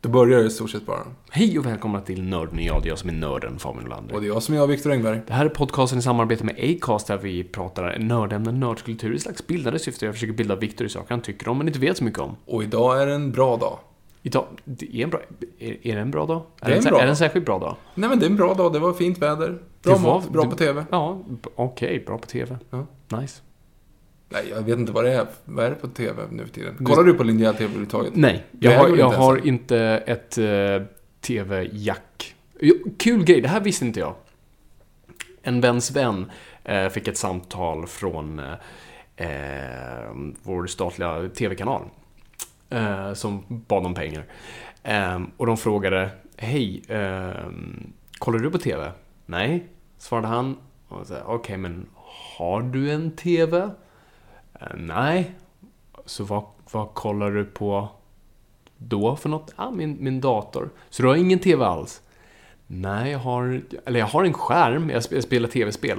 Det börjar i stort sett bara. Hej och välkomna till Nörden jag. Det är jag som är nörden, Fabian Nordlander. Och det är jag som är jag, Viktor Engberg. Det här är podcasten i samarbete med Acast där vi pratar nördämnen, nördskultur i slags bildade syfte. Jag försöker bilda Viktor i saker han tycker om men inte vet så mycket om. Och idag är det en bra dag. Idag, det är en bra... Är, är det en bra dag? Det är en det, bra Är det en särskilt bra dag? Nej men det är en bra dag, det var fint väder. Bra Det var- mat, bra det- på TV. Ja, okej. bra på TV. Ja. Nice. Nej, jag vet inte vad det är. Vad är det på TV nu för tiden? Kollar du på linjär TV överhuvudtaget? Nej, jag har, jag inte har inte ett uh, TV-jack. Jo, Kul grej, det här visste inte jag. En väns vän eh, fick ett samtal från eh, eh, vår statliga TV-kanal. Eh, som bad om pengar. Eh, och de frågade, hej, eh, kollar du på TV? Nej, svarade han. Okej, men har du en TV? Eh, nej. Så vad, vad kollar du på då för något? Ja, min, min dator. Så du har ingen TV alls? Nej, jag har... Eller jag har en skärm. Jag sp- jag spelar TV-spel.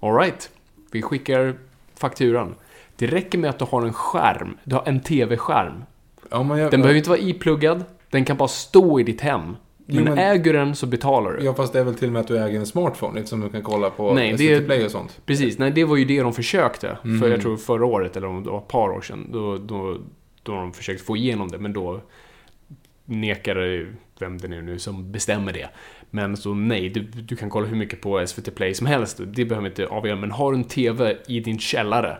Alright. Vi skickar fakturan. Det räcker med att du har en skärm. Du har en TV-skärm. Ja, jag, Den behöver inte vara ipluggad. Den kan bara stå i ditt hem. Men, men- äger du den så betalar du. Ja, fast det är väl till och med att du äger en smartphone eftersom du kan kolla på Nej, det Play och sånt. Precis, nej det var ju det de försökte. Mm. För jag tror förra året, eller om det var ett par år sedan, då, då, då de försökte få igenom det, men då nekade vem det är nu som bestämmer det. Men så nej, du, du kan kolla hur mycket på SVT Play som helst, det behöver inte avgöra. Men har du en TV i din källare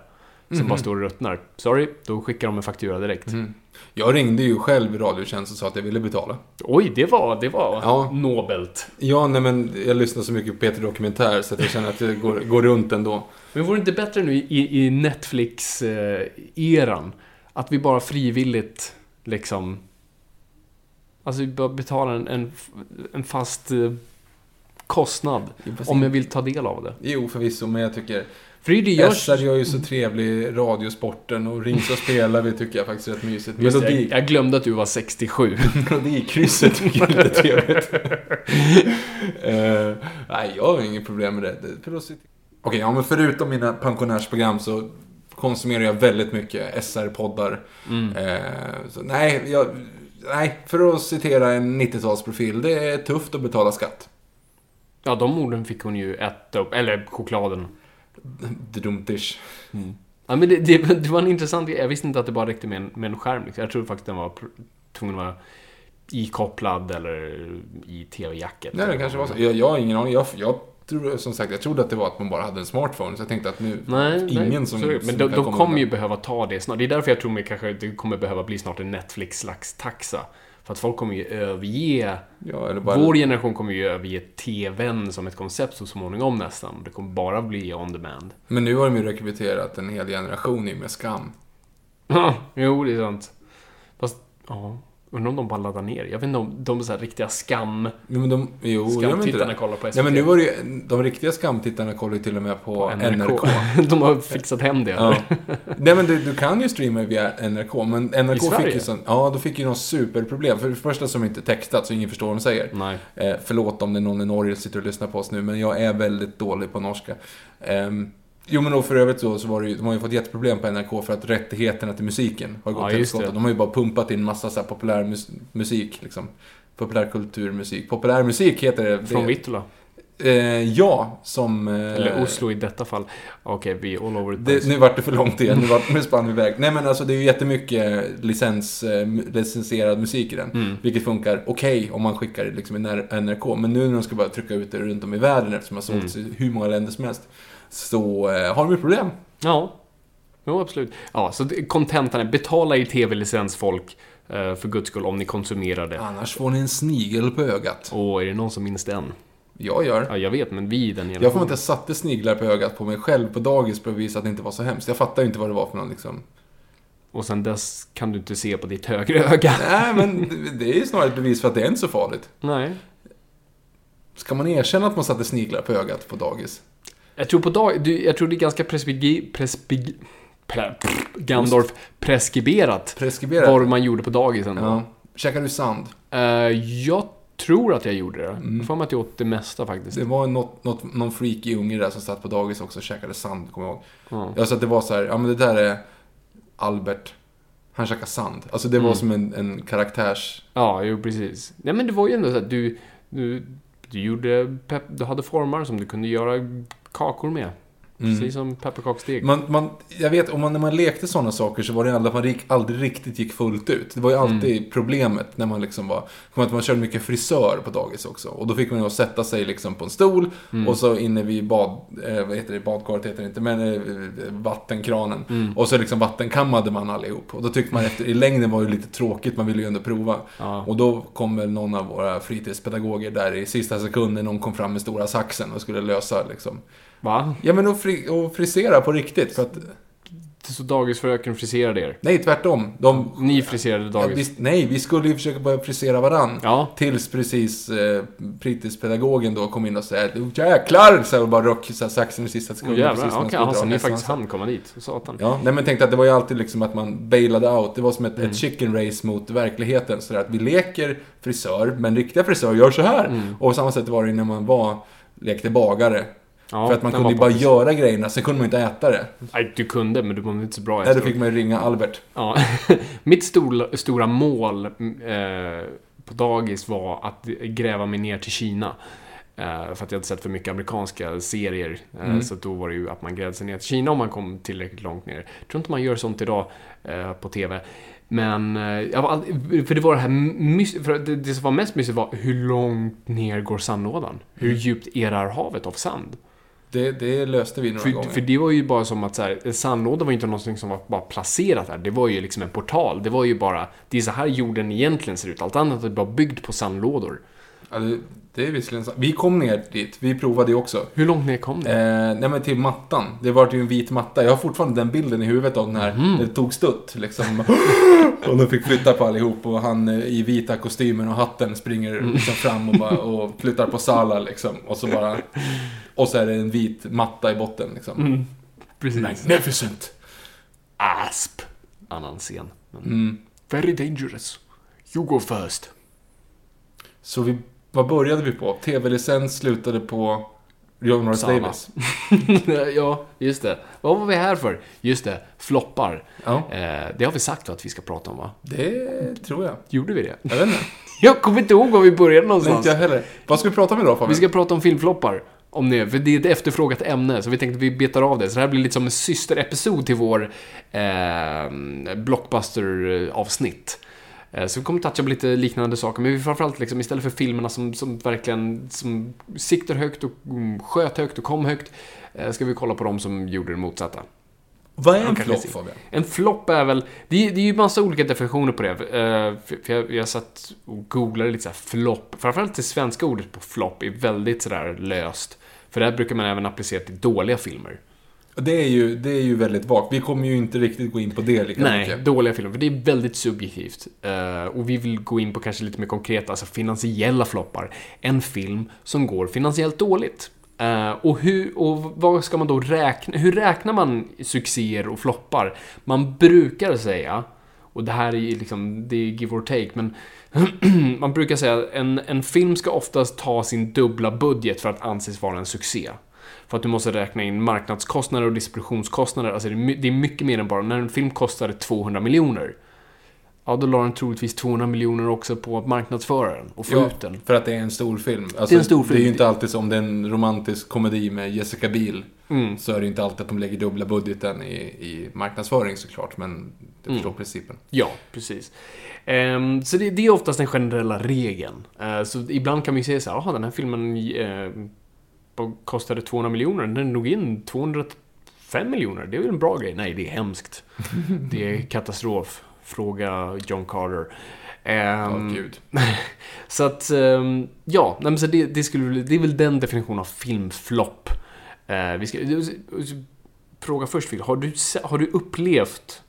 som Mhm. bara står och ruttnar, sorry, då skickar de en faktura direkt. Mm. Jag ringde ju själv Radiotjänst och sa att jag ville betala. Oj, det var, det var Ja. nobelt. Ja, nej men jag lyssnar så mycket på Peter Dokumentär så att jag känner att det går, går runt ändå. Men vore det inte bättre nu i, i Netflix-eran? Att vi bara frivilligt liksom... Alltså vi bara betalar en, en, en fast eh, kostnad om jag vill ta del av det. Jo, förvisso, men jag tycker... För det jag... SR gör ju så trevlig radiosporten och Ring så spelar vi tycker jag faktiskt är rätt mysigt. Melodi, jag, jag glömde att du var 67. melodikrysset tycker jag är lite trevligt. Eh, nej, jag har inget problem med det. det för oss- Okej, ja men förutom mina pensionärsprogram så konsumerar jag väldigt mycket SR-poddar. Mm. Eh, så nej, jag, nej, för att citera en 90-talsprofil, det är tufft att betala skatt. Ja, de orden fick hon ju äta upp. Eller chokladen. Drumtish. Ja, men det, det, det var en intressant. Jag visste inte att det bara räckte med en, med en skärm. Liksom. Jag trodde faktiskt den var tvungen att vara ikopplad eller i TV-jacket. Nej, det kanske var så. Jag, jag har ingen aning. Jag, jag tror, som sagt, jag trodde att det var att man bara hade en smartphone. Så jag tänkte att nu, Nej, ingen nej, som... det. Men de, kommer ju behöva ta det snart. Det är därför jag tror mig kanske det kommer behöva bli snart en Netflix-slags taxa. För att folk kommer ju överge... Ja, bara... Vår generation kommer ju överge TVn som ett koncept så småningom nästan. Det kommer bara bli on demand. Men nu har de ju rekryterat en hel generation i med skam. Ja, jo, det är sant. Fast, ja. Undrar om de bara laddar ner. Jag vet inte om de så här riktiga skam... Jo, men de... Jo, Skamtittarna kollar på SVT. Nej, men nu var det ju... De riktiga skamtittarna kollar ju till och med på, NRK. de har fixat hem det. Ja. Nej men du, du kan ju streama via NRK, men NRK I Sverige? fick ju sån, Ja, då fick ju någon superproblem. För det första som inte textat, så ingen förstår vad de säger. Nej. Eh, förlåt om det är någon i Norge som sitter och lyssnar på oss nu, men jag är väldigt dålig på norska. Ehm, Jo men då för övrigt så, så var det ju, de har ju fått jätteproblem på NRK för att rättigheterna till musiken har gått Ja, till helskotta. De har ju bara pumpat in massa så här populär mus- musik liksom. Populärkulturmusik. Populärmusik heter det. Från Vittula. eh, Ja, som... Eh, Eller Oslo i detta fall. Okej, vi är all over the place. nu vart det för långt igen, nu, vart, nu spann vi iväg. Nej men alltså det är ju jättemycket licens, eh, licensierad musik i den. Mm. Vilket funkar okej om man skickar det liksom i NRK. Men nu när de ska börja trycka ut det runt om i världen eftersom det har sålts Mm. i hur många länder som helst. Så eh, har de ju problem. Ja, jo absolut. Ja, så kontentan är betala i tv-licens folk eh, för guds skull om ni konsumerar det. Annars får ni en snigel på ögat. Och är det någon som minns den? Jag gör. Ja, jag vet, men vi i den Jag får inte jag satte sniglar på ögat på mig själv på dagis för att visa att det inte var så hemskt. Jag fattar ju inte vad det var för någon liksom. Och sen dess kan du inte se på ditt högra öga. Nej men det- det är ju snarare ett bevis för att det är inte så farligt. Nej. Ska man erkänna att man satte sniglar på ögat på dagis? Jag tror på dag... Jag tror det är ganska presbigi... presbigi pre, Gandorf preskriberat Preskriberat? vad man gjorde på dagisen. Ja. Käkar du sand? Eh, jag tror att jag gjorde det. Mm. Jag får mig att jag åt det mesta faktiskt. Det var något, något, någon freaky unge där som satt på dagis också och käkade sand, kommer jag ihåg. Ja. Ja, så att det var så här, ja men det där är Albert. Han käkar sand. Alltså det var Mm. som en, en karaktärs... Ja, jo precis. Nej men det var ju ändå så att du, du, du gjorde, pep, du hade formar som du kunde göra kakor med. Mm. Precis som pepparkaksdeg. Man, man, jag vet, om man, när man lekte sådana saker så var det att man aldrig riktigt gick fullt ut. Det var ju alltid Mm. problemet när man liksom var... Kommer att man körde mycket frisör på dagis också. Och då fick man ju sätta sig liksom på en stol Mm. och så inne vid bad... Eh, vad heter det? Badkaret heter det inte, men eh, vattenkranen. Mm. Och så liksom vattenkammade man allihop. Och då tyckte man efter... I längden var det lite tråkigt, man ville ju ändå prova. Ja. Och då kom väl någon av våra fritidspedagoger där i sista sekunden, någon kom fram med stora saxen och skulle lösa liksom. Va? Ja men och, fri, och frisera på riktigt. För att, Så dagisfröken friserade er? nej, tvärtom. De, Ni friserade ja, dagis? vi, nej, vi skulle ju försöka börja frisera varann. Ja. Tills precis eh, fritidspedagogen då kom in och sa "Oh, jäklar! Så här, bara röck så här, saxen i sista sekunden. jävlar, när man okej. skulle Alltså ni faktiskt hann komma dit? Satan. Ja, nej men tänkte att det var ju alltid liksom att man bailade out. Det var som ett, Mm. ett chicken race mot verkligheten. Så att vi leker frisör, men riktiga frisör gör så här. Mm. Och på samma sätt var det när man var, lekte bagare. Ja, för att man kunde ju bara göra grejerna, sen kunde man inte äta det. Nej, du kunde, men du var inte så bra Nej, då fick man ju ringa Albert. Ja. Mitt stora, stora mål eh, på dagis var att gräva mig ner till Kina. Eh, för att jag hade sett för mycket amerikanska serier. Eh, Mm. Så då var det ju att man grävde sig ner till Kina om man kom tillräckligt långt ner. Jag tror inte man gör sånt idag eh, på TV. Men, eh, aldrig, för det var det här för det, det som var mest mysigt var hur långt ner går sandlådan? Hur Mm. djupt erar havet av sand? Det, det löste vi några För, gånger. för det var ju bara som att så här, sandlåda var ju inte någonting som var bara placerat där. Det var ju liksom en portal. Det var ju bara, det är så här jorden egentligen ser ut. Allt annat är bara byggt på sandlådor. Ja, det, är visserligen sant. Vi kom ner dit, vi provade ju också. Hur långt ner kom det? Eh, nej men till mattan. Det var ju en vit matta. Jag har fortfarande den bilden i huvudet av när Mhm. det tog stutt. Liksom. och de fick flytta på allihop och han eh, i vita kostymen och hatten springer Mm. liksom fram och, bara, och flyttar på Sala liksom. Och så bara... Och så är det en vit matta i botten liksom. Mm. Precis. Magnificent! Asp. Annan scen. Men Mm. Very dangerous. You go first. Så vi, vad började vi på? TV-licens slutade på John Norris Samma. Davis. ja, just det. Vad var vi här för? Just det, floppar. Ja, Eh, det har vi sagt att vi ska prata om, va? det tror jag. Gjorde vi det? Jag vet inte. Jag kommer inte ihåg var vi började Nej, någonstans. inte jag heller. Vad ska vi prata om idag Fabian? Vi ska prata om filmfloppar. Om det, för det är ett efterfrågat ämne, så vi tänkte att vi betar av det. Så det här blir lite som en systerepisod till vår eh, blockbuster-avsnitt. Eh, så vi kommer toucha på lite liknande saker, men vi framförallt liksom, istället för filmerna som, som verkligen som siktar högt och mm, sköt högt och kom högt, eh, ska vi kolla på de som gjorde det motsatta. Vad är en flopp. Fabian? En flopp är väl, det är, det är ju massa olika definitioner på det. Eh, för jag, jag satt och googlade lite såhär flopp. Framförallt det svenska ordet på flopp är väldigt sådär löst. För det här brukar man även applicera till dåliga filmer. Det är ju, det är ju väldigt vagt. Vi kommer ju inte riktigt gå in på det lika Nej, mycket. dåliga filmer. För det är väldigt subjektivt. Eh, och vi vill gå in på kanske lite mer konkreta, alltså finansiella floppar. En film som går finansiellt dåligt. Eh, och, hur, och vad ska man då räkna? Hur räknar man succéer och floppar? Man brukar säga, och det här är ju liksom, det är give or take, men man brukar säga att en, en film ska oftast ta sin dubbla budget för att anses vara en succé. För att du måste räkna in marknadskostnader och distributionskostnader. Alltså det är, my- det är mycket mer än bara, när en film kostade 200 miljoner. Ja, då la den troligtvis 200 miljoner också på att marknadsföra den och få Ja, ut den. för att det är en stor film. Alltså, Det är en stor Det film. är ju inte alltid som det är en romantisk komedi med Jessica Biel. Mm. Så är det ju inte alltid att de lägger dubbla budgeten i, i marknadsföring såklart. Men du Mm. förstår principen. Ja, precis. Ehm, så det, det är oftast den generella regeln. Eh, så ibland kan man ju säga så här, "Jaha, den här filmen vad kostade 200 miljoner, den drog in 205 miljoner, det är väl en bra grej? Nej, det är hemskt. det är katastrof. Fråga John Carter. Ehm, gud. så att, ehm, ja, nej, men så det, det, skulle, det är väl den definitionen av filmflopp. Eh, vi ska, fråga först Phil, har du, har du upplevt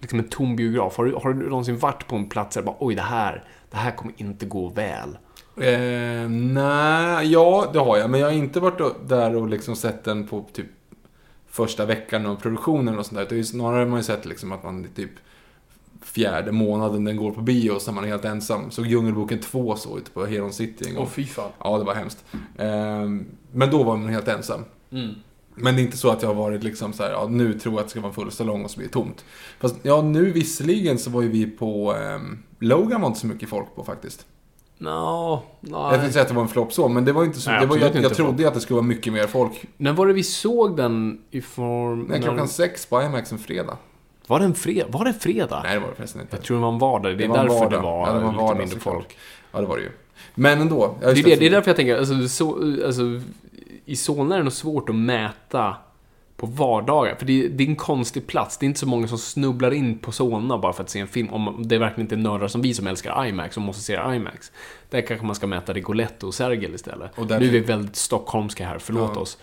liksom en tom biograf? Har du, har du någonsin varit på en plats där bara oj, det här, det här kommer inte gå väl? Eh, nej, ja det har jag. Men jag har inte varit där och liksom sett den på typ första veckan av produktionen och sånt där. Ju snarare har man ju sett liksom att man typ fjärde månaden den går på bio så är man helt ensam. Så Djungelboken 2 så ute på Heron City en gång. fy fan. Ja, det var hemskt. Ehm, men då var man helt ensam. Mm. Men det är inte så att jag har varit liksom så här, ja, nu tror jag att det ska vara en full salong och så blir det tomt. Fast ja, nu visserligen så var ju vi på um, Logan var inte så mycket folk på faktiskt. No, Jag tänkte nej. säga att det var en flopp så, men det var inte så. Nej, det var, absolut jag, jag trodde ju att det skulle vara mycket mer folk. När var det vi såg den i form... Nej, när- klockan sex på IMAX en fredag. Var det en fredag? Var det en fredag? Nej, det var det förresten inte. Jag tror det var en vardag. Det är var en därför vardag. det var, ja, det var lite vardag, mindre såklart. folk. Ja, det var det ju. Men ändå. Det är, det, det är därför jag tänker, alltså, så, alltså, i Solna är det nog svårt att mäta på vardagar. För det, det är en konstig plats. Det är inte så många som snubblar in på Solna bara för att se en film. Om det verkligen inte är nördar som vi som älskar IMAX och måste se IMAX. Där kanske man ska mäta Rigoletto och Sergel istället. Och därför- Nu är vi väldigt stockholmska här, förlåt Ja. oss.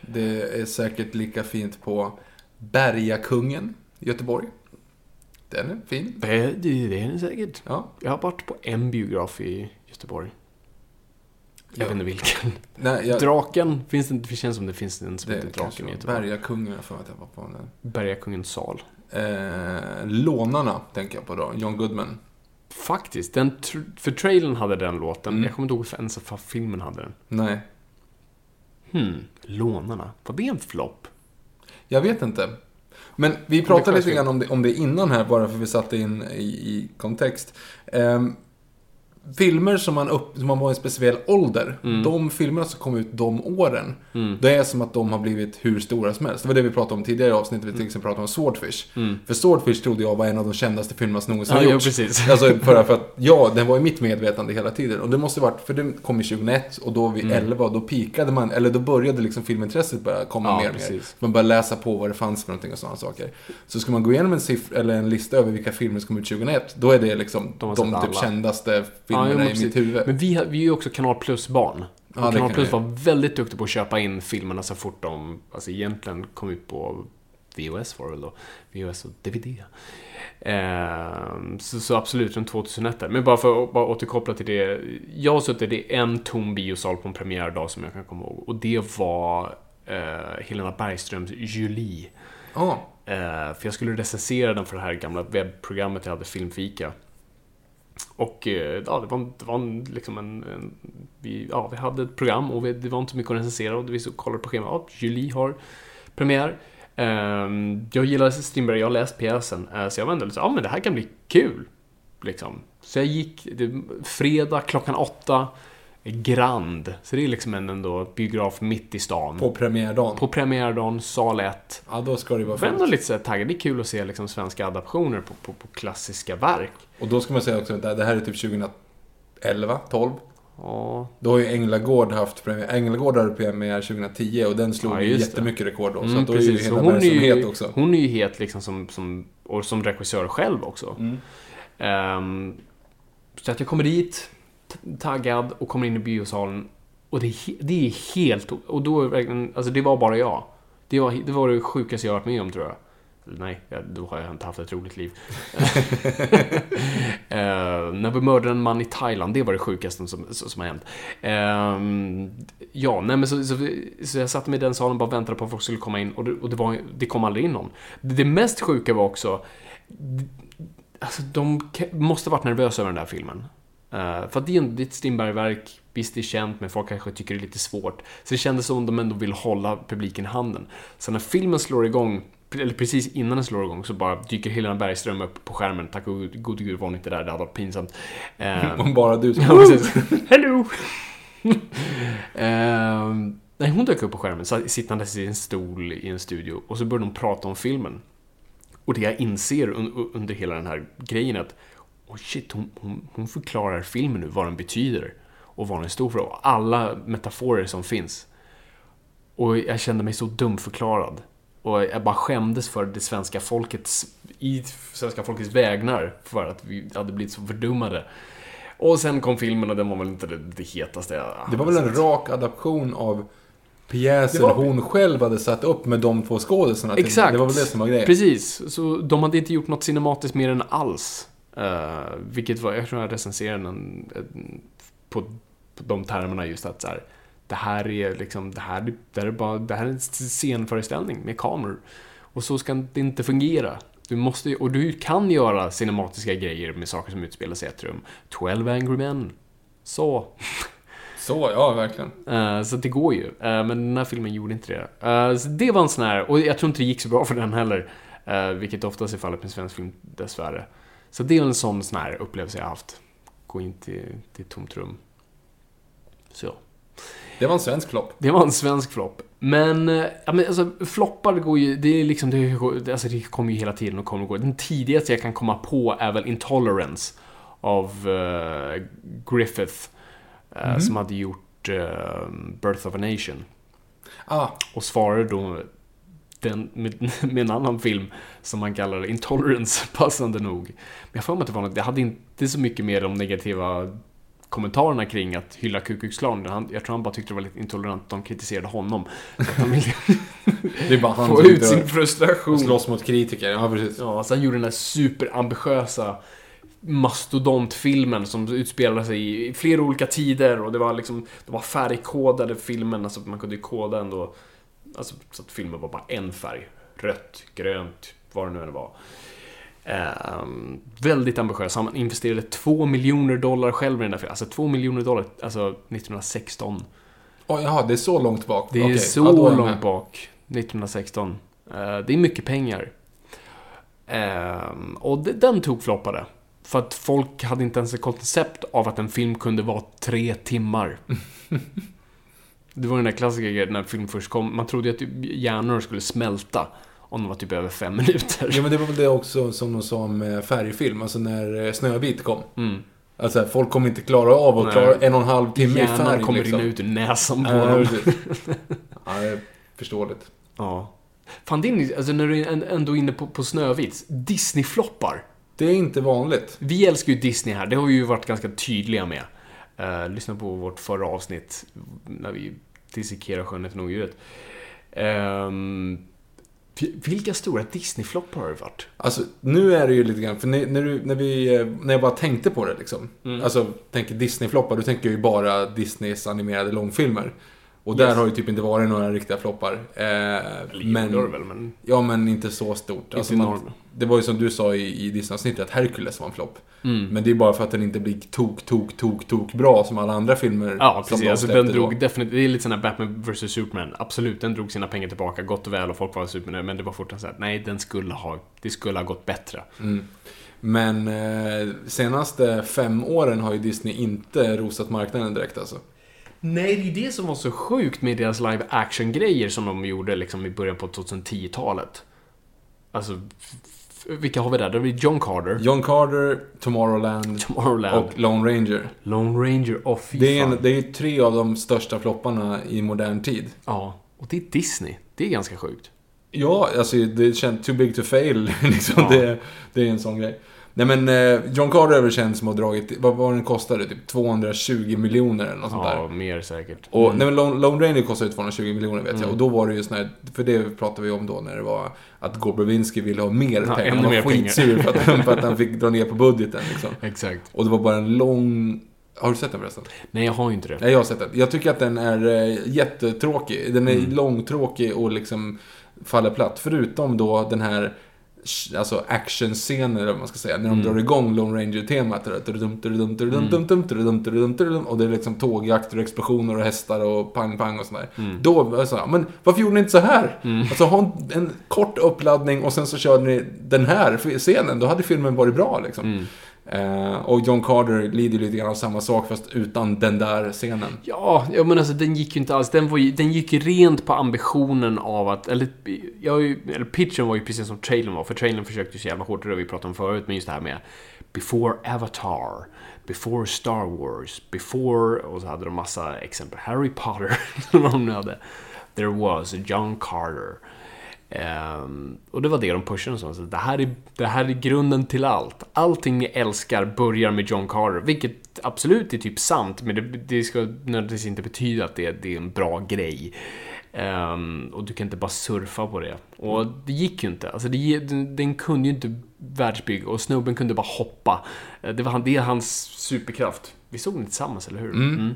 Det är säkert lika fint på Bergakungen i Göteborg. Den är fin. Det, det, det är det säkert. Ja. Jag har varit på en biograf i Göteborg. Jag Ja. vet inte vilken. Nej, jag, Draken, finns det? Det känns som det finns en som heter Draken i Göteborg. Bergakungen, har för mig att jag var på den. Bergakungens sal. Eh, Lånarna tänker jag på då, John Goodman. Faktiskt, den, för trailern hade den låten. Mm. Jag kommer inte ihåg ens för filmen hade den. Nej, Hmm, Lånarna. Var det en flopp? jag vet inte. Men vi pratade lite grann om det, om det innan här, bara för att vi satte in i, i kontext. Ehm, filmer som man, upp, som man var i en speciell ålder, Mm. de filmerna som kom ut de åren, det är som att de har blivit hur stora som helst. Det var det vi pratade om tidigare i avsnittet, vi till exempel pratade om Swordfish. För Swordfish trodde jag var en av de kändaste filmerna som någonsin Ja, ja, gjorts. precis. Alltså för, för att, ja, den var i mitt medvetande hela tiden. Och det måste varit, för den kom i 2001 och då vid 11, då pikade man, eller då började liksom filmintresset börja komma Ja, mer och mer. Man började läsa på vad det fanns för någonting och sådana saker. Så ska man gå igenom en, siffra, eller en lista över vilka filmer som kom ut 2001, då är det liksom De de, typ alla. kändaste Ja, filmerna men i precis. mitt huvud. Men vi, vi är ju också Kanal Plus-barn. Ja, Kanal kan Plus var väldigt duktig på att köpa in filmerna så fort de, alltså egentligen kom ut på VHS var det väl då. VHS och DVD. Ehm, så, så absolut, runt 2001 där. Men bara för att bara återkoppla till det. Jag har suttit i en tom biosal på en premiärdag som jag kan komma ihåg. Och det var eh, Helena Bergströms Julie. Ja, Eh, för jag skulle recensera den för det här gamla webbprogrammet jag hade, Filmfika. Och eh, ja, det var, det var en, liksom en, en vi, ja, vi hade ett program och vi, det var inte så mycket att recensera och vi så kollade på schemat. Ja, Julie har premiär. Um, jag gillar Strindberg, jag har läst pjäsen. Eh, så jag var ändå lite ja men det här kan bli kul. Liksom. Så jag gick, det, fredag klockan åtta, Grand. Så det är liksom en ändå biograf mitt i stan. på premiärdagen. på premiärdagen, sal 1. Ja, då ska det vara var ändå fullt. lite så taggad. Det är kul att se liksom svenska adaptioner på, på, på klassiska verk. Och då ska man säga också att det här är typ 2011, 12. Ja, Då har ju Änglagård haft premiär. Änglagård hade premiär 2010 och den slog Ja, jättemycket rekord då. så mm, att då är ju. Så hela hon, är ju, het också. hon är ju het liksom som, som, och som regissör själv också. Mm. Ehm, så att jag kommer dit, taggad och kommer in i biosalen. Och det det är helt... Och då verkligen, alltså det var bara jag. Det var, det var det sjukaste jag varit med om tror jag. Nej, då har jag inte haft ett roligt liv. Eh, när vi mördade en man i Thailand, det var det sjukaste som, som, har hänt. Ehm, ja, nej men så, så, så jag satte mig i den salen och bara väntade på att folk skulle komma in och det, och det, var, det kom aldrig in någon. Det, det mest sjuka var också, Alltså, de måste varit nervösa över den där filmen. Eh, för att det är en- det är ett Strindberg-verk. Visst, det är känt, men folk kanske tycker det är lite svårt. Så det kändes som om de ändå vill hålla publiken i handen. Så när filmen slår igång, eller precis innan den slår igång, så bara dyker Helena Bergström upp på skärmen. Tack och gode gud var hon inte där, det hade varit pinsamt. Eh, Om bara du som... Ja, precis. Hello! Ehm, nej, hon dök upp på skärmen, sittandes i en stol i en studio. Och så började hon prata om filmen. Och det jag inser un- under hela den här grejen är att oh shit, hon, hon, hon förklarar filmen nu, vad den betyder. Och vad den står för. Och alla metaforer som finns. Och jag kände mig så dumförklarad. Och jag bara skämdes för det svenska folkets, i svenska folkets vägnar, för att vi hade blivit så fördummade. Och sen kom filmen och den var väl inte det, det hetaste jag Det var väl en rak adaption av pjäsen var- hon själv hade satt upp med de två skådisarna. Exakt. Det var väl det som var grejen. Precis. Så de hade inte gjort något cinematiskt mer än alls. Uh, vilket var, jag tror jag recenserade den en, på, på de termerna just att så här, det här är liksom, det här, det här är bara, det här är en scenföreställning med kameror. Och så ska det inte fungera. Du måste, och du kan göra cinematiska grejer med saker som utspelar sig i ett rum. 12 Angry Men. Så. Så, ja, verkligen. Eh, så det går ju. Eh, men den här filmen gjorde inte det. Eh, så det var en sån här, och jag tror inte det gick så bra för den heller. Uh, vilket oftast är fallet med svensk film, dessvärre. Så det är en sån, sån här upplevelse jag haft. Gå in till, till ett tomt rum. Så. Det var en svensk flopp. Det var en svensk flopp. Men, eh, ja, men alltså, floppar går ju, det är liksom, det, alltså, det kommer ju hela tiden och kommer och går. Den tidigaste jag kan komma på är väl Intolerance av eh, Griffith. eh, Som hade gjort eh, Birth of a Nation. Ah, Och svarade då den, med, med en annan film som man kallar Intolerance, passande nog. Men jag får mig att det var något, det hade inte så mycket med de negativa kommentarerna kring att hylla Ku Klux Klan. Han, jag tror han bara tyckte det var lite intolerant att de kritiserade honom. De ville det är bara han få ut sin frustration. slåss mot kritiker. Ja, precis. Ja, så han gjorde den där superambitiösa mastodontfilmen som utspelade sig i flera olika tider och det var liksom, det var färgkodade filmen, alltså man kunde ju koda ändå, alltså så att filmen var bara en färg. Rött, grönt, vad det nu än var. Ehm, väldigt ambitiös. Han investerade 2 miljoner dollar själv i den där filmen. Alltså 2 miljoner dollar, alltså 1916. Oh, jaha, det är så långt bak. Det är Okej, så ja, är långt bak. 1916. Eh, det är mycket pengar. Ehm, och det, den tog floppade. För att folk hade inte ens ett koncept av att en film kunde vara tre timmar. det var den där klassiska grejen när film först kom. Man trodde ju att hjärnor skulle smälta om de var typ över fem minuter. Ja, men det var väl det också som de sa om eh, färgfilm. Alltså när eh, Snövit kom. Mm. Alltså folk kommer inte klara av att Nej. klara en och en halv timme i Hjärnan färg. kommer liksom. rinna ut ur näsan på Ja, dem. ja, det är förståeligt. Ja. Fan, är, alltså när du är ändå inne på, på Snövit. Disney-floppar. Det är inte vanligt. Vi älskar ju Disney här, det har vi ju varit ganska tydliga med. Uh, lyssna på vårt förra avsnitt när vi dissekerar Skönheten och odjuret. Um, vilka stora Disney-floppar har det varit? Alltså, nu är det ju lite grann, för när, när, du, när, vi, eh, när jag bara tänkte på det liksom. Mm. Alltså, tänker Disney-floppar, då tänker jag ju bara Disneys animerade långfilmer. Och där Yes. har ju typ inte varit några riktiga floppar. Eh, men, väl, men... Ja, men inte så stort. Alltså, Inte man, enorm. det var ju som du sa i, i Disney-avsnittet, att Hercules var en flopp. Mm. Men det är bara för att den inte blir tok, tok, tok, tok bra som alla andra filmer Ja, precis. Alltså, den drog definitivt... Det är lite sån här Batman vs Superman. Absolut, den drog sina pengar tillbaka gott och väl och folk var supernöjda. Men det var fortfarande så här, nej, den skulle ha... Det skulle ha gått bättre. Mm. Men eh, senaste fem åren har ju Disney inte rosat marknaden direkt alltså. Nej, det är det som var så sjukt med deras live action-grejer som de gjorde liksom i början på 2010-talet. Alltså, vilka har vi där? Har vi John Carter, John Carter, Tomorrowland Tomorrowland, och Lone Ranger. Lone Ranger och fy Det är, en, det är tre av de största flopparna i modern tid. Ja, och det är Disney. Det är ganska sjukt. Ja, alltså det känns too big to fail. liksom. Ja. det, det är en sån grej. Nej men eh, John Carter känd som har dragit, vad var den kostade? Typ 220 miljoner eller något sånt där. Ja, mer säkert. Och, Mm. nej, men Lone, Lone Ranger kostade ju 220 miljoner vet jag. Mm. Och då var det ju sån här, för det pratade vi om då när det var att Gore Verbinski ville ha mer Ja, pengar. Han var skitsur för att, för att han fick dra ner på budgeten liksom. Exakt. Och det var bara en lång... Har du sett den förresten? Nej, jag har ju inte det. Nej, jag har sett den. Jag tycker att den är eh, jättetråkig. Den är Mm. långtråkig och liksom faller platt. Förutom då den här alltså actionscener, eller vad man ska säga, när de drar igång Lone Ranger-temat. Och det är liksom tågjakter och explosioner och hästar och pang-pang och sådär. Då var jag så här, men varför gjorde ni inte så här? Alltså ha en, en kort uppladdning och sen så körde ni den här scenen. Då hade filmen varit bra liksom. Eh, och John Carter lider ju lite grann av samma sak fast utan den där scenen. Ja, ja men alltså den gick ju inte alls. Den, var ju, den gick ju rent på ambitionen av att... Eller, jag, ju- eller pitchen var ju precis som trailern var. För trailern försökte ju så jävla hårt, det har vi pratat om förut. Men just det här med Before Avatar, Before Star Wars, Before... Och så hade de massa exempel. Harry Potter, som de nu hade. There was a John Carter. Ehm, och det var det de pushade någonstans. Det här, är, det här är grunden till allt. Allting ni älskar börjar med John Carter. Vilket absolut är typ sant, men det, det ska nödvändigtvis inte betyda att det, det är en bra grej. Ehm, och du kan inte bara surfa på det. Och det gick ju inte. Alltså det, den, kunde ju inte världsbygga och snubben kunde bara hoppa. Eh, Det, var, han- det är hans superkraft. Vi såg den tillsammans, eller hur? Mm.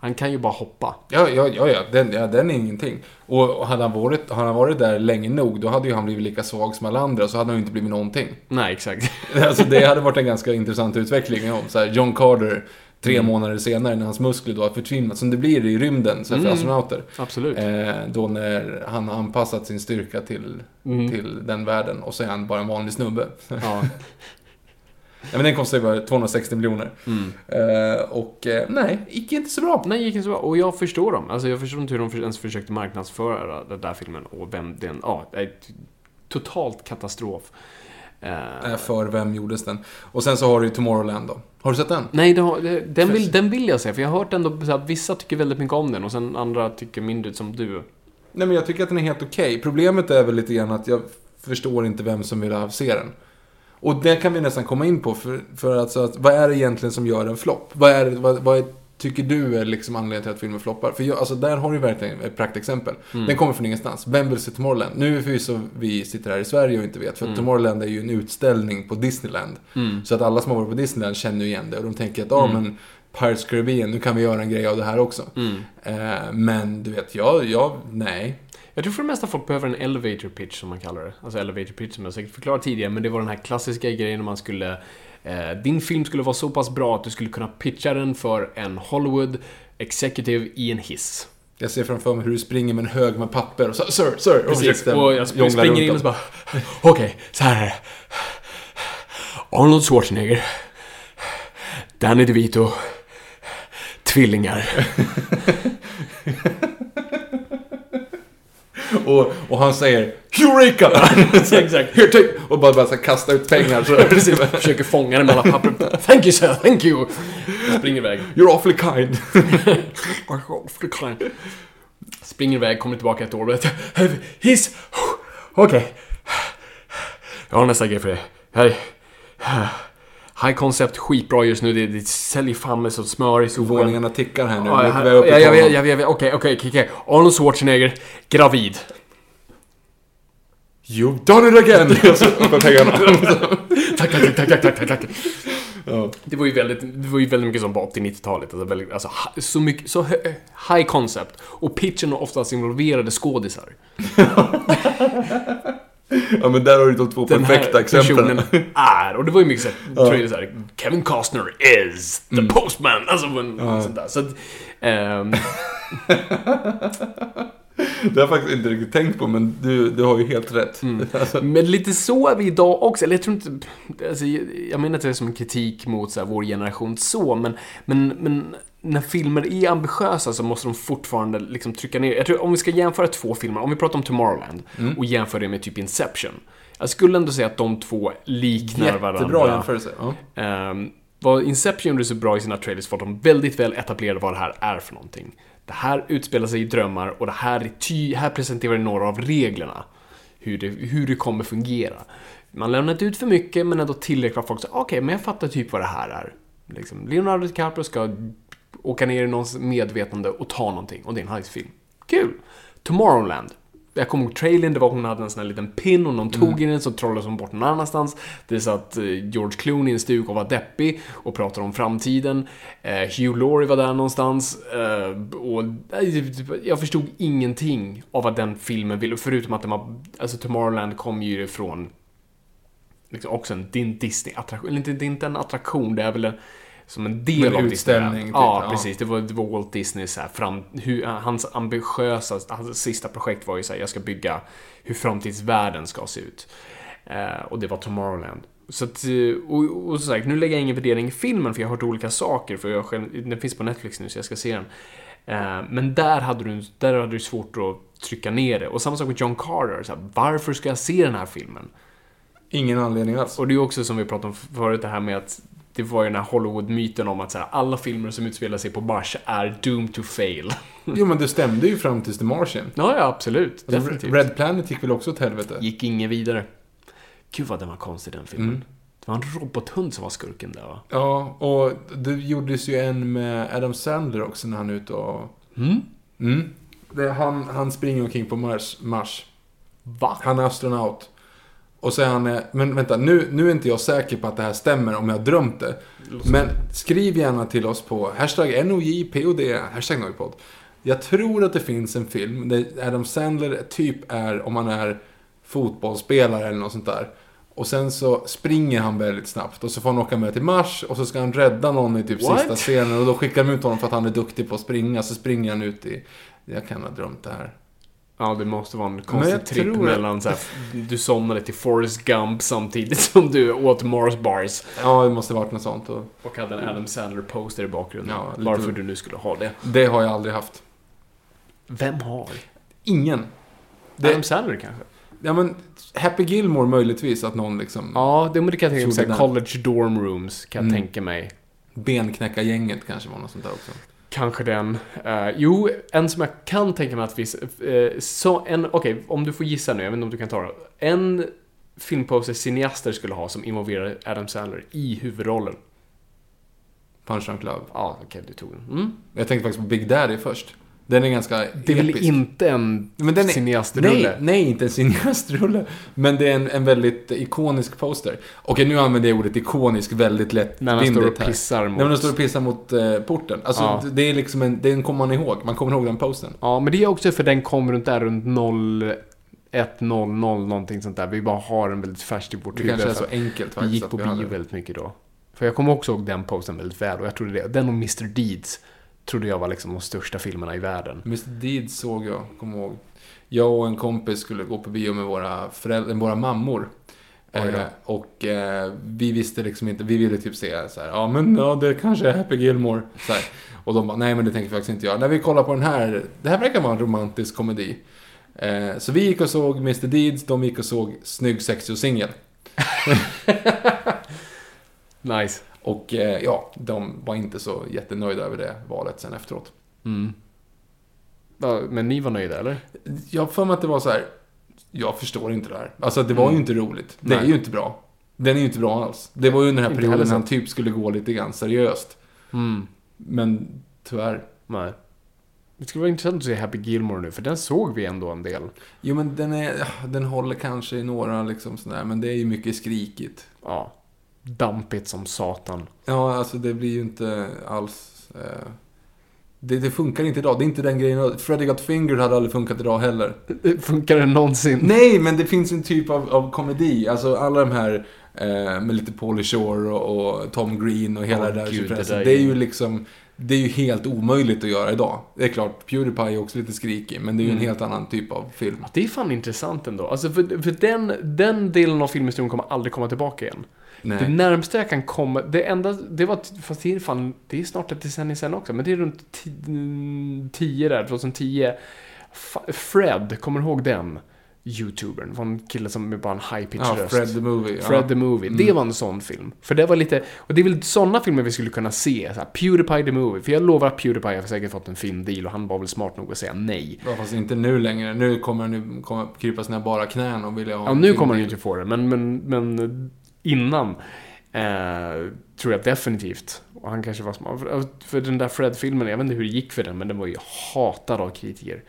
Han kan ju bara hoppa. Ja, ja, ja, ja, den, ja den är ingenting. Och hade han, varit, hade han varit där länge nog, då hade ju han blivit lika svag som alla andra, så hade han ju inte blivit någonting. Nej, exakt. Alltså det hade varit en ganska intressant utveckling om så här, John Carter, tre månader senare när hans muskler då har försvinnat, som det blir i rymden så här, för astronauter. Absolut. Eh, då när han har anpassat sin styrka till, till den världen och så är han bara en vanlig snubbe. Ja. ja, men den kostar ju bara 260 miljoner. Eh, och eh, nej, gick inte så bra. Nej, gick inte så bra. Och jag förstår dem. Alltså jag förstår inte hur de ens försökte marknadsföra den där filmen och vem den... Ja, ett totalt katastrof. Eh, för vem gjordes den? Och sen så har du ju Tomorrowland då. Har du sett den? nej, det den, vill, den vill jag se. För jag har hört ändå så här, vissa tycker väldigt mycket om den och sen andra tycker mindre som du. Nej men jag tycker att den är helt okej. Problemet är väl lite grann att jag förstår inte vem som vill se den. Och det kan vi nästan komma in på, för, för alltså att, vad är det egentligen som gör en flopp? Vad, är, vad, vad är, tycker du är liksom anledningen till att filmen floppar? För jag, alltså där har du verkligen ett praktexempel. Den kommer från ingenstans. Vem vill se Tomorrowland? Nu är förvisso vi sitter här i Sverige och inte vet, för att Tomorrowland är ju en utställning på Disneyland. Så att alla som har varit på Disneyland känner ju igen det och de tänker att, ja men Pirates Caribbean, nu kan vi göra en grej av det här också. Eh, men du vet, jag, jag, nej. Jag tror för det mesta folk behöver en elevator pitch som man kallar det. Alltså elevator pitch som jag säkert förklarat tidigare, men det var den här klassiska grejen när man skulle... Eh, din film skulle vara så pass bra att du skulle kunna pitcha den för en Hollywood executive i en hiss. Jag ser framför mig hur du springer med en hög med papper och så, sir, sir, Precis, och jag springer runt in och så bara... Okej, så här är det. Arnold Schwarzenegger. Danny DeVito. Tvillingar. Och, och han säger Eureka! Exakt. Here, take! Och bara, bara så här, kasta ut pengar. Så, Precis, försöker fånga den alla papper. Thank you sir, thank you. Och springer iväg. You're awfully kind. Springer iväg, kommer tillbaka ett år och Hiss! Okej. Jag har nästa grej för dig. Här. High concept, skitbra just nu. Det, det säljer fan med så smör i. Våningarna tickar här nu. Ja, Vi är jag, jag, jag, tavan. jag, jag, jag, Okej, okej, okej. Arnold Schwarzenegger, gravid. You've done it again! Och så upp pengarna. Tack, tack, tack, tack, tack, tack. Ja. Det var ju väldigt, det var ju väldigt mycket som på 80-90-talet. Alltså, väldigt- alltså, så mycket, så high concept. Och pitchen var oftast involverade skådisar. ja, men där har du de två Den perfekta här exemplen. personen är, och det var ju mycket såhär, trailers såhär, Kevin Costner is the Mm. postman. Alltså, en, sånt där. Så att, ehm, Det har jag faktiskt inte riktigt tänkt på, men du, du har ju helt rätt. Mm. Alltså, Men lite så är vi idag också. Eller jag tror inte... Alltså, jag, jag menar inte det som en kritik mot så här, vår generation så, men, men, men när filmer är ambitiösa så måste de fortfarande liksom trycka ner. Jag tror om vi ska jämföra två filmer, om vi pratar om Tomorrowland och jämför det med typ Inception. Jag skulle ändå säga att de två liknar varandra. jättebra jämförelse. Ja. Ehm, vad Inception gjorde så bra i sina trailers var att de väldigt väl etablerade vad det här är för någonting. Det här utspelar sig i drömmar och det här, är ty- här presenterar vi några av reglerna. Hur det, hur det kommer fungera. Man lämnar inte ut för mycket men ändå tillräckligt för att folk säger okej, men jag fattar typ vad det här är. Liksom, Leonardo DiCaprio ska åka ner i någons medvetande och ta någonting och det är en heistfilm. Kul! Tomorrowland. Jag kommer ihåg trailern, det var hon hade en sån här liten pin och någon tog i den så trollades hon bort någon annanstans. Det satt eh, George Clooney i en stuk och var deppig och pratade om framtiden. Eh, Hugh Laurie var där någonstans. Eh, och jag förstod ingenting av vad den filmen ville, förutom att den var, alltså Tomorrowland kom ju ifrån liksom också en din Disney-attraktion. Eller inte, det är inte en attraktion, det är väl en, som en del av utställning, typ, ja, ja. precis. Det var, det var Walt Disney så här, fram, hur, hans ambitiösa, hans sista projekt var ju så här, jag ska bygga hur framtidsvärlden ska se ut. Eh, och det var Tomorrowland. Så att, eh, och, och så sagt, nu lägger jag ingen värdering i filmen för jag har hört olika saker, för jag själv, den finns på Netflix nu så jag ska se den. Eh, men där hade, du, där hade du svårt att trycka ner det. Och samma sak med John Carter. Så här, varför ska jag se den här filmen? Ingen anledning alls. Och det är också som vi pratade om förut, det här med att det var ju den här Hollywood-myten om att så här, alla filmer som utspelar sig på Mars är doomed to fail. Jo, men det stämde ju fram tills The Martian. ja, ja, absolut. Alltså, Definitivt. Red Planet gick väl också åt helvete? Gick inget vidare. Gud vad den var konstig den filmen. Mm. Det var en robothund som var skurken där va? Ja, och det gjordes ju en med Adam Sandler också när han är ute och... Mm. Mm. Det, han, han springer omkring på Mars. Mars. Va? Han är astronaut. Och så är han... eh, Men vänta, nu, nu är inte jag säker på att det här stämmer om jag har drömt det. Men skriv gärna till oss på hashtag NOJPOD, hashtag Noipod. Jag tror att det finns en film där Adam Sandler typ är, om han är fotbollsspelare eller något sånt där. Och sen så springer han väldigt snabbt och så får han åka med till Mars och så ska han rädda någon i typ What? sista scenen och då skickar de ut honom för att han är duktig på att springa. Så springer han ut i... Jag kan ha drömt det här. Ja, det måste vara en konstig tripp tror- mellan så här, du somnade till Forrest Gump samtidigt som du åt Mars bars. Ja, det måste varit något sånt. Och Och hade en Adam Sandler-poster i bakgrunden. Ja, lite- Varför du nu skulle ha det. det har jag aldrig haft. Vem har? Ingen. Det- Adam Sandler kanske? Ja, men Happy Gilmore möjligtvis att någon liksom... Ja, det, men det kan jag tänka mig. College dorm rooms kan jag Mm. tänka mig. Benknäckargänget kanske var något sånt där också. Kanske den. Eh, jo, en som jag kan tänka mig att vi... Uh, så en, okej, om du får gissa nu, jag vet inte om du kan ta det. En filmposter cineaster skulle ha som involverar Adam Sandler i huvudrollen. Punch Drunk Love. Ja, okej, du tog den. Mm. Jag tänkte faktiskt på Big Daddy först. Den är ganska Det är väl episk. inte en Men den är- cineastrulle? Nej, nej, inte en cineastrulle. Men det är en, en väldigt ikonisk poster. Okej, nu använder jag ordet ikonisk väldigt lätt När han står och här. pissar mot... Men de står och pissar mot eh, porten. Alltså, Ja. det är liksom en, den kommer man ihåg. Man kommer ihåg den posten. Ja, men det är också för den kom runt där runt 01, 00, någonting sånt där. Vi bara har en väldigt färskt i vårt Det huvud. kanske är så enkelt Vi faktiskt. gick att på vi bio det. väldigt mycket då. För jag kommer också ihåg den posten väldigt väl och jag trodde det. Den och Mr Deeds trodde jag var liksom de största filmerna i världen. Mr Deeds såg jag, kommer ihåg. Jag och en kompis skulle gå på bio med våra, föräldrar, våra mammor. Eh, och eh, vi visste liksom inte, vi ville typ se så här, ja men ja, det kanske är Happy Gilmore. Så här. Och de bara, nej men det tänker faktiskt inte jag. När vi kollar på den här, det här verkar vara en romantisk komedi. Eh, så vi gick och såg Mr Deeds, de gick och såg Snygg, sexig och singel. Nice. Och eh, ja, de var inte så jättenöjda över det valet sen efteråt. Mm. Ja, men ni var nöjda eller? Jag för mig att det var så här. Jag förstår inte det här. Alltså det var ju inte roligt. Det är Nej. ju inte bra. Den är ju inte bra alls. Det var ju under den här Inte perioden han typ skulle gå lite grann seriöst. Mm. Men tyvärr. Nej. Det skulle vara intressant att se Happy Gilmore nu, för den såg vi ändå en del. Jo men den är, den håller kanske i några liksom sådär. Men det är ju mycket skrikigt. Ja. Dampigt som satan. Ja, alltså det blir ju inte alls... Eh, det, det funkar inte idag. Det är inte den grejen. Freddy Got Fingered hade aldrig funkat idag heller. Funkar det någonsin? Nej, men det finns en typ av, av komedi. Alltså alla de här eh, med lite Pauly Shore och, och Tom Green och hela Åh, det där. gud, det där är det är ju- liksom... Det är ju helt omöjligt att göra idag. Det är klart, Pewdiepie är också lite skrikig, men det är ju en Mm. helt annan typ av film. Ja, Det är fan intressant ändå. Alltså för, för den, den delen av filmhistorien kommer aldrig komma tillbaka igen. Nej. Det närmsta jag kan komma, det enda, det var, fast det är fan, det är snart ett decennium sen också, men det är runt 10 där, 2010. Fa- Fred, kommer du ihåg den? Youtubern, var en kille som med bara en high pitch ja, röst. Fred the Movie. Fred ja. the Movie. Mm. Det var en sån film. För det var lite, och det är väl såna filmer vi skulle kunna se. Så här, Pewdiepie the Movie. För jag lovar att Pewdiepie har säkert fått en filmdeal och han var väl smart nog att säga nej. Ja, fast inte nu längre. Nu kommer han ju krypa sina bara knän och vilja ha Ja, nu kommer han ju inte få det, men, men, men innan eh, tror jag definitivt. Och han kanske var smart. För, för den där Fred-filmen, jag vet inte hur det gick för den, men den var ju hatad av kritiker.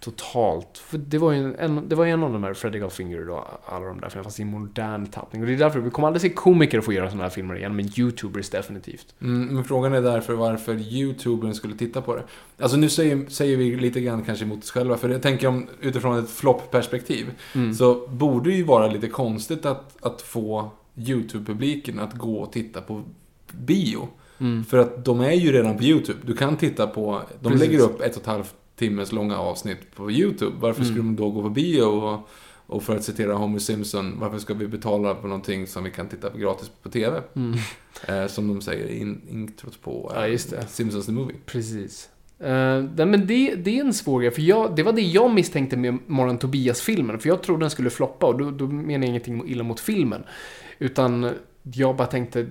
Totalt. För det var ju en, det var en av de här Freddy Got och alla de där filmerna, fast i modern tappning. Och det är därför vi kommer aldrig se komiker få göra sådana här filmer igen, men YouTubers definitivt. Mm, men frågan är därför varför YouTubern skulle titta på det. Alltså nu säger, säger vi lite grann kanske emot oss själva, för jag tänker om utifrån ett flopp-perspektiv. Mm. Så borde det ju vara lite konstigt att, att få YouTube-publiken att gå och titta på bio. Mm. För att de är ju redan på YouTube. Du kan titta på, de Precis. lägger upp ett och ett halvt timmes långa avsnitt på YouTube. Varför skulle Mm. de då gå på bio? Och, och för att citera Homer Simpson, varför ska vi betala på någonting som vi kan titta på gratis på TV? Mm. Eh, som de säger i in, introt på eh, Ja. Simpsons the Movie. Precis. Uh, nej, men det, det är en svår grej, för jag, det var det jag misstänkte med Morgon Tobias-filmen. För jag trodde den skulle floppa och då, då menar jag ingenting illa mot filmen. Utan jag bara tänkte,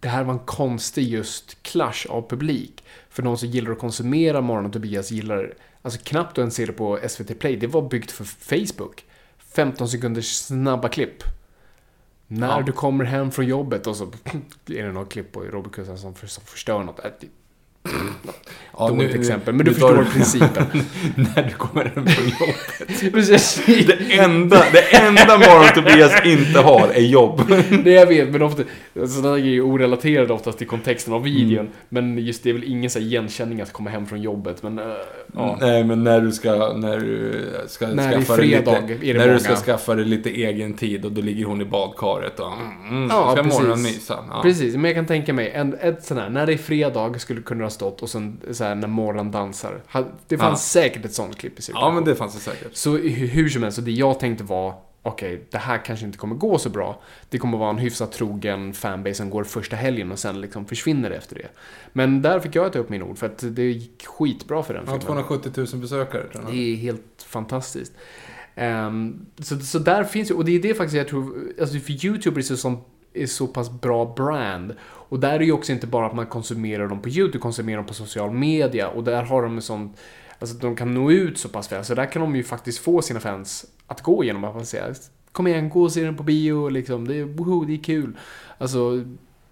det här var en konstig just clash av publik. För de som gillar att konsumera Morgon och Tobias gillar, alltså knappt att ens se det på SVT Play, det var byggt för Facebook. 15 sekunders snabba klipp. När Ja. du kommer hem från jobbet och så är det något klipp på Robert Gustafsson som, för, som förstör något. Ja, Dåligt exempel, men du förstår principen. när du kommer hem från jobbet. Precis. Det enda, det enda Morgon Tobias inte har är jobb. Det jag vet, men ofta, sådana grejer är orelaterade oftast till kontexten av videon. Mm. Men just det är väl ingen så igenkänning att komma hem från jobbet. Men äh, ja. Nej, men när du ska, när du ska När skaffa dig lite, När många. du ska skaffa dig lite egen tid och då ligger hon i badkaret och mm, Ja, ska precis. morgonmysa. Ja. Precis, men jag kan tänka mig, en, ett sån här, när det är fredag skulle kunna ha stått och sen så här, när morgon dansar. Det fanns säkert ett sånt klipp i ja, cirkulation. men det fanns det säkert. Så hu- hur som helst, så det jag tänkte var, okej, det här kanske inte kommer gå så bra. Det kommer vara en hyfsat trogen fanbase som går första helgen och sen liksom försvinner efter det. Men där fick jag ta upp min ord, för att det gick skitbra för den Ja, filmen. 270 000 besökare tror jag. Det är helt fantastiskt. Ehm, så, så där finns ju, och det är det faktiskt jag tror, alltså för YouTube är så, som, är så pass bra brand. Och där är ju också inte bara att man konsumerar dem på YouTube, konsumerar dem på social media och där har de en sån, alltså de kan nå ut så pass väl. Så där kan de ju faktiskt få sina fans att gå igenom att man säger Kom igen, gå och se den på bio, liksom. Det är, woho, det är kul. Alltså,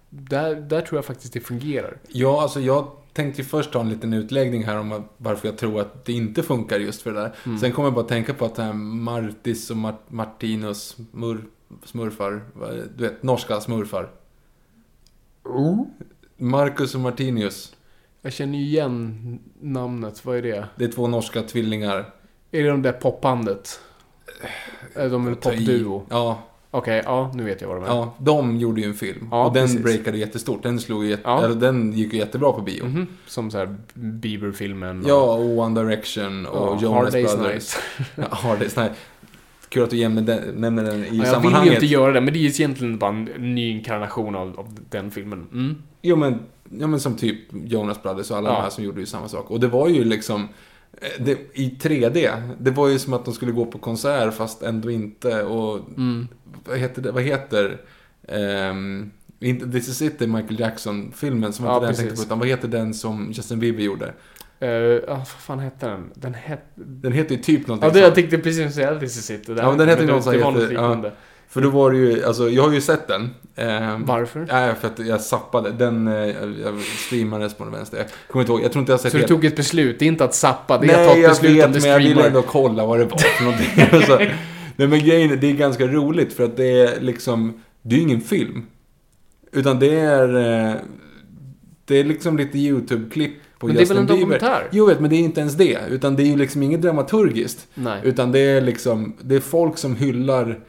där, där tror jag faktiskt det fungerar. Ja, alltså jag tänkte ju först ta en liten utläggning här om varför jag tror att det inte funkar just för det där. Mm. Sen kommer jag bara tänka på att det här Martis och Mart- Martinus smur, smurfar, du vet, norska smurfar. Marcus och Martinius. Jag känner ju igen namnet, vad är det? Det är två norska tvillingar. Är det de där popbandet? Är de en popduo? Ja, Okej, ja, nu vet jag vad de är. ja, de gjorde ju en film. Ja, och den precis. breakade jättestort. Den slog jätte, Ja. eller, den gick ju jättebra på bio. Mhm, Som så här Bieber-filmen. och- Ja, och One Direction och Ja, Jonas Hard Day's Brothers. Night. Ja, Hard Day's Night. Kul att du nämner den, i Ja, jag vill sammanhanget. ju inte göra det, men det är ju egentligen bara en ny inkarnation av, av den filmen. Mm. Jo men, ja, men som typ Jonas Brothers och alla Ja. de här som gjorde ju samma sak. Och det var ju liksom eh, det, i 3D. Det var ju som att de skulle gå på konsert fast ändå inte. Och Mm. vad heter det? Vad heter inte This is it, Michael Jackson-filmen som var Ja, inte den jag tänkte på. Utan vad heter den som Justin Bieber gjorde? Uh, vad fan hette den? Den hette... Den heter ju typ någonting Ja, det, jag sånt. tänkte precis säga This is it. Det där. Ja, men den heter det, något som det var något. För då var det ju, alltså jag har ju sett den. Ehm, Varför? Nej, för att jag zappade. Den, eh, jag, jag streamades på den vänster. Jag kommer inte ihåg, jag tror inte jag har sett Så du hela- tog ett beslut, det är inte att zappa, det är att ta Nej, ett jag beslut vet, om du men jag ville streamar. ändå kolla vad det var för någonting. så, nej, men grejen är, det är ganska roligt för att det är liksom, det är ju ingen film. Utan det är, eh, det är liksom lite YouTube-klipp på Men det är Justin väl en Bieber. dokumentär? Jo, vet, men det är inte ens det. Utan det är ju liksom inget dramaturgiskt. Nej. Utan det är liksom, det är folk som hyllar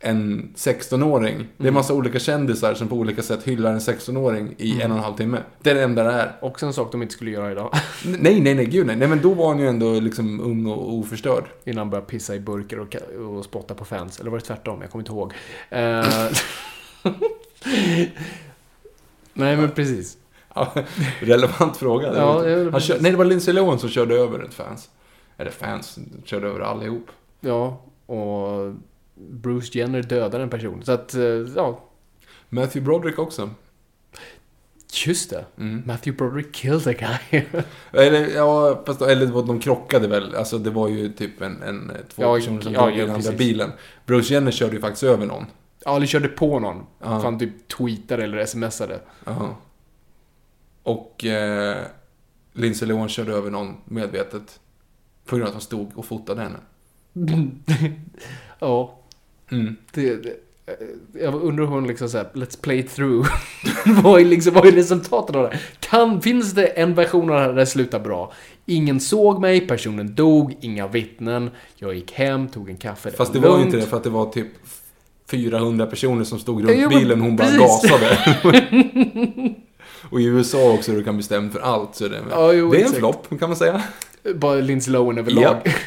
en 16-åring. Det är Mm. massa olika kändisar som på olika sätt hyllar en 16-åring i Mm. en och en halv timme. Det är det enda det är. Också en sak de inte skulle göra idag. Nej, nej, nej, gud nej. Nej, men då var han ju ändå liksom ung och oförstörd. Innan han började pissa i burkar och, och spotta på fans. Eller var det tvärtom? Jag kommer inte ihåg. Eh, Nej, men precis. Relevant fråga. Det Ja, precis. kör, nej, det var Lindsay Lohan som körde över ett fans. Eller fans, körde över allihop. Ja, och Bruce Jenner dödade en person. Så att, eh, ja, Matthew Broderick också. just det. Mm. Matthew Broderick killed a guy. Eller, ja, fast, eller det de krockade väl. Alltså det var ju typ en, en två Ja, personer som ja, ja, andra bilen. Bruce Jenner körde ju faktiskt över någon. ja, eller körde på någon. Ja. För han typ tweetade eller smsade. Ja. Och eh, Lindsay Lohan körde över någon medvetet. På grund av att han stod och fotade henne. ja, Mm. det, det, eh, jag undrar hur hon liksom såhär, let's play through. vad, är liksom, vad är resultatet av det? Kan, finns det en version av det här där det slutar bra? Ingen såg mig, personen dog, inga vittnen. Jag gick hem, tog en kaffe. Fast det var lugnt. inte det för att det var typ 400 personer som stod runt Jo, men bilen, hon bara precis. gasade. och i USA också, du kan bli stämd för allt. Så det, Ja, jo, det är en exakt. flopp, kan man säga. Bara Lindsay Lohan överlag. Japp.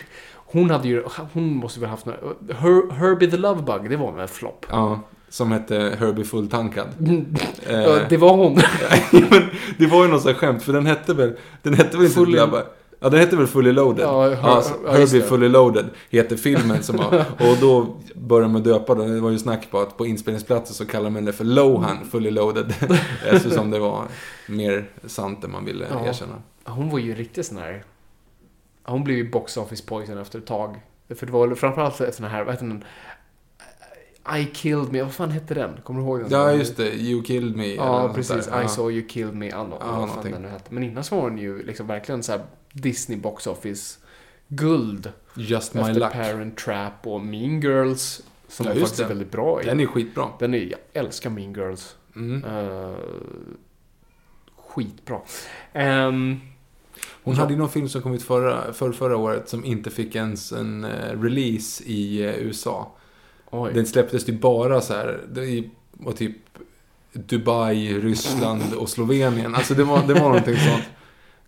Hon hade ju, hon måste väl haft några, Her, Herbie the Love Bug, det var väl en flopp. Ja, som hette Herbie Fulltankad. Eh, Ja, det var hon. men det var ju något sånt skämt, för den hette väl, den hette väl inte Grabbar? Ja, den hette väl Fully Loaded? Ja, så ja, just Herbie. Fully Loaded heter filmen som har, och då började man döpa den. Det var ju snack på att på inspelningsplatsen så kallar man det för Lohan Fully Loaded. Eftersom det var mer sant än man ville Ja. erkänna. Hon var ju riktigt sån här... Hon blev ju box office poison efter ett tag. För det var framförallt sån här, vad heter den? I killed me, vad fan hette den? Kommer du ihåg den? Ja, just det. You killed me. Ja, precis. I Ja. saw you killed me. Ja, vad fan den nu hette. Men innan så var den ju liksom verkligen så Disney box office guld. Just my luck. Parent Trap och Mean Girls. Som Ja, faktiskt är det. väldigt bra i. Den är skitbra. Den är, jag älskar Mean Girls. Mm. Uh, skitbra. Ehm, Hon Ja. hade ju någon film som kom ut förra, för förra året som inte fick ens en eh, release i eh, USA. Oj. Den släpptes ju bara så här, det var typ Dubai, Ryssland och Slovenien. Alltså det var, det var någonting sånt.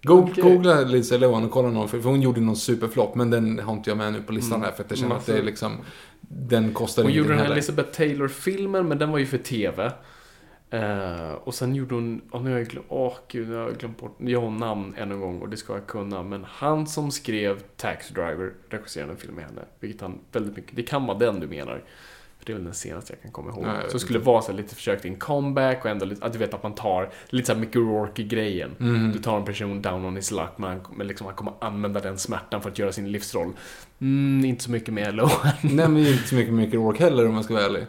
Go, Okej. Googla Lindsay Lohan och kolla någon, för hon gjorde någon superflopp, men den har inte jag med nu på listan Mm. här, för att jag känner att det är liksom, den kostar Hon gjorde den här. Elizabeth Taylor-filmen, men den var ju för TV. Eh, och sen gjorde hon, åh nu har jag glömt, åh gud, nu har jag glömt bort, jag har namn än en gång och det ska jag kunna. Men han som skrev Taxi Driver regisserade en film med henne. Vilket han väldigt mycket, det kan vara den du menar. För det är väl den senaste jag kan komma ihåg. Jag vet så skulle vara så här, lite försök till en comeback och ändå lite, att du vet att man tar lite såhär Mickey Rourke-grejen. Mm. Du tar en person down on his luck, men, han, men liksom, han kommer använda den smärtan för att göra sin livsroll. Mm, inte så mycket med Lohan. Nej, men inte så mycket Mickey Rourke heller om jag ska vara ärlig.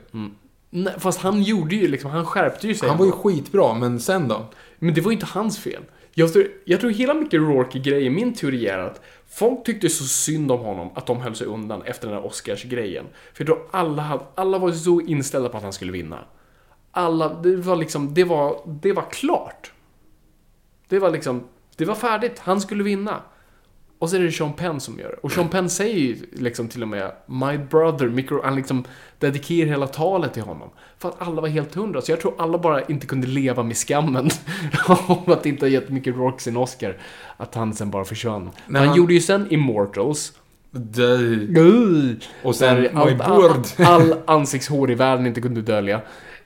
Nej, fast han gjorde ju liksom, han skärpte ju sig. Han var ju skitbra, men sen då? Men det var ju inte hans fel. Jag tror, jag tror hela mycket Rourke-grejen, min teori är att folk tyckte så synd om honom att de höll sig undan efter den där Oscars-grejen. För tror alla, alla var så inställda på att han skulle vinna. Alla, det var liksom, det var, det var klart. Det var liksom, det var färdigt, han skulle vinna. Och så är det Sean Penn som gör det. Och Sean Penn säger ju liksom till och med My brother, Micro, han liksom dedikerar hela talet till honom. För att alla var helt hundra. Så jag tror alla bara inte kunde leva med skammen om att inte ha gett Mickey Rourke sin Oscar. Att han sen bara försvann. Men han, han- gjorde ju sen Immortals. Dö. Och sen My allt- all, all ansiktshår i världen inte kunde dölja.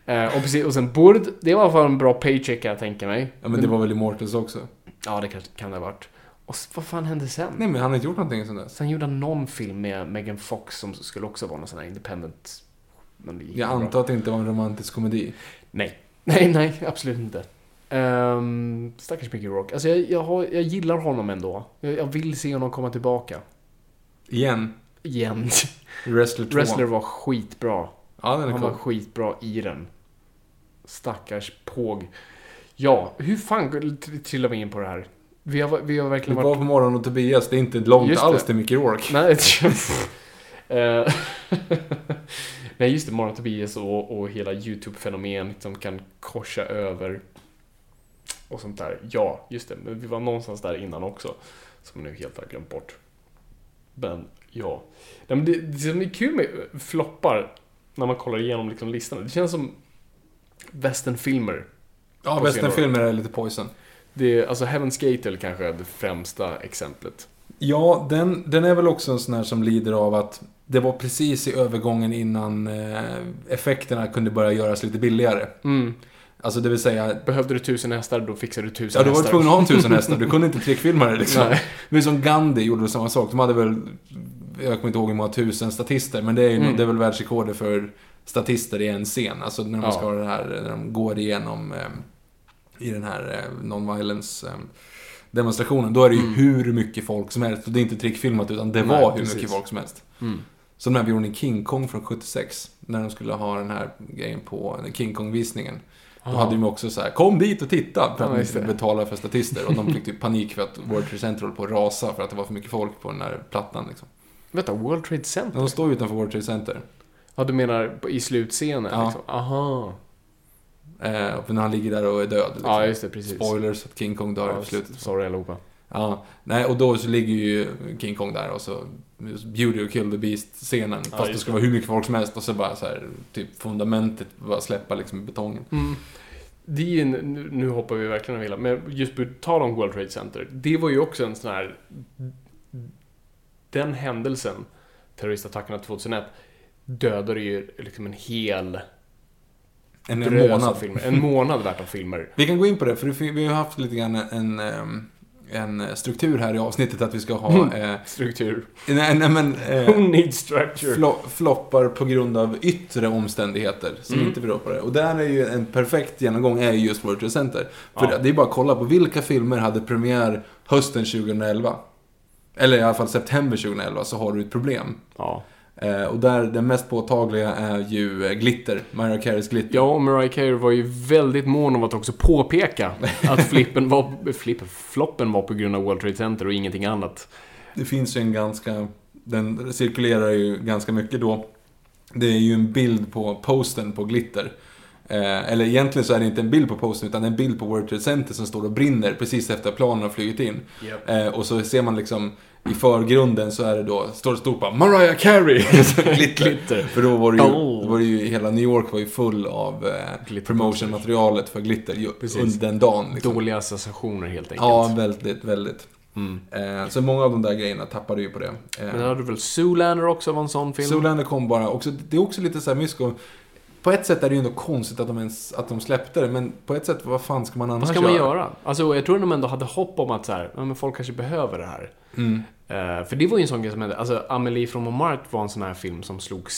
Eh, och, precis, och sen Burd, det var i alla fall en bra paycheck kan jag tänka mig. Ja, men det var väl Immortals också? Ja, det kan, kan det ha varit. Och vad fan hände sen? Nej, men han har inte gjort någonting sen dess. Sen gjorde han någon film med Megan Fox som skulle också vara någon sån här independent... Men Jag bra. antar att det inte var en romantisk komedi. Nej. Nej, nej, absolut inte. Um, stackars Mickey Rourke. Alltså jag, jag, har, jag gillar honom ändå. Jag, jag vill se honom komma tillbaka. Igen. Igen. Wrestler 2. Wrestler var skitbra. Ja, den är Han var cool. skitbra i den. Stackars påg. Ja, hur fan tr- trillar vi in på det här? Vi har, vi har Vi verkligen var varit... på morgonen och Tobias, det är inte långt Just alls det. till Mickey Rourke. Nej, Eh, Nej, just det. Morgon Tobias och, och hela YouTube-fenomen som kan korsa över och sånt där. Ja, just det. Men vi var någonstans där innan också. Som nu helt har glömt bort. Men, ja. Nej, men det, det som är kul med floppar, när man kollar igenom liksom listan, det känns som westernfilmer. Ja, på westernfilmer är lite poison. Det är, alltså Heaven's Gate är kanske det främsta exemplet. Ja, den, den är väl också en sån här som lider av att det var precis i övergången innan eh, effekterna kunde börja göras lite billigare. Mm. Alltså det vill säga, Behövde du tusen hästar, då fixade du tusen ja du var hästar. tvungen att ha en tusen hästar, du kunde inte trickfilma det liksom. Nej. Är som Gandhi gjorde väl samma sak, de hade väl, jag kommer inte ihåg hur många tusen statister, men det är, ju, Mm. det är väl världsrekordet för statister i en scen. Alltså när de Ja. ska ha det här, när de går igenom eh, i den här eh, non-violence eh, demonstrationen, då är det ju hur mycket folk som helst. Och det är inte trickfilmat, utan det Mm. Nej, var hur precis. mycket folk som helst. Mm. Som när vi gjorde King Kong från 76. När de skulle ha den här grejen på King Kong-visningen. Då hade de också så här, kom dit och titta! För att Ja, betala för statister. Och de fick typ panik för att World Trade Center höll på att rasa för att det var för mycket folk på den här plattan. Liksom. Vänta, World Trade Center? De står utanför World Trade Center. Ja, du menar i slutscenen? Ja. Liksom. Aha. Eh, och när han ligger där och är död. Liksom. Ja, just det, precis. Spoilers, att King Kong dör Ja, i slutet. Sorry allihopa. Ja, nej, och då så ligger ju King Kong där och så Beauty och Kill the Beast-scenen. Ja, fast det ska vara hur mycket folk som helst och så bara så här, typ fundamentet bara släppa liksom i betongen. Det är en, nu, nu hoppar vi verkligen över hela, men just på tal om World Trade Center. Det var ju också en sån här... Den händelsen, terroristattackerna 2001, dödade ju liksom en hel En, en månad. filmer. En månad värt av filmer. Vi kan gå in på det, för vi har haft lite grann en, en, struktur här i avsnittet att vi ska ha... Eh, Struktur. nej, nej, men... Who Eh, needs structure? flo, floppar på grund av yttre omständigheter som Mm. inte beror på det. Och där är ju en perfekt genomgång är ju just World Trade Center. För Ja. det, det är bara att kolla på vilka filmer hade premiär hösten 2011. Eller i alla fall september 2011 så har du ett problem. Ja. Eh, och där den mest påtagliga är ju eh, Glitter, Mariah Careys Glitter. Ja, och Mariah Carey var ju väldigt mån om att också påpeka att flippen var, flippen, floppen var på grund av World Trade Center och ingenting annat. Det finns ju en ganska, den cirkulerar ju ganska mycket då. Det är ju en bild på posten på Glitter. Eh, eller egentligen så är det inte en bild på posten utan en bild på World Trade Center som står och brinner precis efter att planen har flugit in. Japp. Eh, och så ser man liksom i förgrunden så är det då, står det stort bara Mariah Carey! Glitter. Glitter. För då var det ju, Oh. var det ju, hela New York var ju full av eh, promotionmaterialet för Glitter ju, under den dagen. Liksom. Dåliga associationer helt enkelt. Ja, väldigt, väldigt. Mm. Eh, så många av de där grejerna tappade ju på det. Eh, Men hade du väl Zoolander också var en sån film? Zoolander kom bara, också, det är också lite så här mysko. På ett sätt är det ju ändå konstigt att de, ens, att de släppte det, men på ett sätt, vad fan ska man annars Vad ska man göra? Alltså, jag tror de ändå hade hopp om att så här, ja, men folk kanske behöver det här. Mm. Eh, för det var ju en sån grej som hände. Alltså, Amelie från Montmartre var en sån här film som slog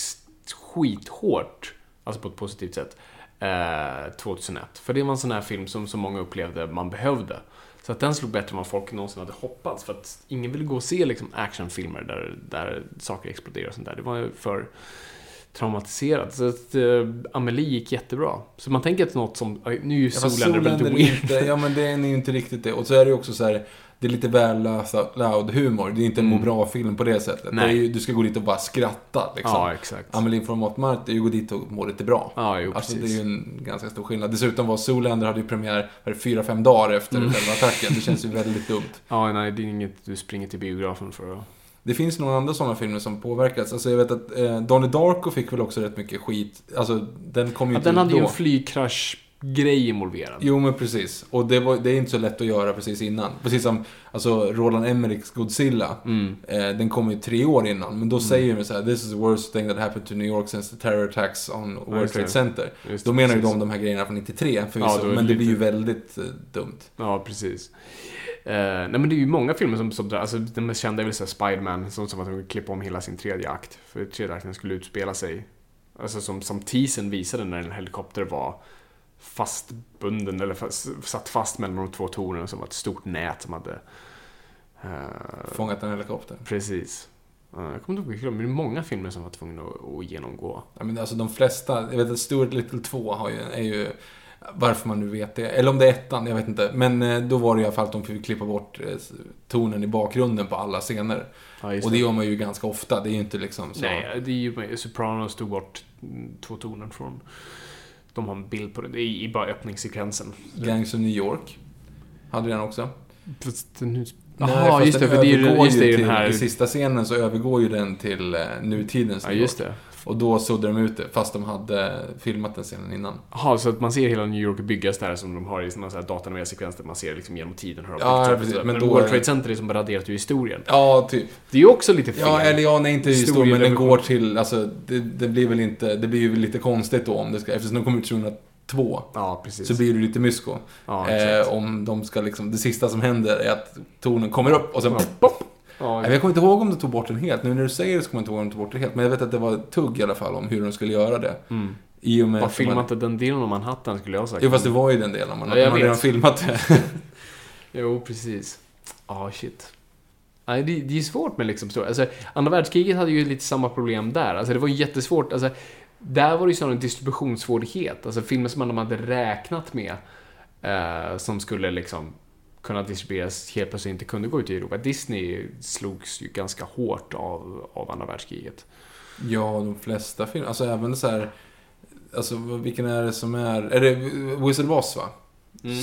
skithårt, alltså på ett positivt sätt, eh, 2001. För det var en sån här film som så många upplevde man behövde. Så att den slog bättre än vad folk någonsin hade hoppats. För att ingen ville gå och se liksom, actionfilmer där, där saker exploderar och sånt där. Det var ju för traumatiserat. Så att uh, Amelie gick jättebra. Så man tänker att något som, nu är ju Zoolander väldigt weird. inte, ja men det är ju inte riktigt det. Och så är det ju också så här, det är lite väl loud humor. Det är inte en må bra-film på det sättet. Det Nej. är ju, du ska gå dit och bara skratta liksom. Ja, exakt. Amelie från Montmartre är ju gå dit och må lite bra. Ja, jo, Alltså det är precis. ju en ganska stor skillnad. Dessutom var Zoolander hade ju premiär det, fyra, fem dagar efter Mm. själva attacken. Det känns ju väldigt dumt. Ja, nej, det är inget du springer till biografen för att... Det finns några andra sådana filmer som påverkats. Alltså jag vet att eh, Donnie Darko fick väl också rätt mycket skit. Alltså den kom ju Ja, inte den hade ju då. en flygkrasch-grej involverad. Jo men precis. Och det, var, det är inte så lätt att göra precis innan. Precis som alltså, Roland Emmerichs Godzilla. Mm. Eh, den kom ju tre år innan. Men då säger de så här: This is the worst thing that happened to New York since the terror attacks on World. Trade Center. Just Då menar ju de de här grejerna från 93 förvisso. Ja, det men det blir ju väldigt eh, dumt. Ja, precis. Eh, nej men det är ju många filmer som, som alltså den mest kända är väl Spiderman som, som att de klippa om hela sin tredje akt. För tredje akten skulle utspela sig, alltså som, som teasern visade när en helikopter var fastbunden eller fast, satt fast mellan de två tornen som var ett stort nät som hade... eh, Fångat en helikopter. precis. Eh, jag kommer inte ihåg vilka, men det är många filmer som var tvungna att, att genomgå. Ja, men alltså de flesta, jag vet att Stuart Little 2 har ju, är ju, varför man nu vet det, eller om det är ettan, jag vet inte. Men eh, då var det i alla fall att de fick klippa bort eh, tonen i bakgrunden på alla scener. Ja, just Och det gör man ju ganska ofta, det är ju inte liksom så. Nej, det är ju Sopranos tog bort mm, två toner från... De har en bild på det, det är i bara öppningssekvensen. Gangs of New York hade den också. Fast nu... Nej, Jaha, just det, för det är ju övergår just det, ju den till- här... I sista scenen så övergår ju den till eh, nutidens Ja, New just York. det. Och då suddade de ut det, fast de hade filmat den scenen innan. Jaha, så att man ser hela New York byggas där som de har i såna så här datanimerade sekvenser. Man ser liksom genom tiden hur de Ja, precis, men Men, då är World Trade Center är som raderat ur historien. Ja, typ. Det är ju också lite fel. Ja, eller ja, nej inte historien, men den går till, alltså det, det blir väl inte, det blir ju lite konstigt då om det ska, eftersom de kommer ut 2002. Ja, precis. Så blir det lite mysko. Ja, eh, om de ska liksom, det sista som händer är att tonen kommer upp och sen Ja. pop. Ja, Jag kommer inte ihåg om de tog bort den helt. Nu när du säger det så kommer jag inte ihåg om de tog bort den helt. Men jag vet att det var ett tugg i alla fall om hur de skulle göra det. mm. I och med Bara att de filma hade- inte den delen om Manhattan skulle jag ha sagt. Jo, fast det var ju den delen. Man, Ja, jag man hade redan filmat det. Jo, precis. Ja, shit. Nej, det, det är svårt med liksom så. Alltså, andra världskriget hade ju lite samma problem där. Alltså, det var jättesvårt. Alltså, där var det ju snarare en distributionssvårighet. Alltså filmer som man hade räknat med eh, som skulle liksom kunna distribueras helt plötsligt inte kunde gå ut i Europa. Disney slogs ju ganska hårt av, av andra världskriget. Ja, de flesta filmer. Alltså även så här... Alltså vilken är det som är... Är det Wizard of Oz va?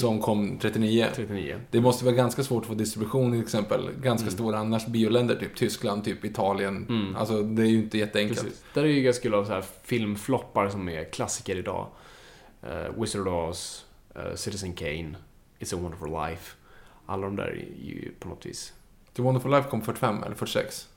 som kom 39. 39. Det måste vara ganska svårt att få distribution till exempel. Ganska Mm. stora annars bioländer, typ Tyskland, typ Italien. Alltså det är ju inte jätteenkelt. Precis. Där är ju ganska kul av så här filmfloppar som är klassiker idag. Uh, Wizard of Oz, eh, Citizen Kane, It's a wonderful life. Alla de där är ju på något vis... The Wonderful Life kom 45 eller 46.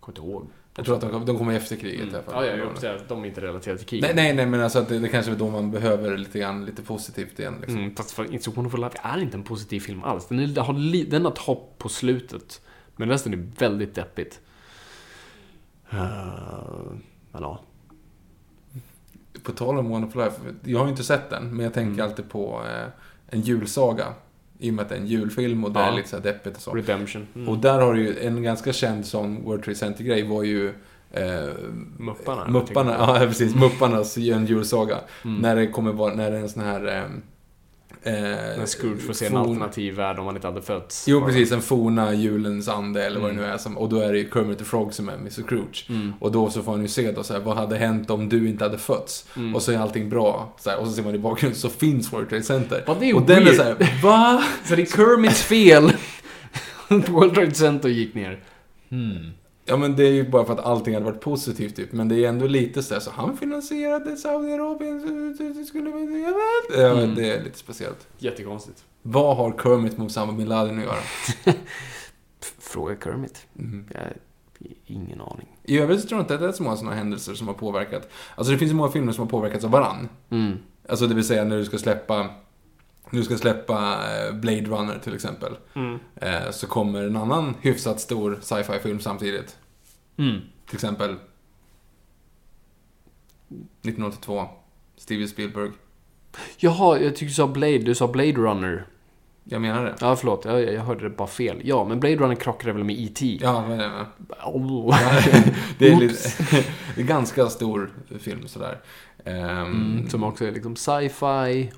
Kommer inte ihåg. Jag tror att de, de kommer efter kriget Mm. i alla fall. Ja, ja, jag säga de är inte relaterade till krig. Nej, nej, nej, men alltså att det, det kanske är då man behöver lite grann, lite positivt igen liksom. Mm, fast för It's a wonderful life är inte en positiv film alls. Den, är, har, den har ett hopp på slutet. Men resten är väldigt deppigt. Uh, men ja. På tal om Wonderful Life, jag har ju inte sett den, men jag tänker Mm. alltid på eh, en julsaga. I och med att det är en julfilm och det Ja. är lite så deppigt och så. Redemption. Mm. Och där har du ju en ganska känd sån World Trade Center-grej var ju eh, Mupparna. Mupparna, ja precis. Mupparnas en julsaga. Mm. När det kommer vara, när det är en sån här... Eh, eh, När Scrooge får se en alternativ värld om han inte hade fötts. Jo, precis. En forna julens ande eller vad Mm. det nu är. Som, och då är det ju Kermit the Frog som är Mr. Scrooge. Mm. Och då så får han ju se då så här, vad hade hänt om du inte hade fötts? Mm. Och så är allting bra. Så här, och så ser man i bakgrunden så finns World Trade Center. Ja, det är och den är weird. så här, va? Så det är Kermits fel World Trade Center gick ner. Hmm. Ja men det är ju bara för att allting hade varit positivt typ. Men det är ändå lite så här, så han finansierade Saudiarabien, skulle vi... Jag vet. Ja, Mm. det är lite speciellt. Jättekonstigt. Vad har Kermit med Osama bin Laden att göra? Fråga Kermit. Mm. Jag ingen aning. I övrigt så tror jag inte att det är så många sådana händelser som har påverkat. Alltså det finns ju många filmer som har påverkats av varann. Mm. Alltså det vill säga när du ska släppa, du ska släppa eh, Blade Runner till exempel. Mm. Eh, Så kommer en annan hyfsat stor sci-fi film samtidigt. Mm. Till exempel 1982, Steven Spielberg. Jaha, jag tyckte du sa Blade. Du sa Blade Runner. Jag menar det. Ja, förlåt. Jag, jag hörde det bara fel. Ja, men Blade Runner krockade väl med E.T. Ja, vad är det? Oh. det är, lite, det är ganska stor film sådär. Ehm, Mm, som också är liksom sci-fi,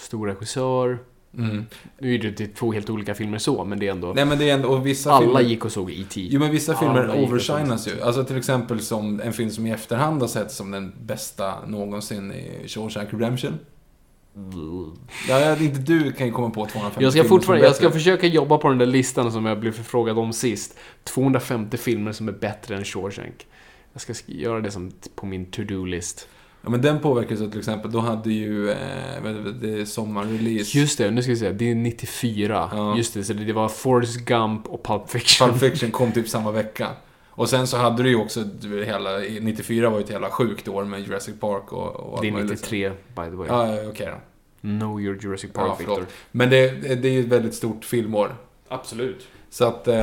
stor regissör. mm. Nu är det två helt olika filmer så, men det är ändå... Nej men det är ändå, och vissa alla filmer... gick och såg E.T. Jo men vissa filmer overshinas såg ju. Alltså till exempel som en film som i efterhand har sett som den bästa någonsin i Shawshank Redemption. Ja, ja, inte du kan ju komma på 250 Jag ska filmer fortfarande, jag ska försöka jobba på den där listan som jag blev förfrågad om sist. 250 filmer som är bättre än Shawshank. Jag ska sk- göra det som på min to-do-list. Ja men den påverkas av till exempel, då hade ju, eh, det, är sommarrelease. Just det, nu ska vi se. Det är 94. Ja. Just det, så det var Forrest Gump och Pulp Fiction. Pulp Fiction kom typ samma vecka. Och sen så hade du ju också, du, hela, 94 var ju ett jävla sjukt år med Jurassic Park och, och Det är möjligt. 93, by the way. Ja, okej då. Know your Jurassic Park, Ja. Victor. Men det, det är ju ett väldigt stort filmår. Absolut. Så att eh,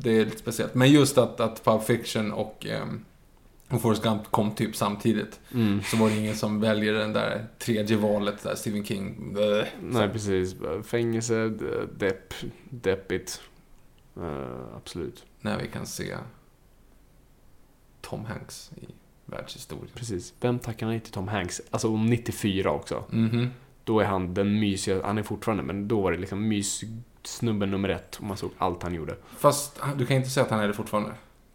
det är lite speciellt. Men just att, att Pulp Fiction och, eh, och Forrest Gump kom typ samtidigt. Mm. Så var det ingen som väljer den där tredje valet där, Stephen King. Bleh. Nej, precis. Fängelse, depp, deppigt. Eh, absolut. När vi kan se Tom Hanks i världshistorien. Precis. Vem tackar nej till Tom Hanks? Alltså om 94 också. Mhm. Då är han den mysiga, han är fortfarande, men då var det liksom myssnubben nummer ett. Och man såg allt han gjorde. Fast du kan inte säga att han är det fortfarande.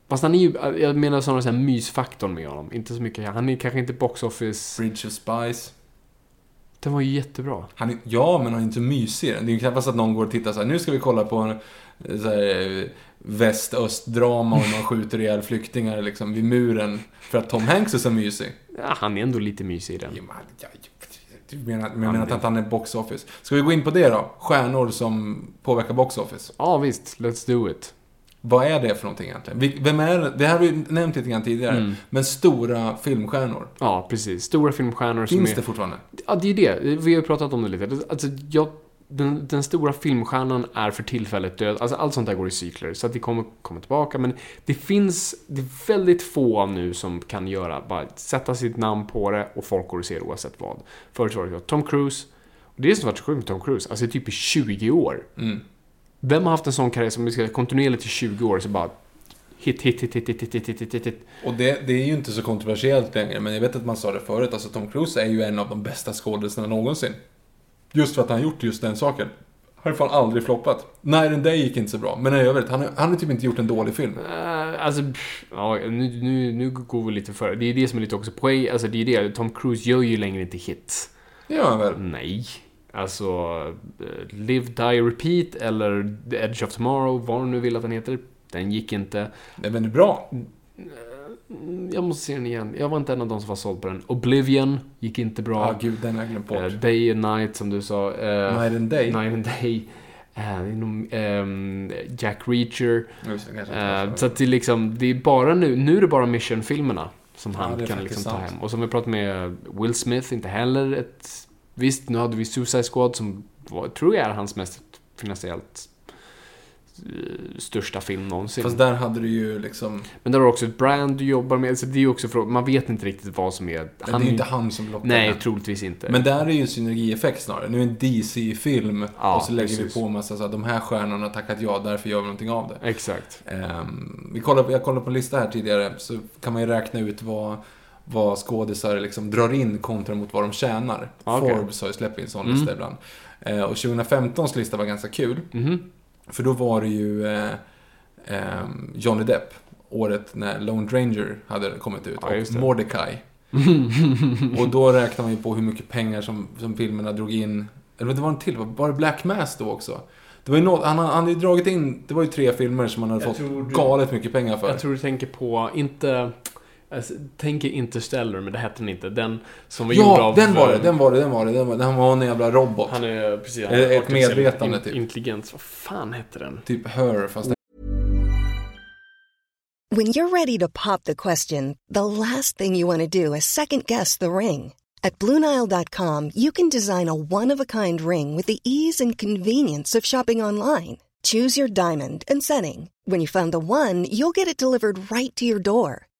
Fast han är ju, jag menar sådana så här mysfaktorn med honom. Inte så mycket, han är kanske inte box office. Bridge of Spies. Den var ju jättebra. Han är, ja, men han är inte mysig. Det är ju knappast att någon går och tittar så här. nu ska vi kolla på en eh, eh, väst-öst-drama och man skjuter ihjäl flyktingar liksom vid muren. För att Tom Hanks är så mysig. Ja, han är ändå lite mysig i den. Ja, men, ja, Du menar, men jag menar att han är box office. Ska vi gå in på det då? Stjärnor som påverkar box office. Ja, visst. Let's do it. Vad är det för någonting egentligen? Vem är det? Det här har vi nämnt lite grann tidigare. Mm. Men stora filmstjärnor. Ja, precis. Stora filmstjärnor som Finns är... det fortfarande? Ja, det är det. Vi har ju pratat om det lite. Alltså, jag, den, den stora filmstjärnan är för tillfället död. Alltså, allt sånt där går i cykler. Så att det kommer komma tillbaka. Men det finns, det är väldigt få nu som kan göra, bara sätta sitt namn på det och folk går och ser oavsett vad. Förut var det Tom Cruise. Och det är det som varit så sjukt med Tom Cruise. Alltså typ i 20 år. Mm. Vem har haft en sån karriär som vi ska kontinuerligt i 20 år så bara hit, hit, hit, hit, hit, hit, hit, hit, hit. Och det, det är ju inte så kontroversiellt längre, men jag vet att man sa det förut. Alltså Tom Cruise är ju en av de bästa skådespelarna någonsin. Just för att han har gjort just den saken. Han har fan aldrig floppat. Night and Day gick inte så bra, men i övrigt, han, har- han har typ inte gjort en dålig film. Uh, alltså, pff, ja, nu, nu, nu går vi lite för. Det är det som är lite också poäng. Alltså, det är det. Tom Cruise gör ju längre inte hits. Det gör han väl? Nej. Alltså, eh, Live, Die, Repeat eller The Edge of Tomorrow, vad du nu vill att den heter. Den gick inte. Men det är bra. Mm, Jag måste se den igen. Jag var inte en av de som var såld på den. Oblivion gick inte Ja, bra. gud, den har jag glömt bort. Eh, Day and Night, som du sa. Eh, Night and Day. Night and Day. Eh, ehm, Jack Reacher. Just Eh, så att det är liksom, det är bara nu, nu är det bara Mission-filmerna som Ja, han är kan liksom ta hem. Och som vi pratade med Will Smith, inte heller ett... Visst, nu hade vi Suicide Squad som var, tror jag är hans mest finansiellt eh, största film någonsin. Fast där hade du ju liksom... Men där har du också ett brand du jobbar med, så det är också man vet inte riktigt vad som är... det är ju inte han som lockar Nej, den. troligtvis inte. Men där är ju en synergieffekt snarare. Nu är det en DC-film Ja, och så lägger precis. vi på en massa så att de här stjärnorna har tackat ja, därför gör vi någonting av det. Exakt. Ehm, vi kollade, jag kollade på en lista här tidigare, så kan man ju räkna ut vad, vad skådisar liksom drar in kontra mot vad de tjänar. Okej. Forbes har ju släppt in en sån Mm. lista ibland. Eh, och 2015s lista var ganska kul, Mhm. för då var det ju eh, ehm, Johnny Depp, året när Lone Ranger hade kommit ut, Ja, och. Mordecai. och då räknar man ju på hur mycket pengar som, som filmerna drog in. Eller det var en till, var det Black Mass då också? Det var ju något, han, han hade ju dragit in, det var ju tre filmer som han hade Jag fått du- galet mycket pengar för. Jag tror du tänker på, inte... Alltså, tänker Interstellar, men det hette den inte. Den som var gjord Ja, av... den var det, eh, den var det, den var det. Den var, han var en jävla robot. Han är precis... Ett- ett artificiell medvetande, in- typ. Intelligens. Vad fan hette den? Typ Her, fast When you're ready to pop the question, the last thing you want to do is second guess the ring. At Bluenile.com, you can design a one of a kind ring with the ease and convenience of shopping online. Choose your diamond and setting. When you find the one, you'll get it delivered right to your door.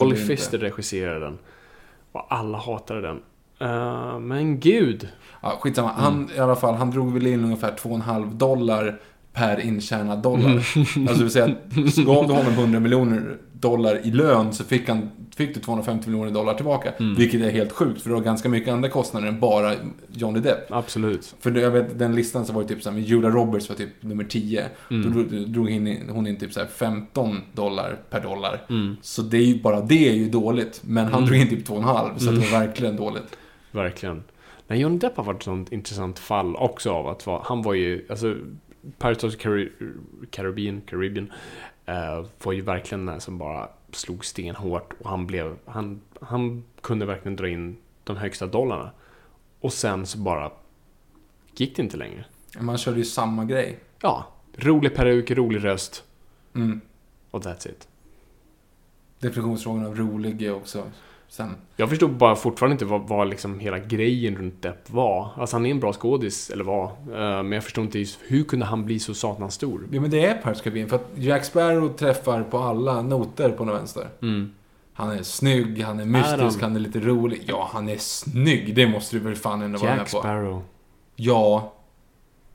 Ollie inte. Pfister regisserade den. Och alla hatade den. Eh, men gud. Ja, skitsamma. Han, i alla fall, han drog väl in ungefär 2,5 dollar per intjänad dollar. Alltså det vill säga, att gav du honom 100 miljoner dollar i lön så fick, han, fick du 250 miljoner dollar tillbaka. Vilket är helt sjukt, för det var ganska mycket andra kostnader än bara Johnny Depp. Absolut. För jag vet, den listan så var det typ såhär, Julia Roberts var typ nummer 10. Då drog, in, hon in typ såhär 15 dollar per dollar. Så det är ju, bara det är ju dåligt. Men han drog in typ 2,5, så det var verkligen dåligt. Verkligen. Nej, Johnny Depp har varit ett sånt intressant fall också av att vara, han var ju, alltså Pirates of the Caribbean, Caribbean eh, var ju verkligen den som bara slog stenhårt och han blev, han, han kunde verkligen dra in de högsta dollarna. Och sen så bara gick det inte längre. Man körde ju samma grej. Ja, rolig peruk, rolig röst Mm. och that's it. Definitionsfrågan av rolig är också sen. Jag förstod bara fortfarande inte vad, vad liksom hela grejen runt Depp var. Alltså han är en bra skådis, eller var. Eh, men jag förstod inte just, hur kunde han bli så satans stor? Ja men det är Pirates Caribbean för att Jack Sparrow träffar på alla noter på den vänster. Mm. Han är snygg, han är mystisk, Är han? han är lite rolig. Ja, han är snygg. Det måste du väl fan ändå vara Jack med på. Sparrow. Ja.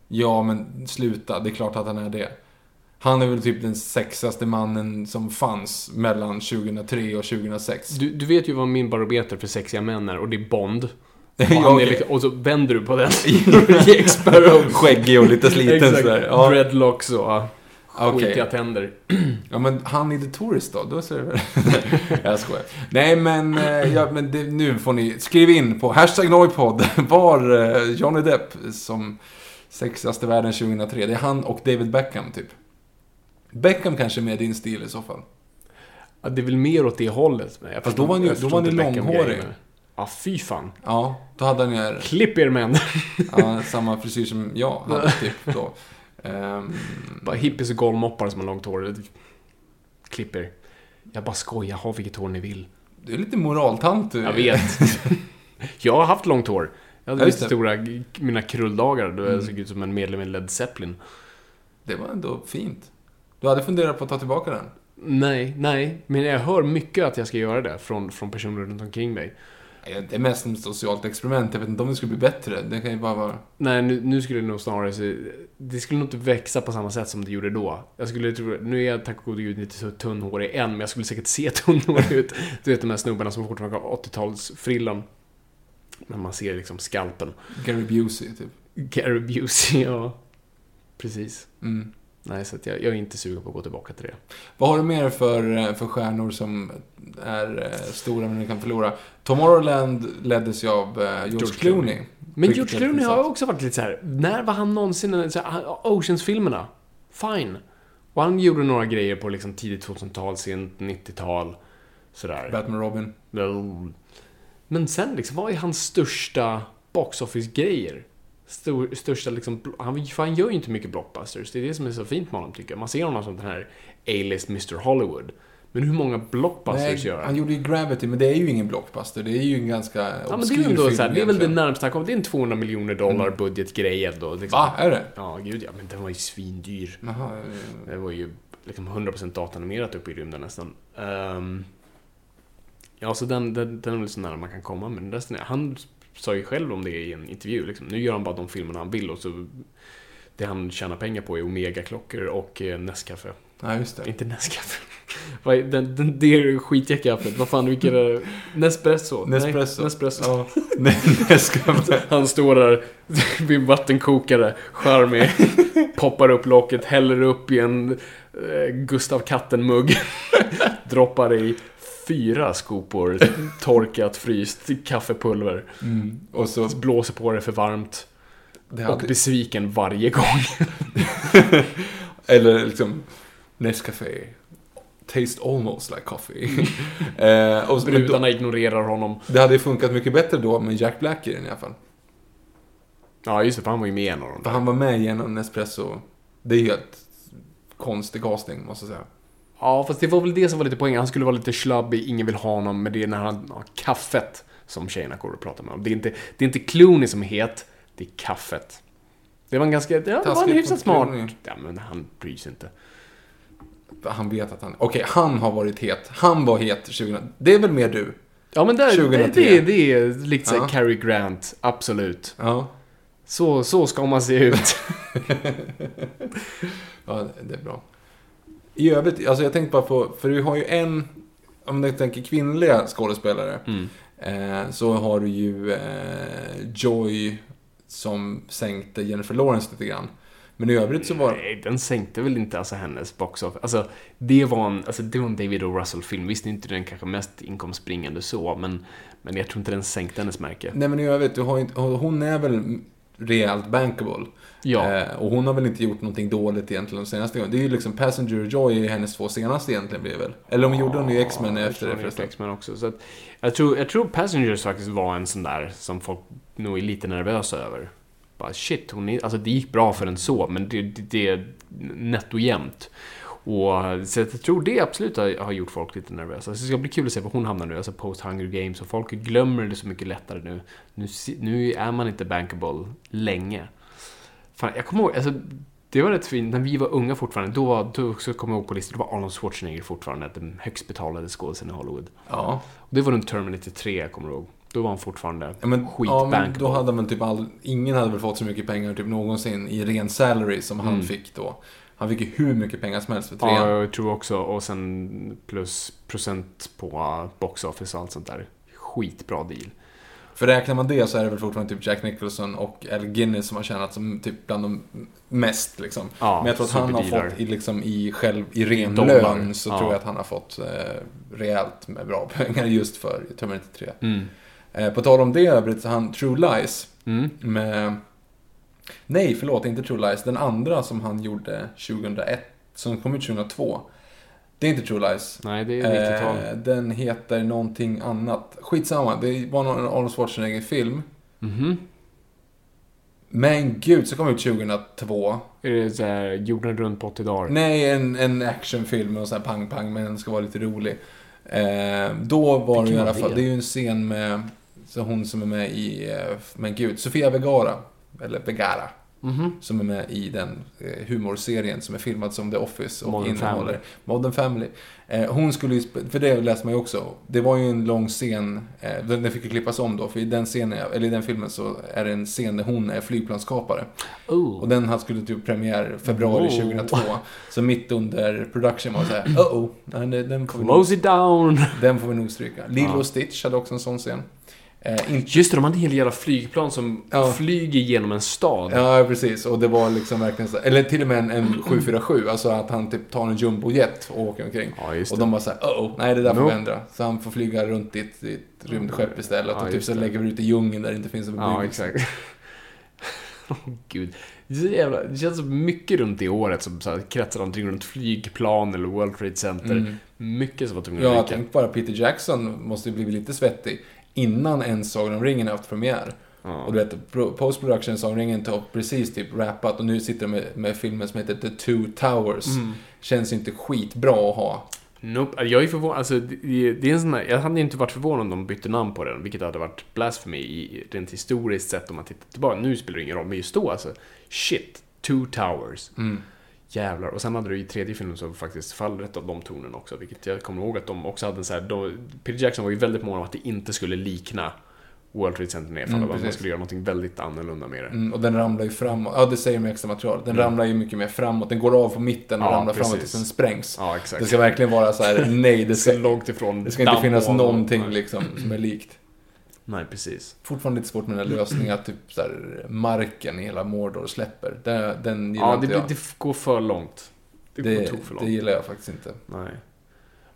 Ja, men sluta. Det är klart att han är det. Han är väl typ den sexigaste mannen som fanns mellan 2003 och 2006. Du, du vet ju vad min barometer för sexiga män är och det är Bond. Och, är okej. liksom, och så vänder du på den. Jack Sparrow. Skäggig och lite sliten sådär. Ja. Dreadlocks och... Okej. skitiga tänder. Ja, men han i The Tourist då? Då ser jag skojar. Nej, men, eh, ja, men det, nu får ni skriva in på hashtag Noipod var eh, Johnny Depp som sexigaste världen 2003. Det är han och David Beckham, typ. Beckham kanske är med din stil i så fall. Ja, det är väl mer åt det hållet. Men jag Fast då var han ju- då var han ju långhårig. Ja, fy fan. Ja, då hade han ju här, Klipp er män. ja, samma frisyr som jag hade, typ då. Ehm, Bara hippies och golvmoppar som har långt hår. Klipp er. Jag bara skojar, ha vilket hår ni vill. du är lite moraltant du. Jag vet. jag har haft långt hår. Jag hade lite. Mm. stora, mina krulldagar då jag såg ut som en medlem i Led Zeppelin. Det var ändå fint. Du hade funderat på att ta tillbaka den? Nej, nej. Men jag hör mycket att jag ska göra det från, från personer runt omkring mig. Det är mest ett socialt experiment. Jag vet inte om det skulle bli bättre. Det kan ju bara vara... Nej, nu, nu skulle det nog snarare se, Det skulle nog inte växa på samma sätt som det gjorde då. Jag skulle tro... Nu är jag tack och gode gud inte så tunnhårig än, men jag skulle säkert se tunnhårig ut. Du vet de här snubbarna som fortfarande har 80-talsfrillan. När man ser liksom skalpen. Gary Busey, typ. Gary Busey, ja. Precis. Mm. Nej, så jag, jag är inte sugen på att gå tillbaka till det. Vad har du mer för, eh, för stjärnor som är eh, stora men du kan förlora? Tomorrowland leddes ju av eh, George, George Clooney. Clooney. Men George Clooney har också varit lite så här. när var han någonsin, så här, Oceans-filmerna? Fine. Och han gjorde några grejer på liksom tidigt 2000-tal, sent 90-tal. Sådär. Batman Robin. Men sen liksom, vad är hans största box office-grejer? Stor, största liksom, han, för han gör ju inte mycket blockbusters. Det är det som är så fint med honom tycker jag. Man ser honom som den här A-list Mr Hollywood. Men hur många blockbusters gör han han? gjorde ju Gravity, men det är ju ingen blockbuster. Det är ju en ganska Ja, men det är, ändå film så här, det är väl det närmsta han kommer. Det är en 200 miljoner dollar budgetgrej ändå. Liksom. Va? Är det? Ja, gud ja. Men den var ju svindyr. Jaha. eh, Det var ju liksom 100% datanimerat uppe i rymden nästan. Ehm, ja, så den, den, den är väl så nära man kan komma. Men resten han sa ju själv om det i en intervju. Liksom. Nu gör han bara de filmerna han vill och så det han tjänar pengar på är Omega-klockor och eh, Nescafé. Ja, just det. Inte är- den, den, det är skitiga kaffet. Vad fan, vilket är det? Nespresso? Nej, Nespresso. Nespresso. Ja. Nej, Nescafé. Han står där vid en vattenkokare, charmig, poppar upp locket, häller upp i en eh, Gustav Katten-mugg, droppar i fyra skopor torkat, fryst kaffepulver, Mm. Och så... blåser på det för varmt Det och hade, besviken varje gång. eller liksom... Nescafé. Taste almost like coffee. eh, och, men då, Brudarna ignorerar honom. det hade ju funkat mycket bättre då med Jack Black i den i alla fall. Ja, just det, för han var ju med i en av dem. För han var med genom Nespresso. Det är helt konstig casting, måste jag säga. Ja, fast det var väl det som var lite poängen. Han skulle vara lite slubbig, ingen vill ha honom, men det är när han har kaffet som tjejerna går och pratar med honom. Det är inte, det är inte Clooney som är het, det är kaffet. Det var en ganska, ja, det var en hyfsat smart. Clooney. Ja, men han bryr sig inte. Han vet att han... Okej, han har varit het. Han var het 2000. Det är väl mer du? Ja, men där, det, 2003. det, det är lite såhär Ja. Cary Grant, absolut. Ja. Så, så ska man se ut. Ja, det är bra. I övrigt, alltså jag tänkte bara på, för du har ju en, om du tänker kvinnliga skådespelare, Mm. eh, så har du ju eh, Joy som sänkte Jennifer Lawrence lite grann. Men i övrigt så var... Nej, den sänkte väl inte alltså hennes box office. Alltså, det var en, alltså, det var en David O. Russell-film. Visst är inte den kanske mest inkomstbringande så, men, men jag tror inte den sänkte hennes märke. Nej men i övrigt, du har inte, hon är väl rejält bankable. Ja. Eh, och hon har väl inte gjort någonting dåligt egentligen de senaste gångerna. Det är ju liksom Passenger och Joy är hennes två senaste egentligen blir väl? Eller om gjorde hon ju X-Men efter det förresten. X-Men också. Så att, jag, tror, jag tror Passengers faktiskt var en sån där som folk nog är lite nervösa över. Bara shit, hon är, alltså det gick bra för en så, men det, det, det är nettojämnt. Och, så jag tror det absolut har, gjort folk lite nervösa. Så det ska bli kul att se var hon hamnar nu, alltså post Hunger Games. Och folk glömmer det så mycket lättare nu. Nu, nu är man inte bankable länge. Fan, jag kommer ihåg, alltså, det var rätt fint, när vi var unga fortfarande, då, var, då så kommer jag ihåg på listan, då var Arnold Schwarzenegger fortfarande den högst betalade skådisen i Hollywood. Ja. Och det var runt Terminator 3, jag kommer ihåg. Då var han fortfarande Ja, men, ja, men då hade man typ all, ingen hade väl fått så mycket pengar typ någonsin i ren salary som han Mm. fick då. Han fick ju hur mycket pengar som helst för trean. Ja, jag tror också. Och sen plus procent på box office och allt sånt där. Skitbra deal. För räknar man det så är det väl fortfarande typ Jack Nicholson och Al Guinness som har tjänat som typ bland de mest liksom. Ja, Men jag tror att han har fått i, liksom, i, själv, i ren Dollar. lön så Ja. tror jag att han har fått eh, rejält med bra pengar just för Terminator 3. Mm. Eh, på tal om det övrigt så han True Lies Mm. med... Nej, förlåt, inte True Lies. Den andra som han gjorde 2001, som kom ut 2002. Det är inte True Lies. Nej, det är 90-tal. Eh, den heter någonting annat. Skitsamma, det var någon Arnold Schwarzenegger-film. Mhm. Men gud, så kom ut 2002. Är det såhär jorden runt på 80 dagar? Nej, en, en actionfilm och så här pang-pang, men den ska vara lite rolig. Eh, då var det Vilken i alla fall, det? det är ju en scen med, så hon som är med i, eh, men gud, Sofia Vergara, eller Vergara, Mhm. som är med i den eh, humorserien som är filmad som The Office och Modern innehåller Family. Modern Family. Eh, hon skulle ju, för det läste man ju också, det var ju en lång scen, eh, den, den fick ju klippas om då, för i den scenen, eller i den filmen så är det en scen där hon är flygplanskapare. Oh. Och den skulle typ premiär februari Oh. 2002. Så mitt under production var det såhär, uh oh, det- den får, vi nog, Close it down! den får vi nog stryka. Lilo och Stitch hade också en sån scen. Eh, inte, Just det, de hade en hel jävla flygplan som Ja. flyger genom en stad. ja, precis. Och det var liksom verkligen så, eller till och med en, en 747, alltså att han typ tar en jumbojet och åker omkring. Ja, Och de bara såhär, oh, nej det där får Nope. vi ändra. Så han får flyga runt i ett, i ett rymdskepp istället. Ja, och typ så det. lägger vi ut i djungeln där det inte finns en Ja, bebyggelse. exakt. Åh gud. Det, så jävla, det känns mycket runt det året som så här, kretsar omkring runt flygplan eller World Trade Center. Mm. Mycket som var tvungen Ja, att ryka. tänk bara Peter Jackson måste ju blivit lite svettig innan ens Sagan om ringen haft premiär. Och du vet, pro- post-production Sagan om ringen har precis typ rappat och nu sitter de med, med filmen som heter The Two Towers. Mm. Känns inte skitbra att ha. Nope. Jag är förvånad. Alltså, det, det är en sån här, jag hade inte varit förvånad om de bytte namn på den, vilket hade varit blasphemy i, rent historiskt sett om man tittar tillbaka. Nu spelar det ingen roll, men just då alltså. Shit. Two Towers. Mm. Jävlar. Och sen hade du ju tredje filmen som faktiskt faller rätt av de tonerna också. Vilket jag kommer ihåg att de också hade en så här, de, Peter Jackson var ju väldigt mån om att det inte skulle likna World Trade Center nedfall. Mm, Mm, man skulle göra någonting väldigt annorlunda med det. Mm, och den ramlar ju framåt. Ja, det säger de i extra material. Den ramlar ju mycket mer framåt. Den går av på mitten och Ja, ramlar framåt precis. tills den sprängs. Ja, exakt. Det ska verkligen vara så här: nej, det ska, så långt ifrån det ska inte finnas någonting liksom som är likt. Nej, precis. Fortfarande lite svårt med den här lösningen att typ så här, marken i hela Mordor släpper. Den, den gillar Ja, inte det, jag. det går för långt. Det, går Det, tok för långt. det gillar jag faktiskt inte. Nej.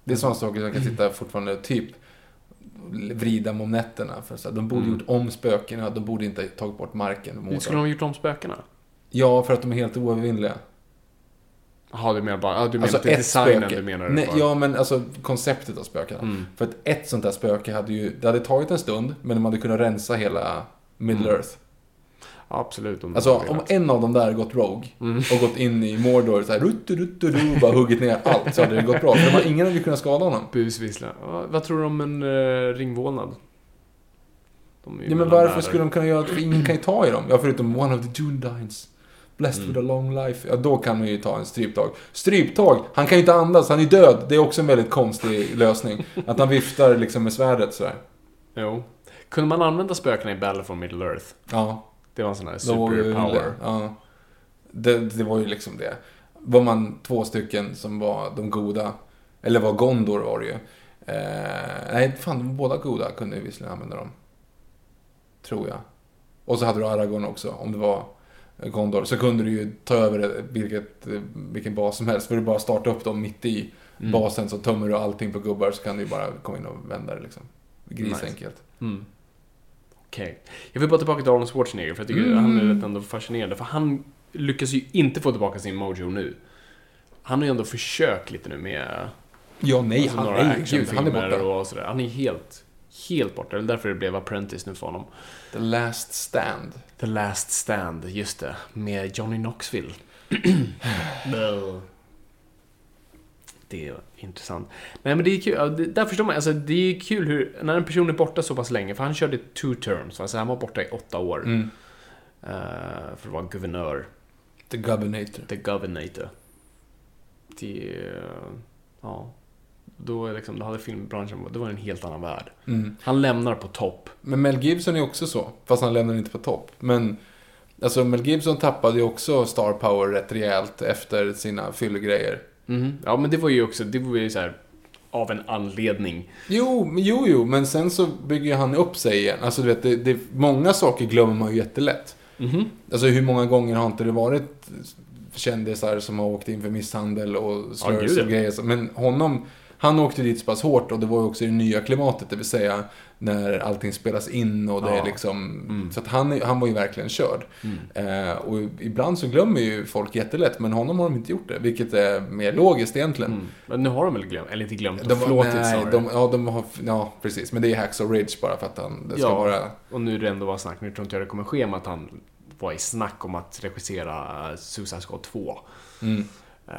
Det är sådana saker som jag kan sitta fortfarande typ vrida om nätterna. För så här, de borde Mm. gjort om spökena, de borde inte tagit bort marken. och Hur skulle de ha gjort om spökena? Ja, för att de är helt oövervinnliga. Jaha, du menar bara... Ja, du menar Alltså inte ett designen, spöke. du menar Nej, bara. ja, men alltså konceptet av spökena. Mm. För att ett sånt där spöke hade ju, det hade tagit en stund, men de hade kunnat rensa hela Middle Mm. Earth. Absolut. Om Alltså om en av dem där gått Rogue Mm. och gått in i Mordor så här, ruttu, ruttu, ruttu, och bara huggit ner allt så hade det gått bra. För har, ingen hade kunnat skada honom. Busvissla. Vad tror du om en uh, ringvålnad? Är Ja, men varför skulle de kunna göra det? För ingen kan ju ta i dem. Ja, förutom One of the Jundines. Blessed with a long life. Ja, då kan man ju ta en stryptag. Stryptag! Han kan ju inte andas, han är död. Det är också en väldigt konstig lösning. Att han viftar liksom med svärdet sådär. Jo. Kunde man använda spökena i Battle for Middle Earth? Ja, Det var en sån här superpower. Ja. Det, det var ju liksom det. Var man två stycken som var de goda, eller var Gondor var det ju. Eh, nej, fan, de var båda goda kunde ju visserligen använda dem. Tror jag. Och så hade du Aragorn också, om det var Gondor. Så kunde du ju ta över vilket, vilken bas som helst. För du bara starta upp dem mitt i Mm. basen så tömmer du allting på gubbar så kan du ju bara komma in och vända det liksom. Grisenkelt. Mm. Okej. Jag vill bara tillbaka till Arnold Schwarzenegger, för jag tycker Mm. han är rätt ändå fascinerande. För han lyckas ju inte få tillbaka sin mojo nu. Han har ju ändå försökt lite nu med Ja, nej, alltså, han, några nej, gud, han är borta. och sådär. Han är helt, helt borta. Det är därför det blev Apprentice nu för honom. The Last Stand. The Last Stand, just det. Med Johnny Knoxville. Det är intressant. Nej men det är kul, där förstår man, alltså det är kul hur, när en person är borta så pass länge, för han körde two terms, alltså han var borta i åtta år. Mm. eh, för att vara guvernör, The Governator. the governator. Det, eh, ja. Då, är liksom, då hade filmbranschen, då var det en helt annan värld. Mm. Han lämnar på topp. Men Mel Gibson är också så, fast han lämnar inte på topp. Men alltså Mel Gibson tappade ju också star power rätt rejält efter sina fyllegrejer. Mhm. Ja men det var ju också, det var ju så här av en anledning. Jo, jo, jo, men sen så bygger han upp sig igen. Alltså, du vet, det, det, många saker glömmer man ju jättelätt. Mhm. Alltså, hur många gånger har inte det varit kändisar som har åkt in för misshandel och slurs ja. och grejer. Men honom, han åkte dit så pass hårt och det var ju också det nya klimatet, det vill säga när allting spelas in och det Ja. är liksom... Mm. Så att han, han var ju verkligen körd. Eh, och ibland så glömmer ju folk jättelätt, men honom har de inte gjort det, vilket är mer logiskt egentligen. Mm. Men nu har de väl glömt, eller inte glömt, De, de förlåtit nej, de, ja, de har, ja, precis. Men det är Hacksaw Ridge bara för att han, det ska Ja. vara... Och nu är det ändå var snack, nu tror inte jag det kommer ske med att han var i snack om att regissera eh, Suicide Squad 2. Mm. Eh,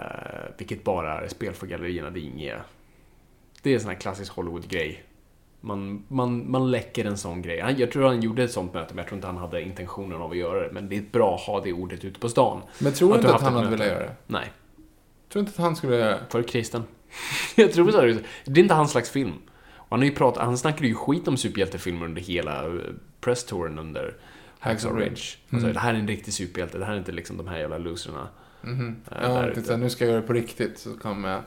vilket bara är spel för gallerierna, det är inget... Det är en sån här klassisk Hollywood-grej. Man, man, man läcker en sån grej. Jag tror han gjorde ett sånt möte, men jag tror inte han hade intentionen av att göra det. Men det är bra att ha det ordet ute på stan. Men tror du inte att han hade velat göra det? Nej, Tror du inte att han skulle göra det? för kristen. jag tror så. det. Är inte hans slags film. Och han, har ju pratat, han snackade ju skit om superhjältefilmer under hela eh, presstouren under Hacksaw Ridge. Han sa Mm. det här är en riktig superhjälte, det här är inte liksom de här jävla loserna. Mhm. Eh, Ja, där så nu ska jag göra det på riktigt. Så kommer jag...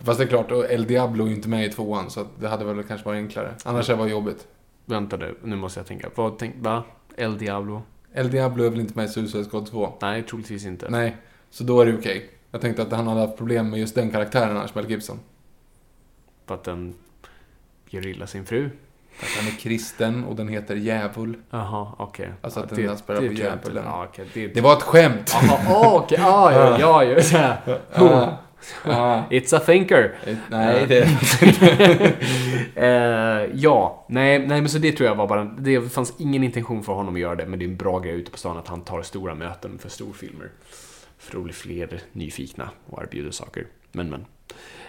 Fast det är klart, och El Diablo är ju inte med i tvåan, så det hade väl kanske varit enklare. Annars hade det varit jobbigt. Vänta nu, nu måste jag tänka. Vad tänk, va? El Diablo? El Diablo är väl inte med i Suicide Squad 2? Nej, troligtvis inte. Nej, så då är det okej. Jag tänkte att han hade haft problem med just den karaktären annars, Mel Gibson. För att den gör illa sin fru. Att han är kristen och den heter Djävul. Jaha, okej. Alltså att Ja, den spelar på tror jag inte. djävulen. Ja, okej. Det, Det var ett skämt! Jaha, ah, okej. Ah, ja, ja, ja. här. Ah. It's a thinker. Nej, det... Eh, ja, nej, nej, men så det tror jag var bara... Det fanns ingen intention för honom att göra det, men det är en bra grej ute på stan att han tar stora möten för storfilmer. För att bli fler nyfikna och erbjuder saker. Men, men.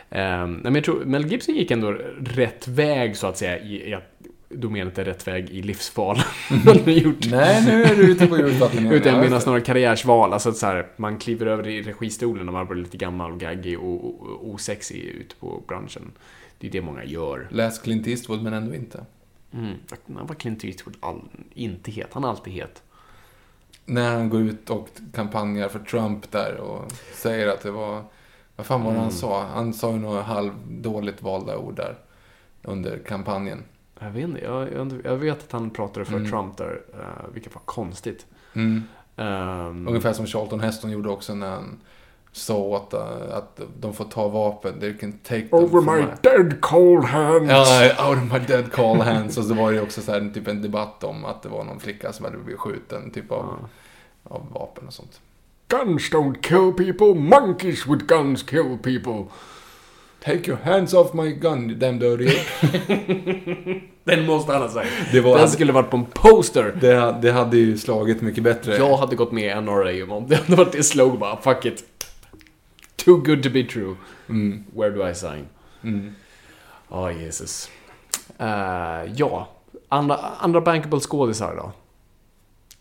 Eh, men jag tror Mel Gibson gick ändå rätt väg, så att säga, i, i att domenet är rätt väg i livsval. Gjort. Nej, nu är du ute på djupt vatten. Utan jag Ja, menar snarare karriärsval. Alltså att så här, man kliver över i registolen när man blir lite gammal och gaggig och, och, och osexig ute på branschen. Det är det många gör. Läs Clint Eastwood, men ändå inte. Mm. Han var Clint Eastwood all, inte het. Han är alltid het. När han går ut och kampanjar för Trump där och säger att det var... Vad fan var det Mm. han sa? Han sa ju några halvdåligt valda ord där. Under kampanjen. Jag vet inte. Jag, jag, jag vet att han pratade för Mm. Trump där, uh, vilket var konstigt. Mm. Ehm, Ungefär som Charlton Heston gjorde också när han sa att, uh, att de får ta vapen. They can take them Over from my dead cold hands. Ja, out of my dead call hands. Och så var det ju också så här, typ en debatt om att det var någon flicka som hade blivit skjuten. Typ av, Ja. av vapen och sånt. Guns don't kill people, monkeys with guns kill people. Take your hands off my gun, you damn dirty Den måste han ha sagt. Det var- Den skulle varit på en poster. det, det hade ju slagit mycket bättre. Jag hade gått med i NRA om det hade varit det slogan bara, fuck it. Too good to be true. Mm. Where do I sign? Mm. Ja, Jesus. Eh, ja, andra, andra bankable skådisar då?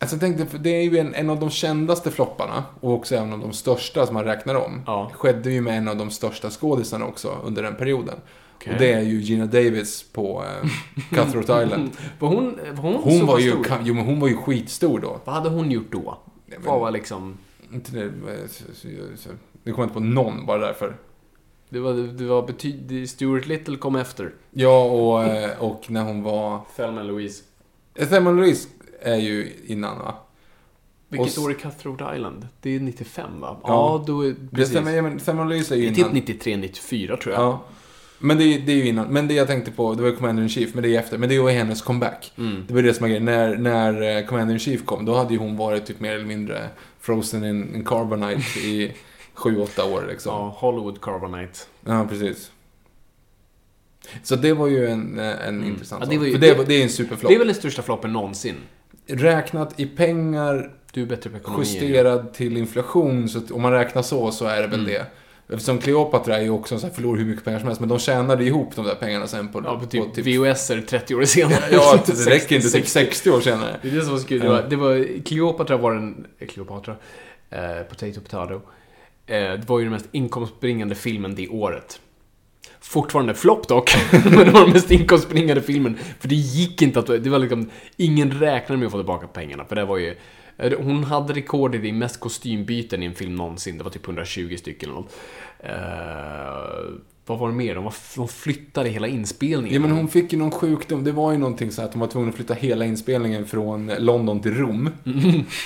Alltså jag tänkte, det är ju en, en av de kändaste flopparna och också en av de största som man räknar om. Ja. Skedde ju med en av de största skådisarna också under den perioden. Okej. Och det är ju Gina Davis på eh, Cutthroat Island. Var hon, var hon, Hon så var ju, stor? jo, men hon var ju skitstor då. Vad hade hon gjort då? Men- Vad var liksom... Inte det, eh, så- det kommer inte på någon bara därför. Det var, det var betyd... Stuart Little kom efter. Ja, och, eh, och när hon var... Thelma Louise. Thelma Louise är ju innan va? Vilket Och år är Cutthroat Island? Det är 95 va? Ja. Ja, då är... Det Precis. stämmer, ja, men Thelma Louise är Det ju är innan. typ 93, 94 tror jag. Ja. Men det, är- det är ju innan. Men det jag tänkte på, det var ju Commander in Chief, men det är efter. Men det var hennes comeback. Mm. Det var det som var grejen. När, när eh, Commander in Chief kom, då hade ju hon varit typ mer eller mindre frozen in, in carbonite i sju åtta år liksom. Ja, Hollywood Carbonite. Ja, precis. Så det var ju en, eh, en intressant Mm. Ja, det ju- det, det- det är en superflopp. Det är väl den största floppen någonsin? Räknat i pengar, Du är bättre på ekonomi. justerad till inflation, så om man räknar så, så är det väl Mm. det. Eftersom Cleopatra är ju också en sån här förlorar hur mycket pengar som helst, men de tjänade ihop de där pengarna sen på... Ja, på typ, på VHS är 30 år senare. Ja, det 60, räcker inte. Typ 60. 60 år senare. Det är det som var så kul. Det var, det var, Cleopatra var den... eh, Cleopatra? Eh, potato Potato. Eh, det var ju den mest inkomstbringande filmen det året. Fortfarande flopp dock, men det var den mest inkomstbringande filmen. För det gick inte att... Det var liksom... Ingen räknade med att få tillbaka pengarna, för det var ju... Eh, hon hade rekordet i mest kostymbyten i en film någonsin. Det var typ 120 stycken eller något. Eh, Eh, vad var det mer? De, var, de flyttade hela inspelningen. Ja, men hon fick ju någon sjukdom. Det var ju någonting så att de var tvungna att flytta hela inspelningen från London till Rom.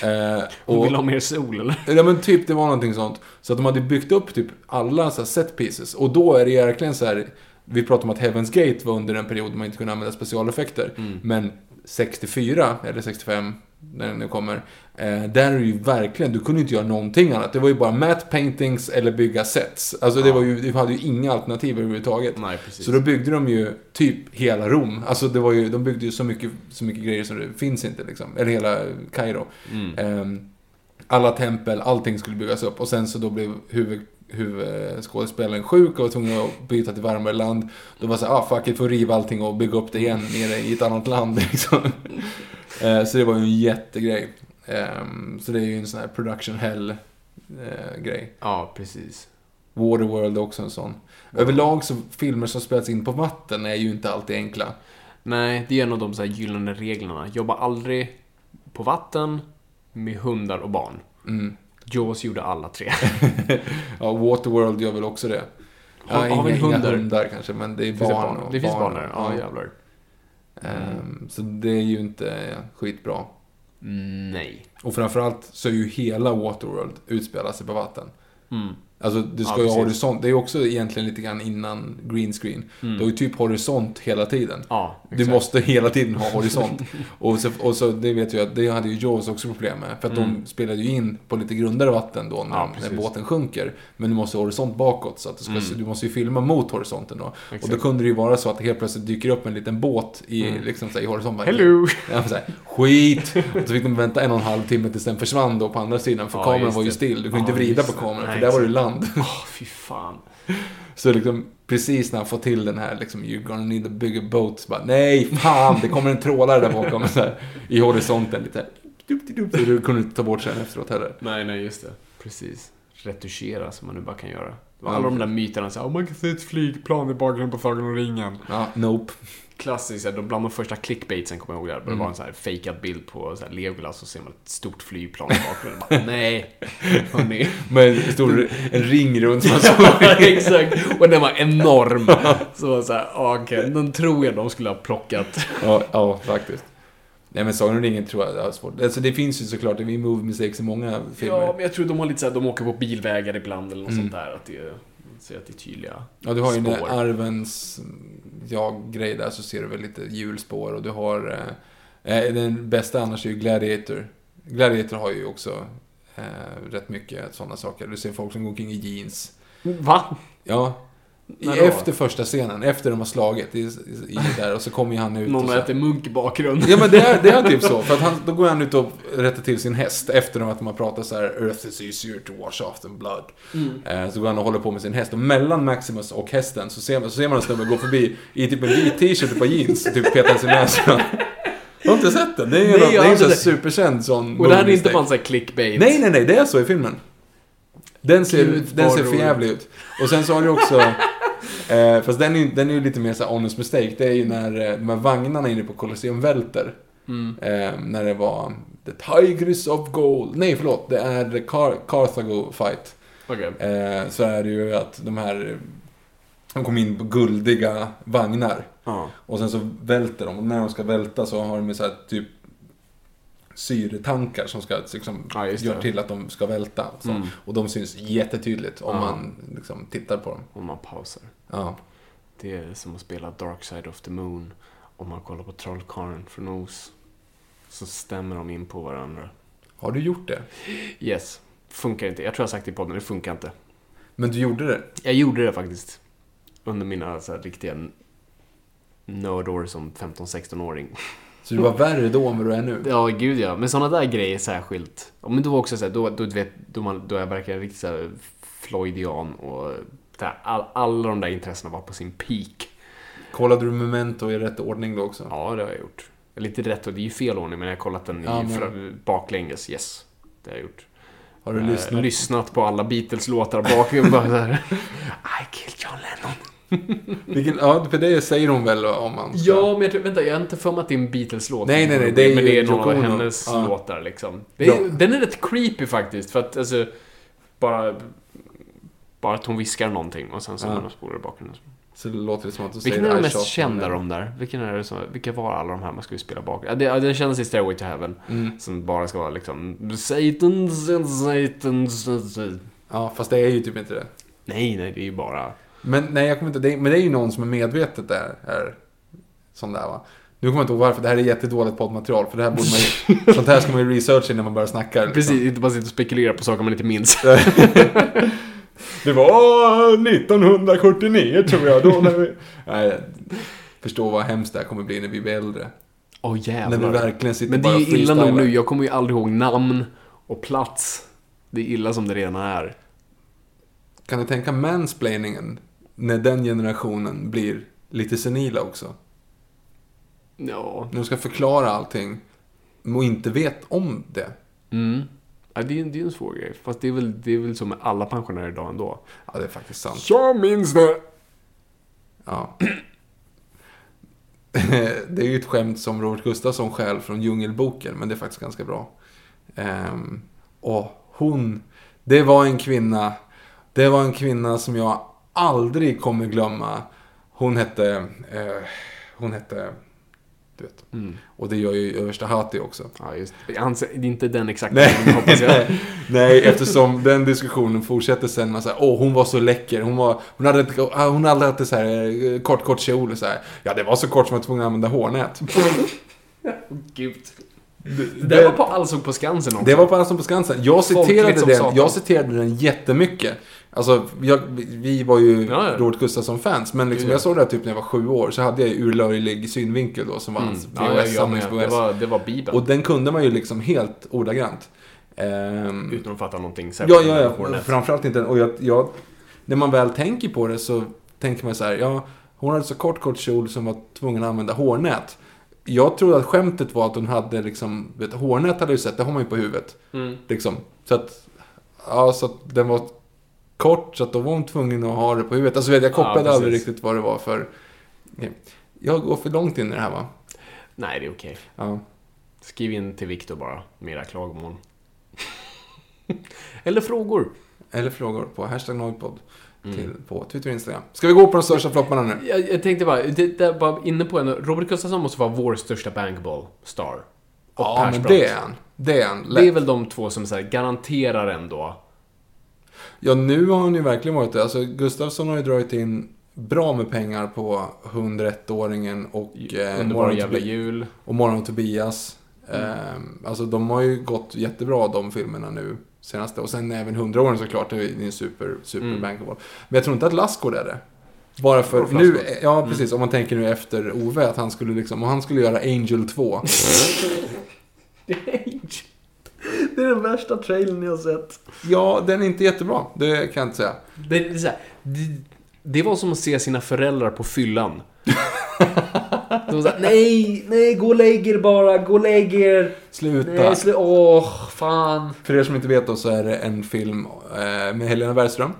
Eh, Hon och, ville ha mer sol, eller? Ja men typ, det var någonting sånt. Så att de hade byggt upp typ alla så här set pieces. Och då är det verkligen så här. Vi pratade om att Heaven's Gate var under en period då man inte kunde använda specialeffekter. Men 64, eller 65, när den nu kommer. Eh, där är det ju verkligen, du kunde inte göra någonting annat. Det var ju bara matte paintings eller bygga sets. Alltså det var ju, du hade ju inga alternativ överhuvudtaget. Nej. Så då byggde de ju typ hela Rom. Alltså det var ju, de byggde ju så mycket, så mycket grejer som det finns inte liksom. Eller hela Kairo. Ehm, alla tempel, allting skulle byggas upp. Och sen så då blev huvud, huvudskådespelaren sjuk och var tvungen att byta till varmare land. Då var det så här, ah fuck it, får riva allting och bygga upp det igen nere i ett annat land liksom. Eh, så det var ju en jättegrej. Ehm, så det är ju en sån här production hell eh, grej. Ja, precis. Waterworld är också en sån. Överlag så filmer som spelas in på vatten är ju inte alltid enkla. Nej, det är en av de så gyllene reglerna. Jobba aldrig på vatten med hundar och barn. Mm. Jaws gjorde alla tre. Ja, Waterworld gör väl också det. Har- ja, har vi inga, hundar? inga hundar kanske, men det är Finns det barn. barn? och Det finns barn där? Ja, jävlar. Ehm, så det är ju inte skitbra. Nej. Och framförallt så är ju hela Waterworld utspelar sig på vatten. Mm. Alltså, du ska Ja, ju ha horisont. Det är ju också egentligen lite grann innan green screen. Du har ju typ horisont hela tiden. Ja, Du exakt. måste hela tiden ha horisont. och, så, och så, det vet jag att det hade ju Jaws också problem med. För att de spelade ju in på lite grundare vatten då när, Mm. Ja, när båten sjunker. Men du måste ha horisont bakåt. Så att du, ska, du måste ju filma mot horisonten då. Och då Mm. Exakt. kunde det ju vara så att det helt plötsligt dyker upp en liten båt i, liksom, så här, i horisont. Bara, Hello! Ja, så här, skit! Och så fick de vänta en och en halv timme tills den försvann då på andra sidan. För kameran var ju still. Du kunde inte vrida på kameran Nej, för där var det exakt. Land. Åh, fy fan. Så liksom precis när han får till den här liksom, you're gonna need a bigger boat. Så bara, nej, fan, det kommer en trålare där bakom. Så här, I horisonten lite. Så du kunde inte ta bort sen efteråt heller. Nej, nej, just det. Precis. Retuschera som man nu bara kan göra. Alla de där myterna, så här, oh, man kan se ett flygplan i bakgrunden på Sagan om ringen. Ja, nope. Klassiskt, bland de första clickbaitsen kommer jag ihåg där. Mm. Det var en så här fejkad bild på så här, Legolas och så ser man ett stort flygplan i bakgrunden. Bara, nej, hörni. Med en stor en ring runt som Ja, exakt. Och den var enorm. Så var så här, okej, den tror jag de skulle ha plockat. Ja, ja, faktiskt. Nej men Sagan om ringen tror jag är svårt. Alltså det finns ju såklart, det är movie mistakes i många filmer. Ja, men jag tror de har lite så här, de åker på bilvägar ibland eller något sånt där. Att det, är- så att det är tydliga Ja, du har ju den spår. arvens ja-grej där så ser du väl lite hjulspår och du har... Eh, eh, den bästa annars är ju Gladiator. Gladiator har ju också eh, rätt mycket sådana saker. Du ser folk som går omkring i jeans. Va? Ja. När då? efter första scenen, efter de har slagit i, i, där och så kommer han ut Någon och så, äter munk i bakgrunden. Ja men det är, det är typ så. För att han, då går han ut och rättar till sin häst efter att de har pratat så här Earth is easier to wash off than blood. Eh, så går han och håller på med sin häst. Och mellan Maximus och hästen så ser man, så ser man en snubbe gå förbi i typ en vit t-shirt och ett par jeans och typ petar sin näsa. Du har inte sett den? Det är ju Nej, någon- det jag är har en sån inte sett- superkänd sån Och det här är inte bara en sån här clickbait. Nej, nej, nej. Det är så i filmen. Den ser, Gud, den ser för roligt. jävlig ut. Och sen så har du också... Eh, fast den är ju den är ju lite mer så här honest mistake. Det är ju när eh, de här vagnarna inne på Colosseum välter. Mm. Eh, när det var The Tigris of Gold. Nej, förlåt. Det är The Car- Carthago fight. Okej. Eh, så är det ju att de här... De kom in på guldiga vagnar. Ja. Och sen så välter de. Och när de ska välta så har de så här typ syretankar som ska liksom Ja, gör till att de ska välta. Och, så. Mm. och de syns jättetydligt om Ja. man liksom tittar på dem. Om man pausar. Ja. Det är som att spela Dark Side of the Moon. Om man kollar på Trollkarlen från Oz. Så stämmer de in på varandra. Har du gjort det? Yes. Funkar inte. Jag tror jag har sagt det i podden, det funkar inte. Men du gjorde det? Jag gjorde det faktiskt. Under mina så här, riktiga nördår som 15-16-åring. Så du var värre då än vad du är nu? Ja, gud ja. Men sådana där grejer särskilt. Ja, men då var också så här, då, då, du vet, då, man, då jag verkligen riktigt så här Floydian och här, all, alla de där intressena var på sin peak. Kollade du Memento i rätt ordning då också? Ja, det har jag gjort. Inte rätt, och det är ju fel ordning, men jag har kollat den i Ja, men- baklänges. Yes, det har jag gjort. Har du Eh, lyssnat? lyssnat på alla Beatles-låtar bakom. bara så här, I killed John Lennon. Vilken, ja, för det säger hon väl om man ska- Ja, men jag tror, vänta, jag har inte för mig att det är en Beatles-låt. Nej, nej, nej, det är men det är någon av hennes Ja. låtar liksom. Är, Ja. Den är rätt creepy faktiskt, för att alltså, bara... Bara att hon viskar någonting och sen så Ja. spolar i bakgrunden. Så det låter som att du Vilken säger är de I mest kända de där? Vilken är det som, vilka var alla de här man skulle spela bakgrund? Ja, det- den kändes i Stairway to Heaven. Mm. Som bara ska vara liksom Satan, Satan, Satan. Ja, fast det är ju typ inte det. Nej, nej, det är ju bara... Men nej, jag kommer inte... Det, men det är ju någon som är medvetet där. Är, sån där va. Nu kommer jag inte ihåg varför. Det här är jättedåligt poddmaterial. För det här borde man ju... sånt här ska man ju researcha innan man börjar snacka. liksom. Precis, inte bara sitta och spekulera på saker man inte minns. Det var 1979 tror jag. Då när vi... Nej, förstå vad hemskt det här kommer bli när vi blir äldre. Åh När vi jävlar. verkligen sitter Men det är ju illa nog nu. Jag kommer ju aldrig ihåg namn och plats. Det är illa som det redan är. Kan du tänka mansplainingen? När den generationen blir lite senila också. Ja. När de ska förklara allting. Och inte vet om det. Mm. Ja, det är det är en svår grej. Fast det är väl, det är väl som med alla pensionärer idag ändå. Ja, det är faktiskt sant. Jag minns det! Ja. det är ju ett skämt som Robert Gustafsson själv från Djungelboken, men det är faktiskt ganska bra. Ehm, och hon, det var en kvinna, det var en kvinna som jag aldrig kommer glömma. Hon hette, eh, hon hette, du vet. Och det gör ju översta Hati också. Ja, just det. Jag anser, det är inte den exakta Nej, hoppas jag. nej, eftersom den diskussionen fortsätter sen så här, åh hon var så läcker, hon, var, hon, hade, ett- hon hade alltid så här eh, kort, kort kjol och så här. Ja, det var så kort som jag var tvungen att använda hårnät. Gud. Det där var på Allsång på Skansen också. Det var på Allsång på Skansen. Jag citerade, som den, satan. jag citerade den jättemycket. Alltså, jag, vi var ju Ja, ja. Robert Gustafsson-fans, men liksom, Ja. jag såg det här typ när jag var sju år, så hade jag ju urlöjlig synvinkel då, som var hans Mm. Ja, jag, jag med. VHS-samlingsVHS. Det var, det var Bibeln. Och den kunde man ju liksom helt ordagrant. Ehm, Utan att fatta någonting Ja, särskilt. ja, ja. Hornet. Framförallt inte. Och jag, jag, när man väl tänker på det så tänker man så här, ja, hon hade så kort, kort kjol som var tvungen att använda hårnät. Jag trodde att skämtet var att hon hade liksom, vet, hårnät hade ju sett, det har man ju på huvudet. Mm. Liksom. Så att, ja, så att den var kort, så att då var hon tvungen att ha det på huvudet. Alltså vet, jag kopplade Ja, aldrig riktigt vad det var för... Jag går för långt in i det här va? Nej, det är okej. Ja. Skriv in till Viktor bara, med era klagomål. Eller frågor. Eller frågor på hashtag Noipod Mm. till, på Twitter och Instagram. Ska vi gå på de största flopparna nu? Jag, jag tänkte bara, det, det bara inne på en, Robert Gustafsson måste vara vår största bankball-star. Och Ja, men det är han. Det är han. Det är väl de två som så här, garanterar ändå. Ja, nu har han ju verkligen varit det. Alltså, Gustafsson har ju dragit in bra med pengar på 101-åringen och, eh, Underbara jävla jul. och Morgon och Tobias. Mm. Eh, alltså, de har ju gått jättebra, de filmerna nu senaste. Och sen även 100-åringen såklart, det är en super, super Mm. bankable. Men jag tror inte att Lassgård är det. Bara för nu, ja precis, om man tänker nu efter Ove, att han skulle liksom, och han skulle göra Angel 2. Det är den värsta trailern jag har sett. ja, den är inte jättebra, det kan jag inte säga. Det, här, det, det var som att se sina föräldrar på fyllan. De såhär, nej, nej, gå och lägg er bara, gå och lägg er. Sluta. Nej, slu- åh, fan. För er som inte vet då så är det en film eh, med Helena Bergström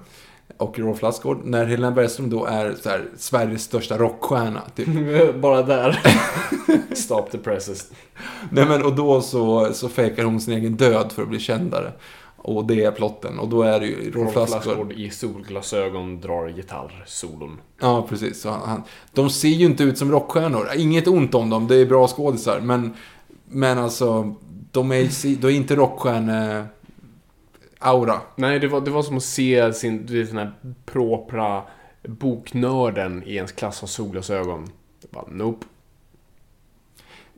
och Rolf Lassgård. När Helena Bergström då är så här, Sveriges största rockstjärna. Typ. bara där. Stop the presses. Nej, men, och då så, så fejkar hon sin egen död för att bli kändare. Och det är plotten. Och då är det ju Rolf Lassgård. I solglasögon drar gitarrsolon. Ja, precis. Så han, han, de ser ju inte ut som rockstjärnor. Inget ont om dem, det är bra skådisar. Men, men alltså, de är, de är inte rockstjärne aura. Nej, det var, det var som att se sin, du vet, den här propra boknörden i ens klass ha solglasögon. Bara, nope.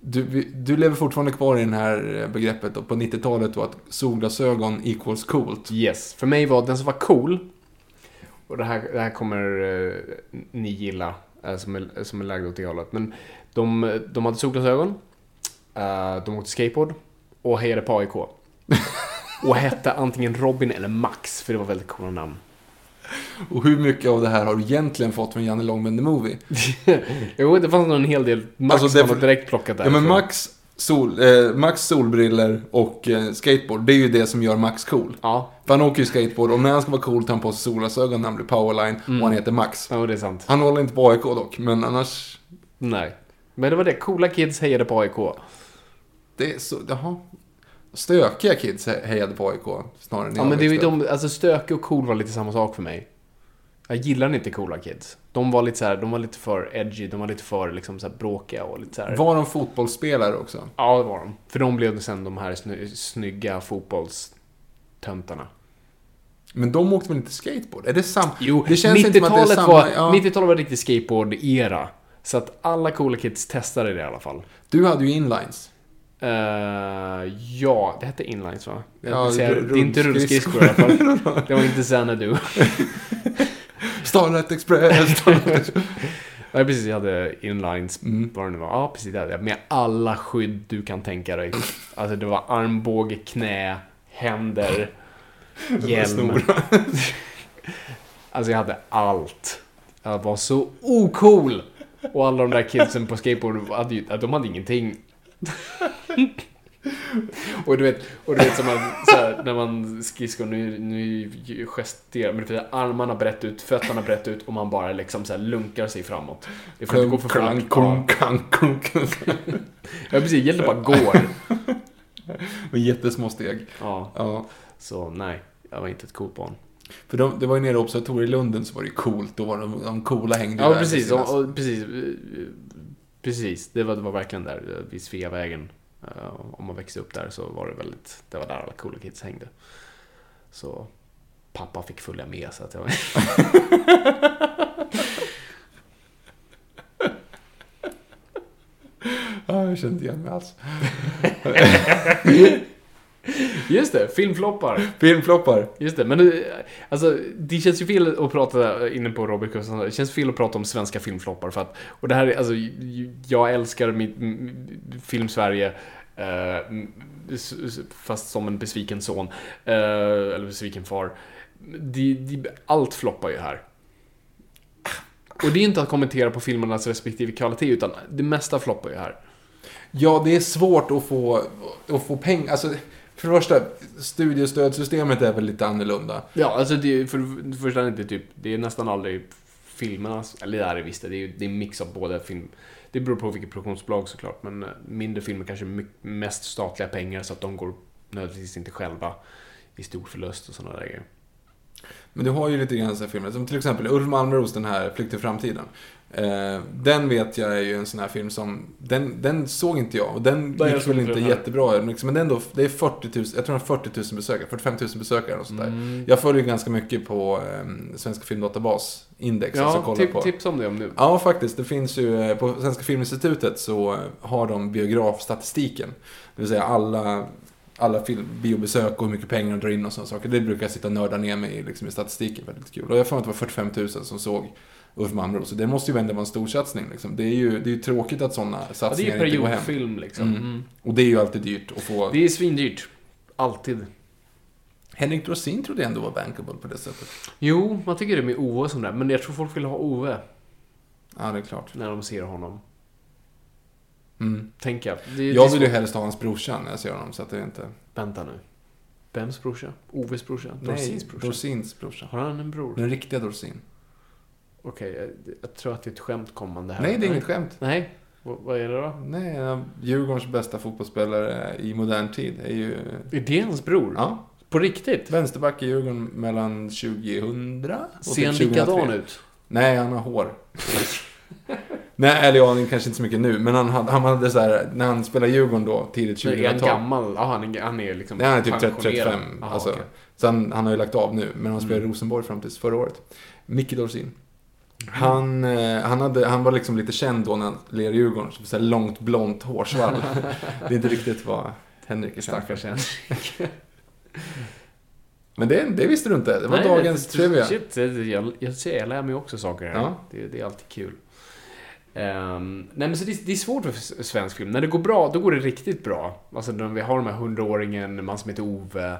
Du, du lever fortfarande kvar i det här eh, begreppet och på 90-talet då att solglasögon equals coolt. Yes. För mig var den som var cool, och det här, det här kommer eh, ni gilla, eh, som, är, som är lagda åt det hållet. Men de, de hade solglasögon, eh, de åkte skateboard och hejade på AIK. och hette antingen Robin eller Max, för det var väldigt coola namn. Och hur mycket av det här har du egentligen fått från Janne Långben The Movie? jo, det fanns nog en hel del. Max Alltså, det nog direkt plockat Ja därifrån. men Max, sol, eh, Max solbriller och eh, skateboard, det är ju det som gör Max cool. Ja, För han åker ju skateboard och när han ska vara cool tar han på sig solglasögon när han blir powerline och han heter Max. ja, det är sant. Han håller inte på AIK dock, men annars... Nej. Men det var det, coola kids hejade på AIK. Det är så, jaha. Stökiga kids he- hejade på AIK snarare än Ja, men det är de, alltså stökig och cool var lite samma sak för mig. Jag gillar inte coola kids. De var lite så här, de var lite för edgy, de var lite för liksom så bråkiga och lite så här. Var de fotbollsspelare också? Ja, det var de. För de blev sen de här sny snygga fotbollstöntarna. Men de åkte väl inte skateboard? Är det samma? Jo, det känns inte som att det är 90-talet samma. var, ja. 90-talet var riktigt skateboard-era. Så att alla coola kids testade det i alla fall. Du hade ju inlines. Eh, ja, det hette inlines va? Jag Ja, säga, det är inte rullskridskor i alla fall. Det var inte Xanadu. Starlight Express. Starlight Nej, precis. Jag hade inlines, Mm. vad det nu var. Ja, precis. Det hade jag. Med alla skydd du kan tänka dig. Alltså, det var armbåge, knä, händer, hjälm. alltså, jag hade allt. Jag var så ocool! Och alla de där kidsen på skateboard, hade ju, de hade ingenting. och du vet, och du vet som man, här, när man skridskor, nu, nu gesterar, men du vet, armarna brett ut, fötterna brett ut och man bara liksom så här lunkar sig framåt. Det får inte gå för fort. klang, Ja. klang, klang, klang. Ja, precis. Gäller bara går. Med jättesmå steg. Ja, Ja. så nej. Jag var inte ett coolt barn. För de, det var ju nere i Observatorielunden så var det ju coolt. Då var de, de coola hängde Ja, där precis. med sina- Och, och, precis. Precis. Det var, det var verkligen där eh, vid Sveavägen. Eh, Om man växte upp där så var det väldigt, det var där alla coola kids hängde. Så pappa fick följa med så att jag Ja, jag kände inte igen mig alls. Just det, filmfloppar. Filmfloppar. Just det, men det, alltså, det känns ju fel att prata, inne på Robert Gustafsson, det känns fel att prata om svenska filmfloppar för att, och det här är, alltså, jag älskar mitt, m- film-Sverige, eh, fast som en besviken son, eh, eller besviken far. De, de, allt floppar ju här. Och det är inte att kommentera på filmernas respektive kvalitet, utan det mesta floppar ju här. Ja, det är svårt att få, att få pengar. Alltså, för det första, studiestödssystemet är väl lite annorlunda. Ja, alltså det, är- för det första är det typ, det är nästan aldrig filmernas, eller det är det visst, det är det är en mix av båda film. Det beror på vilket produktionsbolag såklart, men eh, mindre filmer kanske mest statliga pengar så att de går nödvändigtvis inte själva i stor förlust och sådana där grejer. Men du har ju lite grann så här filmer, som till exempel Ulf Malmros, den här Flykt till framtiden. Eh, den vet jag är ju en sån här film som, den, den såg inte jag och den Nej, gick väl inte den jättebra. liksom, Men det är ändå, det är 40 000, jag tror den har 40 000 besökare, 45 000 besökare och sånt där. Mm. Jag följer ganska mycket på eh, Svenska Filmdatabas index, alltså Ja, kollar tip, på. tips om det om nu. Ja, faktiskt. Det finns ju, eh, på Svenska Filminstitutet så har de biografstatistiken. Det vill säga alla, alla film, biobesök och hur mycket pengar de drar in och sådana saker. Det brukar jag sitta och nörda ner mig i, liksom, i statistiken. Väldigt kul. Och jag mig att det var 45 000 som såg Ulf Malmro. Så det måste ju ändå vara en stor satsning. Liksom. Det, är ju, det är ju tråkigt att sådana det är satsningar ju inte går hem. periodfilm liksom. Mm. Mm. Och det är ju alltid dyrt att få... Det är svindyrt. Alltid. Henrik Dorsin trodde jag ändå var bankable på det sättet. Jo, man tycker det med Ove och sånt där, men jag tror folk vill ha Ove Ja, det är klart. när de ser honom. Mm. Tänker jag. Det, det är Jag vill ju helst ha hans brorsa när jag ser honom, så att det är inte... Vänta nu. Vems brorsa? Oves brorsa? Dorsins brorsa? Dorsins brorsa. Har han en bror? Den riktiga Dorsin. Okej, jag, jag tror att det är ett skämt kommande här. Nej, det är inget skämt. Nej, vad, vad är det då? Nej, en av Djurgårdens bästa fotbollsspelare i modern tid är ju... Är det hans bror? Ja, På riktigt? vänsterback i Djurgården mellan 2000 och Ser typ han 2003. likadan ut? Nej, han har hår. Nej, eller ja, kanske inte så mycket nu, men han hade, han hade så här, när han spelade Djurgården då, tidigt Är han 2000-tal. gammal? Ja, han är, han är liksom Nej, han är typ 30, pensionerad. 35. Aha, alltså. okej. Så han, han har ju lagt av nu, men han spelade i Mm. Rosenborg fram tills förra året. Micke Dorsin. Han, eh, han, hade, han var liksom lite känd då när han lirade i Djurgården, så långt blont hårsvall. det är inte riktigt vad Henrik är känd. Stackars Henrik. Men det, det visste du inte, det var Nej, dagens det- trivia. Shit, jag, jag, ser, jag lär mig också saker här. Ja. Det, det är alltid kul. Ehm, nej men så det, det är svårt för svensk film. När det går bra, då går det riktigt bra. Alltså när vi har de här hundraåringen, man som heter Ove,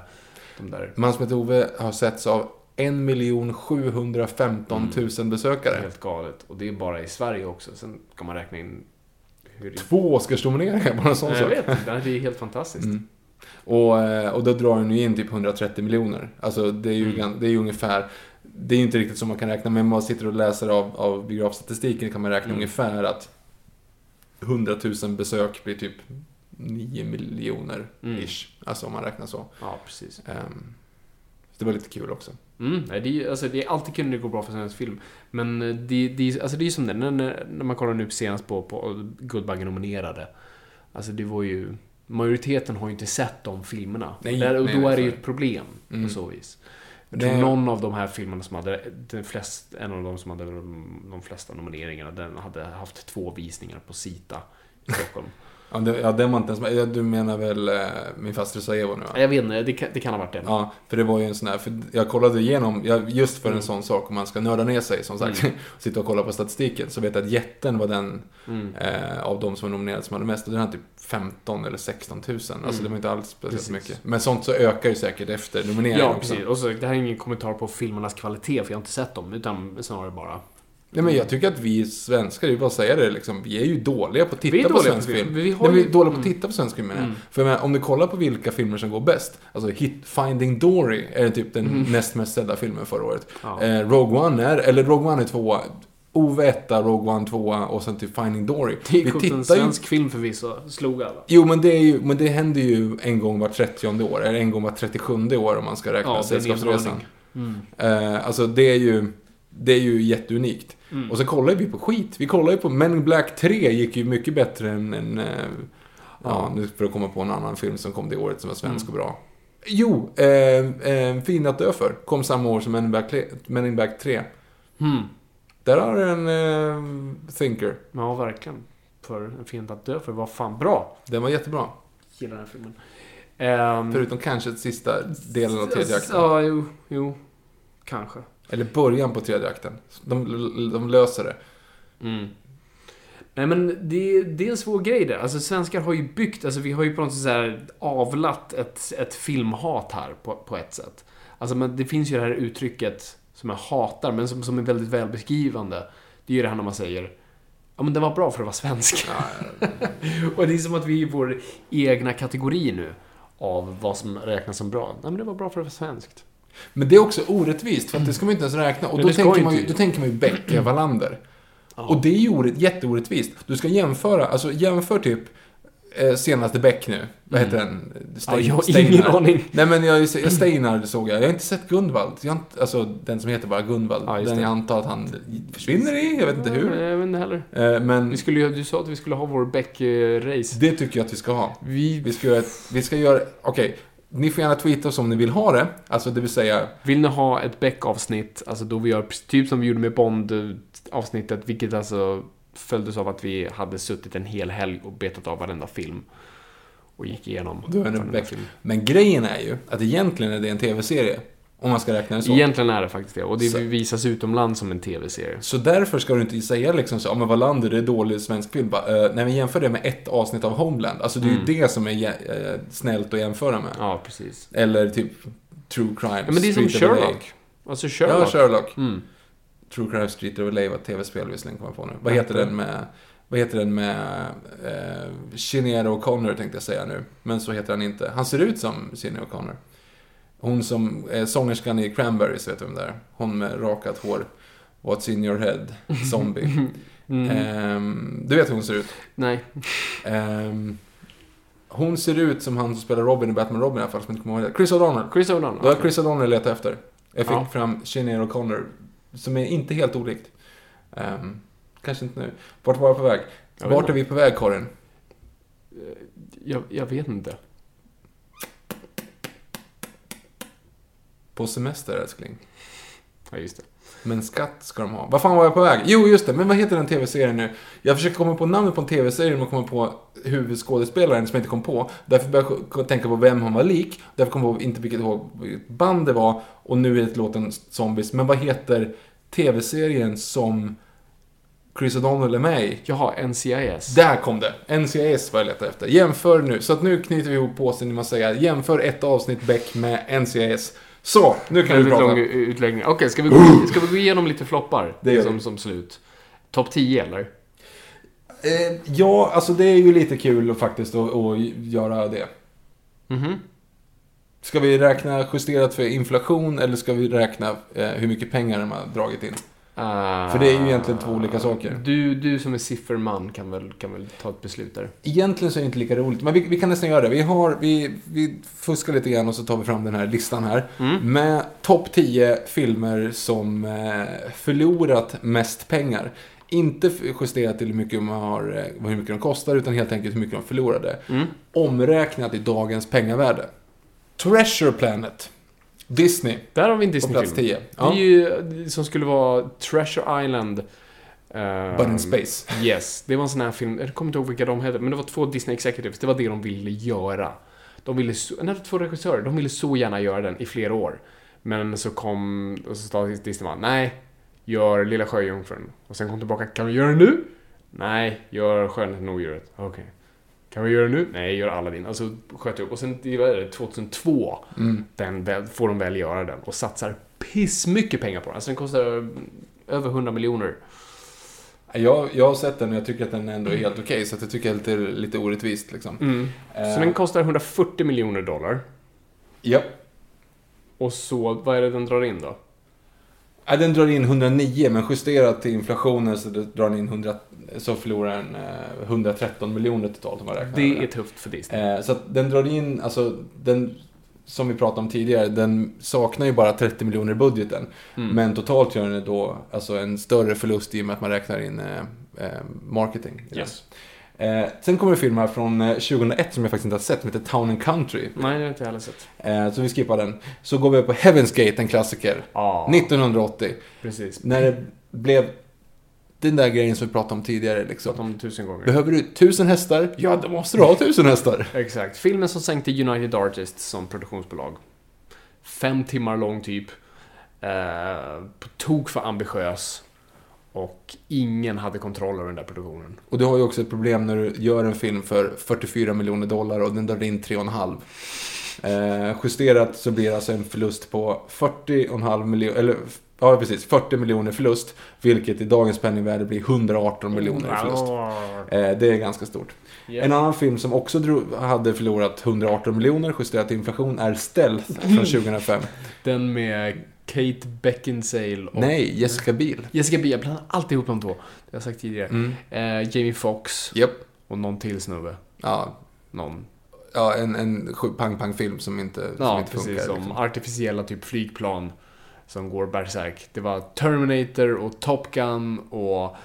de där. Man som heter Ove har setts av 1 715 000 Det är besökare. helt galet. Och det är bara i Sverige också. Sen kan man räkna in hur. Två Oscarsnomineringar, bara en sån jag sak. vet inte, det är helt fantastiskt. Mm. Och, eh, och då drar den ju in typ 130 miljoner. Alltså det är ju, Mm. det är ju ungefär, det är ju inte riktigt som man kan räkna, men man sitter och läser av, av biografstatistiken kan man räkna Mm. ungefär att 100 000 besök blir typ 9 miljoner Mm. ish. Alltså om man räknar så. Ja, precis. Ehm, det var lite kul också. Mm, nej, det, är, alltså, det är alltid kul när det går bra för svensk film. Men eh, det, det, alltså, det är ju som det, när, när man kollar nu senast på, på Guldbaggen-nominerade. Alltså det var ju... Majoriteten har ju inte sett de filmerna. Nej, Där, och nej, då är det ju ett problem Mm. på så vis. Det- någon av de här filmerna som hade, den flest, en av de som hade de, de flesta nomineringarna, den hade haft två visningar på Sita Stockholm. Ja, det, ja den var inte ens med. Ja, Du menar väl eh, Min faster Sarajevo nu va? jag vet inte, det kan, det kan ha varit det. Ja, för det var ju en sån här, för jag kollade igenom, jag, just för en sån sak, om man ska nörda ner sig som sagt, sitta och kolla på statistiken, så vet jag att Jätten var den Mm. eh, av de som var nominerade som hade mest, och den hade typ 15 eller 16 000. Alltså det var inte alls speciellt mycket. Men sånt så ökar ju säkert efter nomineringen Ja, också. precis. Och så, det här är ingen kommentar på filmernas kvalitet, för jag har inte sett dem, utan snarare bara... Nej men jag tycker att vi svenskar, det är bara att säga det liksom, vi är ju dåliga på att Vi titta är på svensk film. Vi har Nej, vi ju- är dåliga på att Mm. titta på svensk film. Mm. För menar, om du kollar på vilka filmer som går bäst, alltså Hit Finding Dory är typ den näst mest sedda filmen förra året. Ja. Eh, Rogue One är, eller Rogue One är tvåa, Ove etta, Rogue One tvåa och sen typ Finding Dory. Det är Vi coolt, en tittar ju svensk film förvisso, slog alla. Jo, men det, är ju, men det händer ju en gång var 30 år, eller en gång var 37 år om man ska räkna Ja, Sällskapsresan. Mm. Eh, alltså det är ju, det är ju jätteunikt. Mm. Och så kollar vi på skit. Vi kollar ju på Men in Black 3 gick ju mycket bättre än, än eh, ja, nu för att komma på en annan film som kom det året som var svensk Mm. och bra. Jo, eh, eh, Fin att dö för kom samma år som Men in Black, Men in Black 3. Mm. Där har du en eh, Thinker. Ja, verkligen. För en film att dö för var fan bra. Den var jättebra. Gillar den filmen. Ehm, Förutom kanske sista delen av tredje akten. Ja, jo, jo. Kanske. Eller början på tredje akten. De, de löser det. Mm. Nej men det, det är en svår grej där. Alltså svenskar har ju byggt, alltså vi har ju på något sätt så här avlat ett, ett filmhat här på, på ett sätt. Alltså men det finns ju det här uttrycket som jag hatar, men som, som är väldigt välbeskrivande. Det är ju det här när man säger Ja men det var bra för att vara svensk. och det är som att vi är i vår egna kategori nu. Av vad som räknas som bra. Nej men det var bra för att vara svenskt. Men det är också orättvist, för att det ska man inte ens räkna. Och då tänker, man ju, då tänker man ju Becka, Wallander. Och det är ju orätt, jätteorättvist. Du ska jämföra, alltså jämför typ eh, senaste Beck nu. Vad heter den? Ja, jag har ingen aning. Nej men jag, jag Steinar såg jag. Jag har inte sett Gunvald. Jag har inte, alltså den som heter bara Gunvald. Ja, den det. jag antar att han försvinner i. Jag vet inte hur. Jag vet inte heller. Eh, men Vi skulle, du sa att vi skulle ha vår Beck-race. det tycker jag att vi ska ha. Vi Vi ska göra, vi ska göra, okej. Ni får gärna tweeta oss om ni vill ha det. Alltså det vill säga, Vill ni ha ett Beck-avsnitt, alltså då vi gör typ som vi gjorde med Bond-avsnittet, vilket alltså följdes av att vi hade suttit en hel helg och betat av varenda film. Och gick igenom Då är varenda Beck. Men grejen är ju att egentligen är det en tv-serie. Om man ska räkna det så. Egentligen är det faktiskt det. Och det Så- visas utomlands som en tv-serie. Så därför ska du inte säga liksom så, ja men Wallander det är dålig svensk film. Bara, eh, nej men jämför det med ett avsnitt av Homeland. Alltså det är ju det som är eh, snällt att jämföra med. Ja, precis. Eller typ True Crime. Ja, men det är som Street LA. Sherlock. Alltså Sherlock. Ja, Sherlock. Mm. True Crime Street of LA var ett tv-spel visserligen kommer jag på nu. Vad heter den med, vad heter den med eh, Sinéad O'Connor tänkte jag säga nu. Men så heter han inte. Han ser ut som Sinéad O'Connor. Hon som är sångerskan i Cranberries, vet du vem det är? Hon med rakat hår. What's in your head? Zombie. Mm. Ehm, du vet hur hon ser ut? Nej. Ehm, hon ser ut som han som spelar Robin i Batman Robin i alla fall, som inte kommer ihåg det. Chris O'Donnell. Chris O'Donnell. Det var Chris O'Donnell jag letade efter. Jag fick Ja. fram Sinéad O'Connor, som är inte helt olikt. Ehm, kanske inte nu. Vart var jag på väg? Jag Vart är vi på väg, Karin? Jag, jag vet inte. På semester, älskling. Ja, just det. Men skatt ska de ha. Vad fan var jag på väg? Jo, just det. Men vad heter den tv-serien nu? Jag försöker komma på namnet på en tv-serie, men kommer på huvudskådespelaren som jag inte kom på. Därför började jag tänka på vem han var lik. Därför kom jag inte ihåg vilket band det var. Och nu är det låten Zombies. Men vad heter tv-serien som Chris O'Donnell är med i? Jaha, NCIS. Där kom det! NCIS var jag letade efter. Jämför nu. Så att nu knyter vi ihop påsen genom att säga jämför ett avsnitt Beck med NCIS. Så, nu kan vi Väldigt prata. lång utläggning. Okej, ska, vi gå, ska vi gå igenom lite floppar? Det gör som, vi. som slut. Topp 10 eller? Eh, ja, alltså det är ju lite kul faktiskt att, att göra det. Mhm. Ska vi räkna justerat för inflation eller ska vi räkna eh, hur mycket pengar de har dragit in? Ah. För det är ju egentligen två olika saker. Du, du som är sifferman kan väl, kan väl ta ett beslut där. Egentligen så är det inte lika roligt, men vi, vi kan nästan göra det. Vi, har, vi, vi fuskar lite grann och så tar vi fram den här listan här. Med topp 10 filmer som eh, förlorat mest pengar. Inte justerat till hur mycket, man har, eh, hur mycket de kostar, utan helt enkelt hur mycket de förlorade. Omräknat i dagens pengavärde. Treasure Planet. Disney. Där har vi en På plats Disney-film. 10. Ja. Det är ju som skulle vara Treasure Island. ehm, But in space. Yes, det var en sån här film, jag kommer inte ihåg vilka de hette, men det var två Disney Executives, det var det de ville göra. De ville, så, nej, två regissörer, de ville så gärna göra den i flera år. Men så kom, och så sa Disney bara, nej, gör Lilla Sjöjungfrun. Och sen kom tillbaka, kan vi göra den nu? Nej, gör Skönheten och odjuret. Okej. Kan vi göra den nu? Nej, gör Aladdin. Alltså sköt upp. Och sen, det var det, 2002, den, väl- får de väl göra den. Och satsar pissmycket pengar på den. Alltså den kostar mm, över 100 miljoner. Jag, jag har sett den och jag tycker att den ändå är helt okej, så att jag tycker att det är lite, lite orättvist liksom. Mm. Eh, Så den kostar 140 miljoner dollar. Ja. Och så, vad är det den drar in då? Ja, den drar in 109, men justerat till inflationen så drar den in 100, så förlorar den eh, 113 miljoner totalt om man räknar Det är tufft för Disney. Eh, så att den drar in, alltså den, som vi pratade om tidigare, den saknar ju bara 30 miljoner i budgeten. Mm. Men totalt gör den då alltså en större förlust i och med att man räknar in eh, eh, marketing. Yes. Eh, sen kommer det film här från eh, 2001 som jag faktiskt inte har sett, som heter Town and Country. Nej, det har inte jag heller sett. Eh, så vi skippar den. Så går vi på Heaven's Gate, en klassiker. Ja, 1980. precis. När det blev den där grejen som vi pratade om tidigare. Liksom. Pratat om tusen gånger. Behöver du tusen hästar? Ja, då måste du ha tusen hästar. Exakt. Filmen som sänkte United Artists som produktionsbolag. Fem timmar lång typ. Eh, på tok för ambitiös. Och ingen hade kontroll över den där produktionen. Och du har ju också ett problem när du gör en film för 44 miljoner dollar och den drar in 3,5. Eh, justerat så blir det alltså en förlust på 40,5 miljoner, eller ja precis, 40 miljoner förlust. Vilket i dagens penningvärde blir 118 miljoner i förlust. Eh, det är ganska stort. Yeah. En annan film som också drog, hade förlorat 118 miljoner justerat till inflation är Stealth från 2005. Den med Kate Beckinsale och Nej, Jessica Biel. Jessica Biel. Jag blandar alltid ihop de två. Det har jag sagt tidigare. Mm. Eh, Jamie Foxx Japp. och någon till snubbe. Ja, Någon. ja, en, en pang-pang-film som inte, som Ja, inte precis. funkar. Som liksom. artificiella typ flygplan som går berserk. Det var Terminator och Top Gun och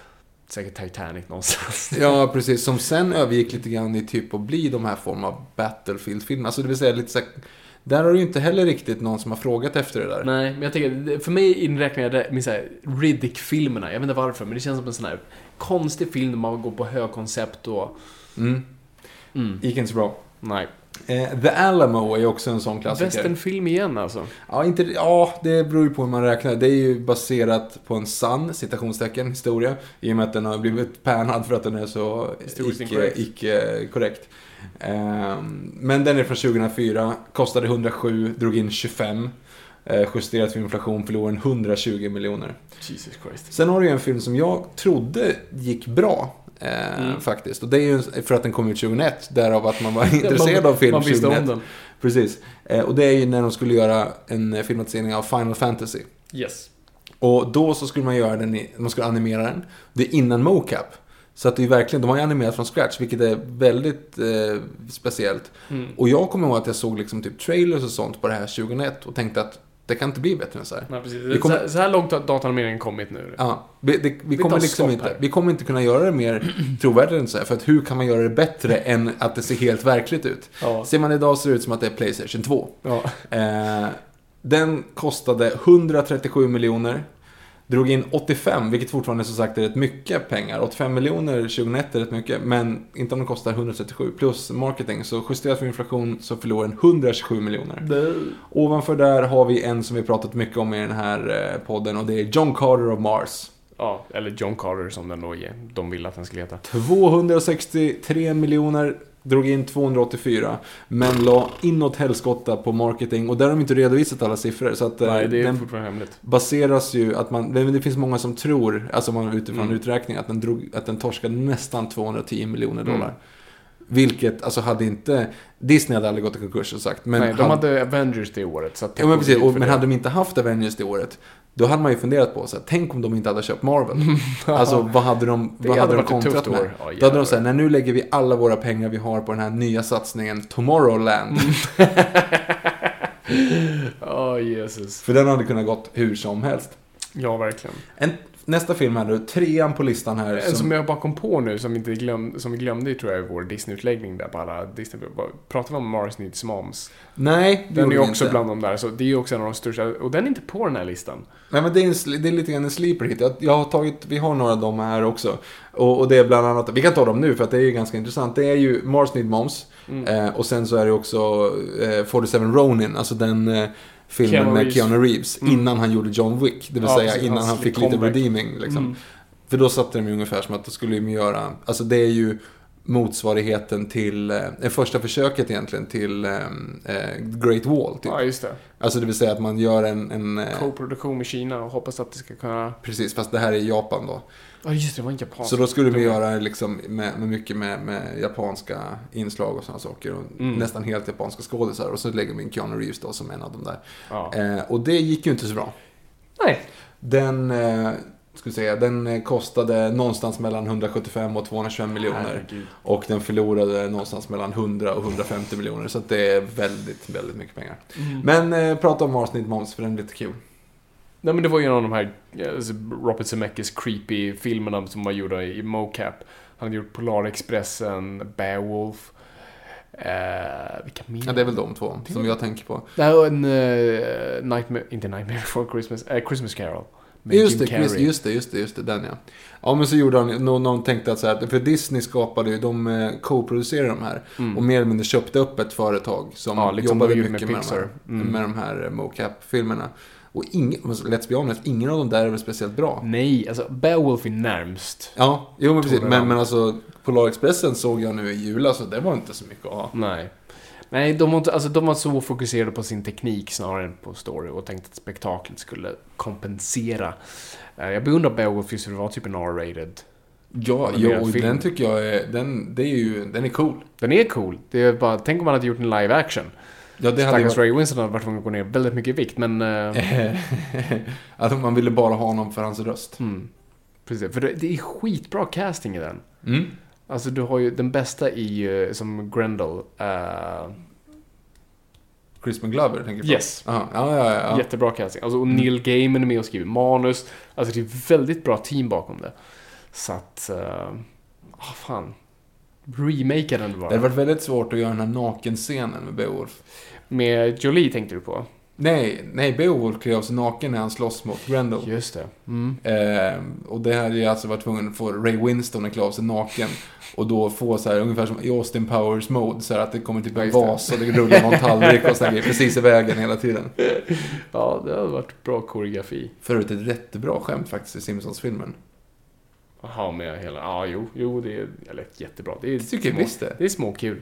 säkert Titanic någonstans. Ja, precis. Som sen övergick lite grann i typ att bli de här form av Battlefield-filmer. Alltså det vill säga lite så här, Där har du ju inte heller riktigt någon som har frågat efter det där. Nej, men jag tänker, för mig inräknar jag det med Riddick-filmerna. Jag vet inte varför, men det känns som en sån här konstig film där man går på högkoncept och... Mm. Mm, Gick inte så bra. nej. Eh, The Alamo är också en sån klassiker. Westernfilm igen alltså. Ja, inte, ja, det beror ju på hur man räknar. Det är ju baserat på en sann, citationstecken, historia. I och med att den har blivit pärnad för att den är så Historiskt icke, inkorrekt. icke korrekt. Ehm, men den är från 2004, kostade 107, drog in 25. Eh, justerat för inflation förlorade den 120 miljoner. Jesus Christ. Sen har du ju en film som jag trodde gick bra. Eh, Mm. Faktiskt. Och det är ju för att den kom ut 2001. Därav att man var intresserad av film Man visste 2001. om den. Precis. Eh, och det är ju när de skulle göra en filmatisering av Final Fantasy. Yes. Och då så skulle man göra den, i, man skulle animera den. Det är innan mocap. Så att det är verkligen, de har ju animerat från scratch, vilket är väldigt eh, speciellt. Mm. Och jag kommer ihåg att jag såg liksom typ trailers och sånt på det här 2001 och tänkte att det kan inte bli bättre än så här. Nej, precis. Vi kommer- så, här, så här långt har dataanimeringen kommit nu. Ja, vi, det, vi, kommer liksom inte, här. vi kommer inte kunna göra det mer trovärdigt än så här. För att hur kan man göra det bättre än att det ser helt verkligt ut? Ja. Ser man idag ser det ut som att det är Playstation 2. Ja. Eh, den kostade 137 miljoner. Drog in 85, vilket fortfarande som sagt är rätt mycket pengar. 85 miljoner 2001 är rätt mycket, men inte om den kostar 137 plus marketing. Så justerat för inflation så förlorar den 127 miljoner. Ovanför där har vi en som vi pratat mycket om i den här eh, podden och det är John Carter of Mars. ja, eller John Carter som den då är. De vill att den skulle heta. 263 miljoner, drog in 284, men la inåt helskotta på marketing och där har de inte redovisat alla siffror. Så att eh, Nej, det är den fortfarande hemligt. baseras ju att man, det finns många som tror, alltså man utifrån Mm. uträkning, att den, drog, att den torskade nästan 210 miljoner dollar. Vilket, alltså hade inte... Disney hade aldrig gått i konkurs och sagt. Men Nej, de hade Avengers det året. Så Ja, men precis. Och, men det. hade de inte haft Avengers det året, då hade man ju funderat på så här, tänk om de inte hade köpt Marvel. alltså vad hade de, vad hade de kontrat med? år. Ja, då hade de sagt, nej nu lägger vi alla våra pengar vi har på den här nya satsningen Tomorrowland. Ja, Jesus. För den hade kunnat gått hur som helst. Ja, verkligen. En, nästa film här då, trean på listan här. En som jag bara kom på nu, som, inte glöm, som vi glömde tror jag i vår Disney-utläggning där på alla Disney... Pratar vi om Mars Needs Moms? Nej, det Den är också inte. bland de där, så det är också en av de största. Och den är inte på den här listan. Nej men det är, en, det är lite grann en sleeper hit. Jag, jag har tagit, vi har några av dem här också. Och, och det är bland annat, vi kan ta dem nu för att det är ju ganska intressant. Det är ju Mars Need Moms. Mm. Eh, och sen så är det också eh, 47 Ronin, alltså den eh, filmen Keanu med Reeves. Keanu Reeves. Mm. Innan han gjorde John Wick. Det vill Ja, säga innan han fick lite comeback. redeeming. Liksom. Mm. För då satte de ju ungefär som att då skulle de göra, alltså det är ju motsvarigheten till, eh, det första försöket egentligen till eh, eh, Great Wall. Typ. Ja, just det. Alltså det vill säga att man gör en, en eh, Co-produktion med Kina och hoppas att det ska kunna... precis, fast det här är Japan då. Ja, just det, det var en japansk. Så då skulle vi göra liksom med, med mycket med, med japanska inslag och sådana saker. Och Mm. Nästan helt japanska skådisar. Och så lägger vi in Keanu Reeves då som en av dem där. Ja. Eh, och det gick ju inte så bra. Nej. Den, eh, vi säga, den eh, kostade någonstans mellan 175 och 225 miljoner. Och den förlorade någonstans mellan 100 och 150 miljoner. Så det är väldigt, väldigt mycket pengar. Mm. Men eh, prata om Need Moms för den är lite kul. Nej men det var ju en av de här alltså, Robert Zemeckis creepy filmerna som var gjorda i mocap. Han hade gjort Polarexpressen, Beowulf. Eh, vilka mer? Ja, det är väl de två som jag tänker på. Det här var en uh, Nightmare, inte Nightmare before Christmas, eh, Christmas Carol. Just det. Chris, just det, just det, just det, den ja. Ja men så gjorde han, någon, någon tänkte att så här, för Disney skapade ju, de co-producerade de här. Och mer eller mindre köpte upp ett företag som Mm. Ja, liksom jobbade mycket med med, de här. Mm. med de här mocap-filmerna. Och ingen, let's be honest, ingen av dem där är väl speciellt bra. Nej, alltså Beowulf är närmst. Ja, jo men precis. Men, men alltså, Polarexpressen såg jag nu i julas så det var inte så mycket att ha. Nej. Nej, de var, inte, alltså, de var så fokuserade på sin teknik snarare än på story och tänkte att spektaklet skulle kompensera. Eh, Jag beundrar Beowulf just för det var typ en R-rated. Ja, jo, och film. den tycker jag är, den, det är ju, den är cool. Den är cool. Det är bara, tänk om man hade gjort en live action. Ja, det hade Stackars varit, Ray Winston hade varit tvungen att gå ner väldigt mycket i vikt, men... eh, att man ville bara ha honom för hans röst. mm, precis, för det, det är skitbra casting i den. Mm. Alltså du har ju den bästa i, eh, som Grendel. eh, Chris McGlover tänker du på? Yes. Aha, ja, ja, ja. Jättebra casting. Alltså, och Neil Gaiman är med och skriver manus. Alltså det är väldigt bra team bakom det. Så att... Uh, oh, fan. Remaka den bara. Det hade varit väldigt svårt att göra den här nakenscenen med Beowulf. Med Jolie tänkte du på? Nej, nej, Beowulf klär av sig naken när han slåss mot Grendel. Just det. Mm. Ehm, och det hade ju alltså varit tvungen att få Ray Winston att klä av sig naken. Och då få så här, ungefär som i Austin Powers mode, så här att det kommer typ en vas och det rullar någon tallrik och grejer precis i vägen hela tiden. Ja, det hade varit bra koreografi. Förut ett jättebra skämt faktiskt i Simpsons-filmen. Jaha, med hela... Ja, jo, jo, det är... Eller jättebra. Det är tycker jag små, visst det. Det är småkul.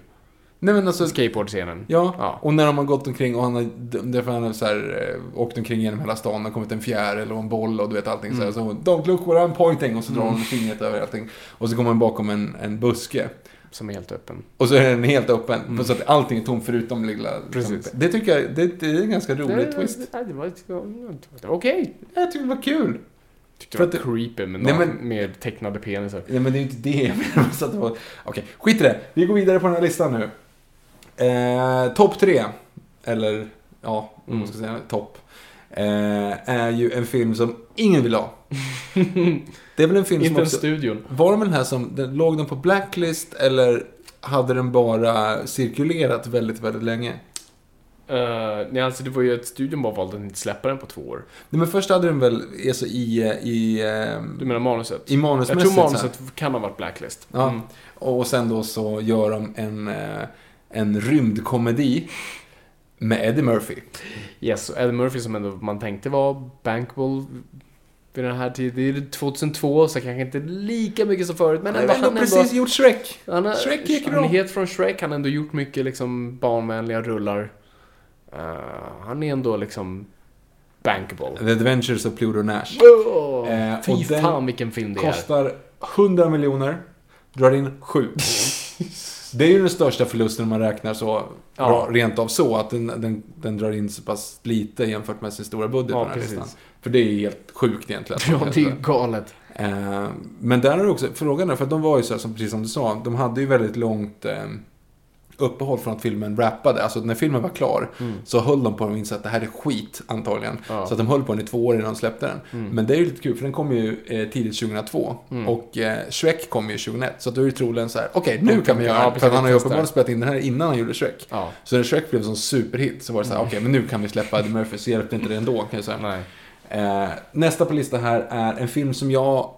Nej men alltså, Skateboard-scenen. ja. Ja. Och när de har gått omkring och han har, därför han har så här, eh, åkt omkring genom hela stan, har kommit en fjäril och en boll och du vet allting så här. Så Don't look where I'm pointing och så drar hon fingret över allting. Och så kommer han bakom en, en buske. Som är helt öppen. Och så är den helt öppen. Så att allting är tomt förutom lilla... Liksom, Precis. Det tycker jag, det, det är en ganska rolig det, twist. Det, det var, var okej. Jag tycker det var kul. Tyckte det att var creepy med, Nej, men- med tecknade penisar. Nej men det är ju inte det jag menar. Att. Okej, skit i det. Vi går vidare på den här listan nu. Eh, topp tre, eller ja, om man ska säga topp, eh, är ju en film som ingen vill ha. Det är väl en film som Inte ens också... studion. Var den den här som, den, låg den på Blacklist eller hade den bara cirkulerat väldigt, väldigt länge? Uh, nej, alltså det var ju att studion bara valde att inte släppa den på två år. Nej men först hade den väl, alltså i, eh, i, ehm, Du menar manuset? i Jag manusmässigt tror så här. manuset kan ha varit Blacklist. Ja. Mm. Och sen då så gör de en, eh, en rymdkomedi med Eddie Murphy. Yes, och Eddie Murphy som ändå man tänkte var bankable vid den här tiden. Det är 2002, så kanske inte lika mycket som förut. Men Han ändå, har ändå han precis gjort Shrek. Han har, Shrek gick han bra. är het från Shrek, han har ändå gjort mycket liksom barnvänliga rullar. Eh, han är ändå liksom bankable. The Adventures of Pluto Nash. Oh, Eh, fy fan vilken film det är. Kostar 100 miljoner, drar in 7. Det är ju den största förlusten om man räknar så, Ja. rent av så, att den, den, den drar in så pass lite jämfört med sin stora budget Ja. För det är helt sjukt egentligen. Ja, det är ju galet. Eh, men där är det också frågan, är, för de var ju så här, som, precis som du sa, de hade ju väldigt långt eh, uppehåll från att filmen rappade. Alltså när filmen var klar så höll de på att inse att det här är skit antagligen. Mm. Ja. Mm. Så att de höll på den i två år innan de släppte den. Men det är ju lite kul för den kom ju eh, tidigt 2002 och eh, Shrek kom ju 2001. Så då är det troligen så här, okej nu kan vi göra Ja, den. precis, För han har ju uppenbarligen spelat in den här innan han gjorde Shrek. Ja. Så när Shrek blev en sån superhit så var det så här, okej men nu kan vi släppa Eddie Murphy. Så hjälpte inte det ändå kan jag säga. Eh, nästa på listan här är en film som jag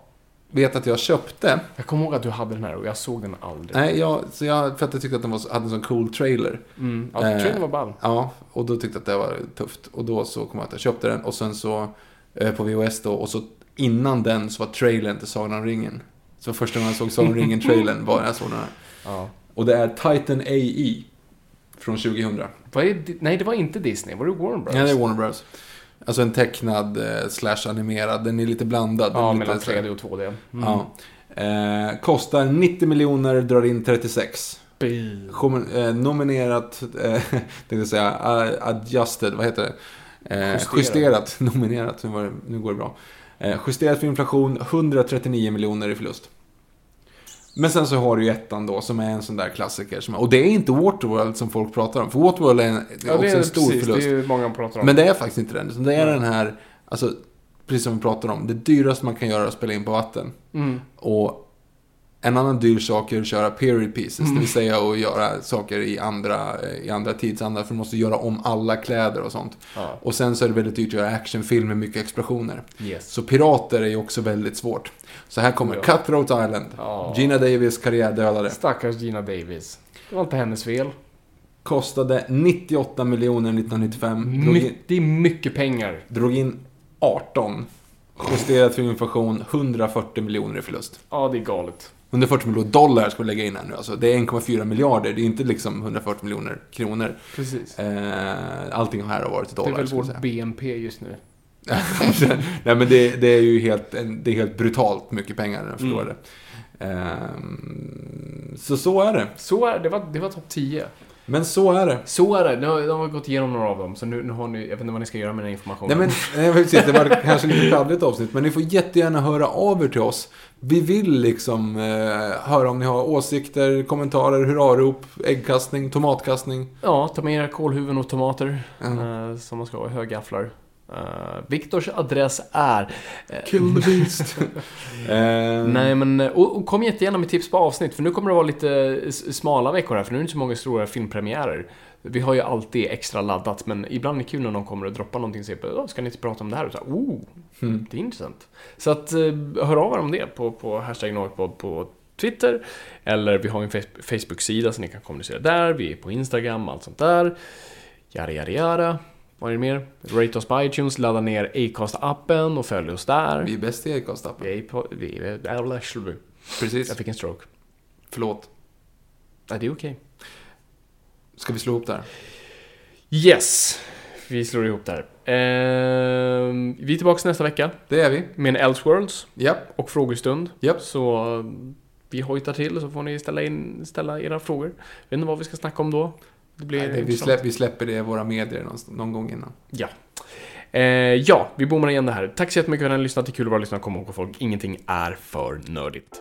vet att jag köpte. Jag kommer ihåg att du hade den här och jag såg den aldrig. Nej, jag, så jag, för att jag tyckte att den var, hade en sån cool trailer. Mm. Ja, Eh, trailern var ball. Ja, och då tyckte jag att det var tufft. Och då så kom jag att jag köpte den och sen så eh, på VHS då och så innan den så var trailern till Sagan om ringen. Så första gången jag såg Sagan om ringen-trailern var när jag såg den här. Ja. Och det är Titan AE från 2000. Vad är Nej, det var inte Disney. Var det Warner Bros? Ja, det är Warner Bros. Alltså en tecknad eh, slash animerad. Den är lite blandad. Ja, mellan lite så här- 3D och 2D. Mm. Ja. Eh, kostar 90 miljoner, drar in 36. Bil. Kom, eh, nominerat, eh, tänkte jag säga, uh, adjusted, vad heter det? Eh, Justerat. justerat. nominerat, nu, det, nu går det bra. Eh, justerat för inflation, 139 miljoner i förlust. Men sen så har du ju ettan då, som är en sån där klassiker. Som, och det är inte Waterworld som folk pratar om, för Waterworld är, en, Ja, också är en stor precis. förlust. Det är många pratar om. Men det är faktiskt inte den. Det är den här, alltså, precis som vi pratar om, det dyraste man kan göra är att spela in på vatten. Mm. Och en annan dyr sak är att köra period pieces, Mm. det vill säga att göra saker i andra, i andra tidsandar, för du måste göra om alla kläder och sånt. Ja. Och sen så är det väldigt dyrt att göra actionfilm med mycket explosioner. Yes. Så pirater är ju också väldigt svårt. Så här kommer Ja. Cutthroat Island, Ja. Gina Davis karriärdödare. Stackars Gina Davis. Det var inte hennes fel. Kostade 98 miljoner 1995, drog in, det är mycket pengar. drog in 18. Justerat för inflation, 140 miljoner i förlust. Ja, det är galet. 140 miljoner dollar ska vi lägga in här nu. Alltså, det är 1,4 miljarder. Det är inte liksom 140 miljoner kronor. Precis. Eh, allting här har varit i Det är dollar. väl säga. BNP just nu. Nej men det, det är ju helt, det är helt brutalt mycket pengar jag förstår Mm. det. Ehm, så så är det. Så är det. var, det var topp 10. Men så är det. Så är det. Nu har, de har gått igenom några av dem, så nu, nu har ni... Jag vet inte vad ni ska göra med den informationen. Nej men, jag vet inte, det var kanske lite kladdigt avsnitt, men ni får jättegärna höra av er till oss. Vi vill liksom eh, höra om ni har åsikter, kommentarer, hurrarop, äggkastning, tomatkastning. Ja, ta med era kålhuvuden och tomater. Ja. eh, som man ska ha i högafflar. Uh, Viktors adress är... eh, Kill the beast. Eh, Nej men, och, och kom jättegärna med tips på avsnitt, för nu kommer det vara lite smala veckor här, för nu är det inte så många stora filmpremiärer. Vi har ju alltid extra laddat, men ibland är det kul när någon kommer och droppar någonting och säger "Ja, ska ni inte prata om det här? Och så här, oh, Mm. det är intressant. Så att, eh, hör av er om det på, på hashtag Norrpodd på Twitter, eller vi har en Face- Facebook-sida så ni kan kommunicera där, vi är på Instagram, allt sånt där. Yada, yada, yada. Vad är det mer? Rate oss på iTunes, ladda ner Acast-appen och följ oss där. Vi är bäst i Acast-appen. Vi är på... Vi är... Precis. Jag fick en stroke. Förlåt. Nej, det är okej. Ska vi slå ihop där? Yes! Vi slår ihop där. Ehm, vi är tillbaka nästa vecka Det är vi. med en Elseworlds Japp. och frågestund. Japp. Så eh, vi hojtar till så får ni ställa, in, ställa era frågor. Vet inte vad vi ska snacka om då. Det blir Nej, det- vi, släpp, vi släpper det i våra medier någon, någon gång innan. Ja. Eh, ja, vi bommar igen det här. Tack så jättemycket för att ni har lyssnat. Det är kul att vara lyssnare. Kom ihåg folk, ingenting är för nördigt.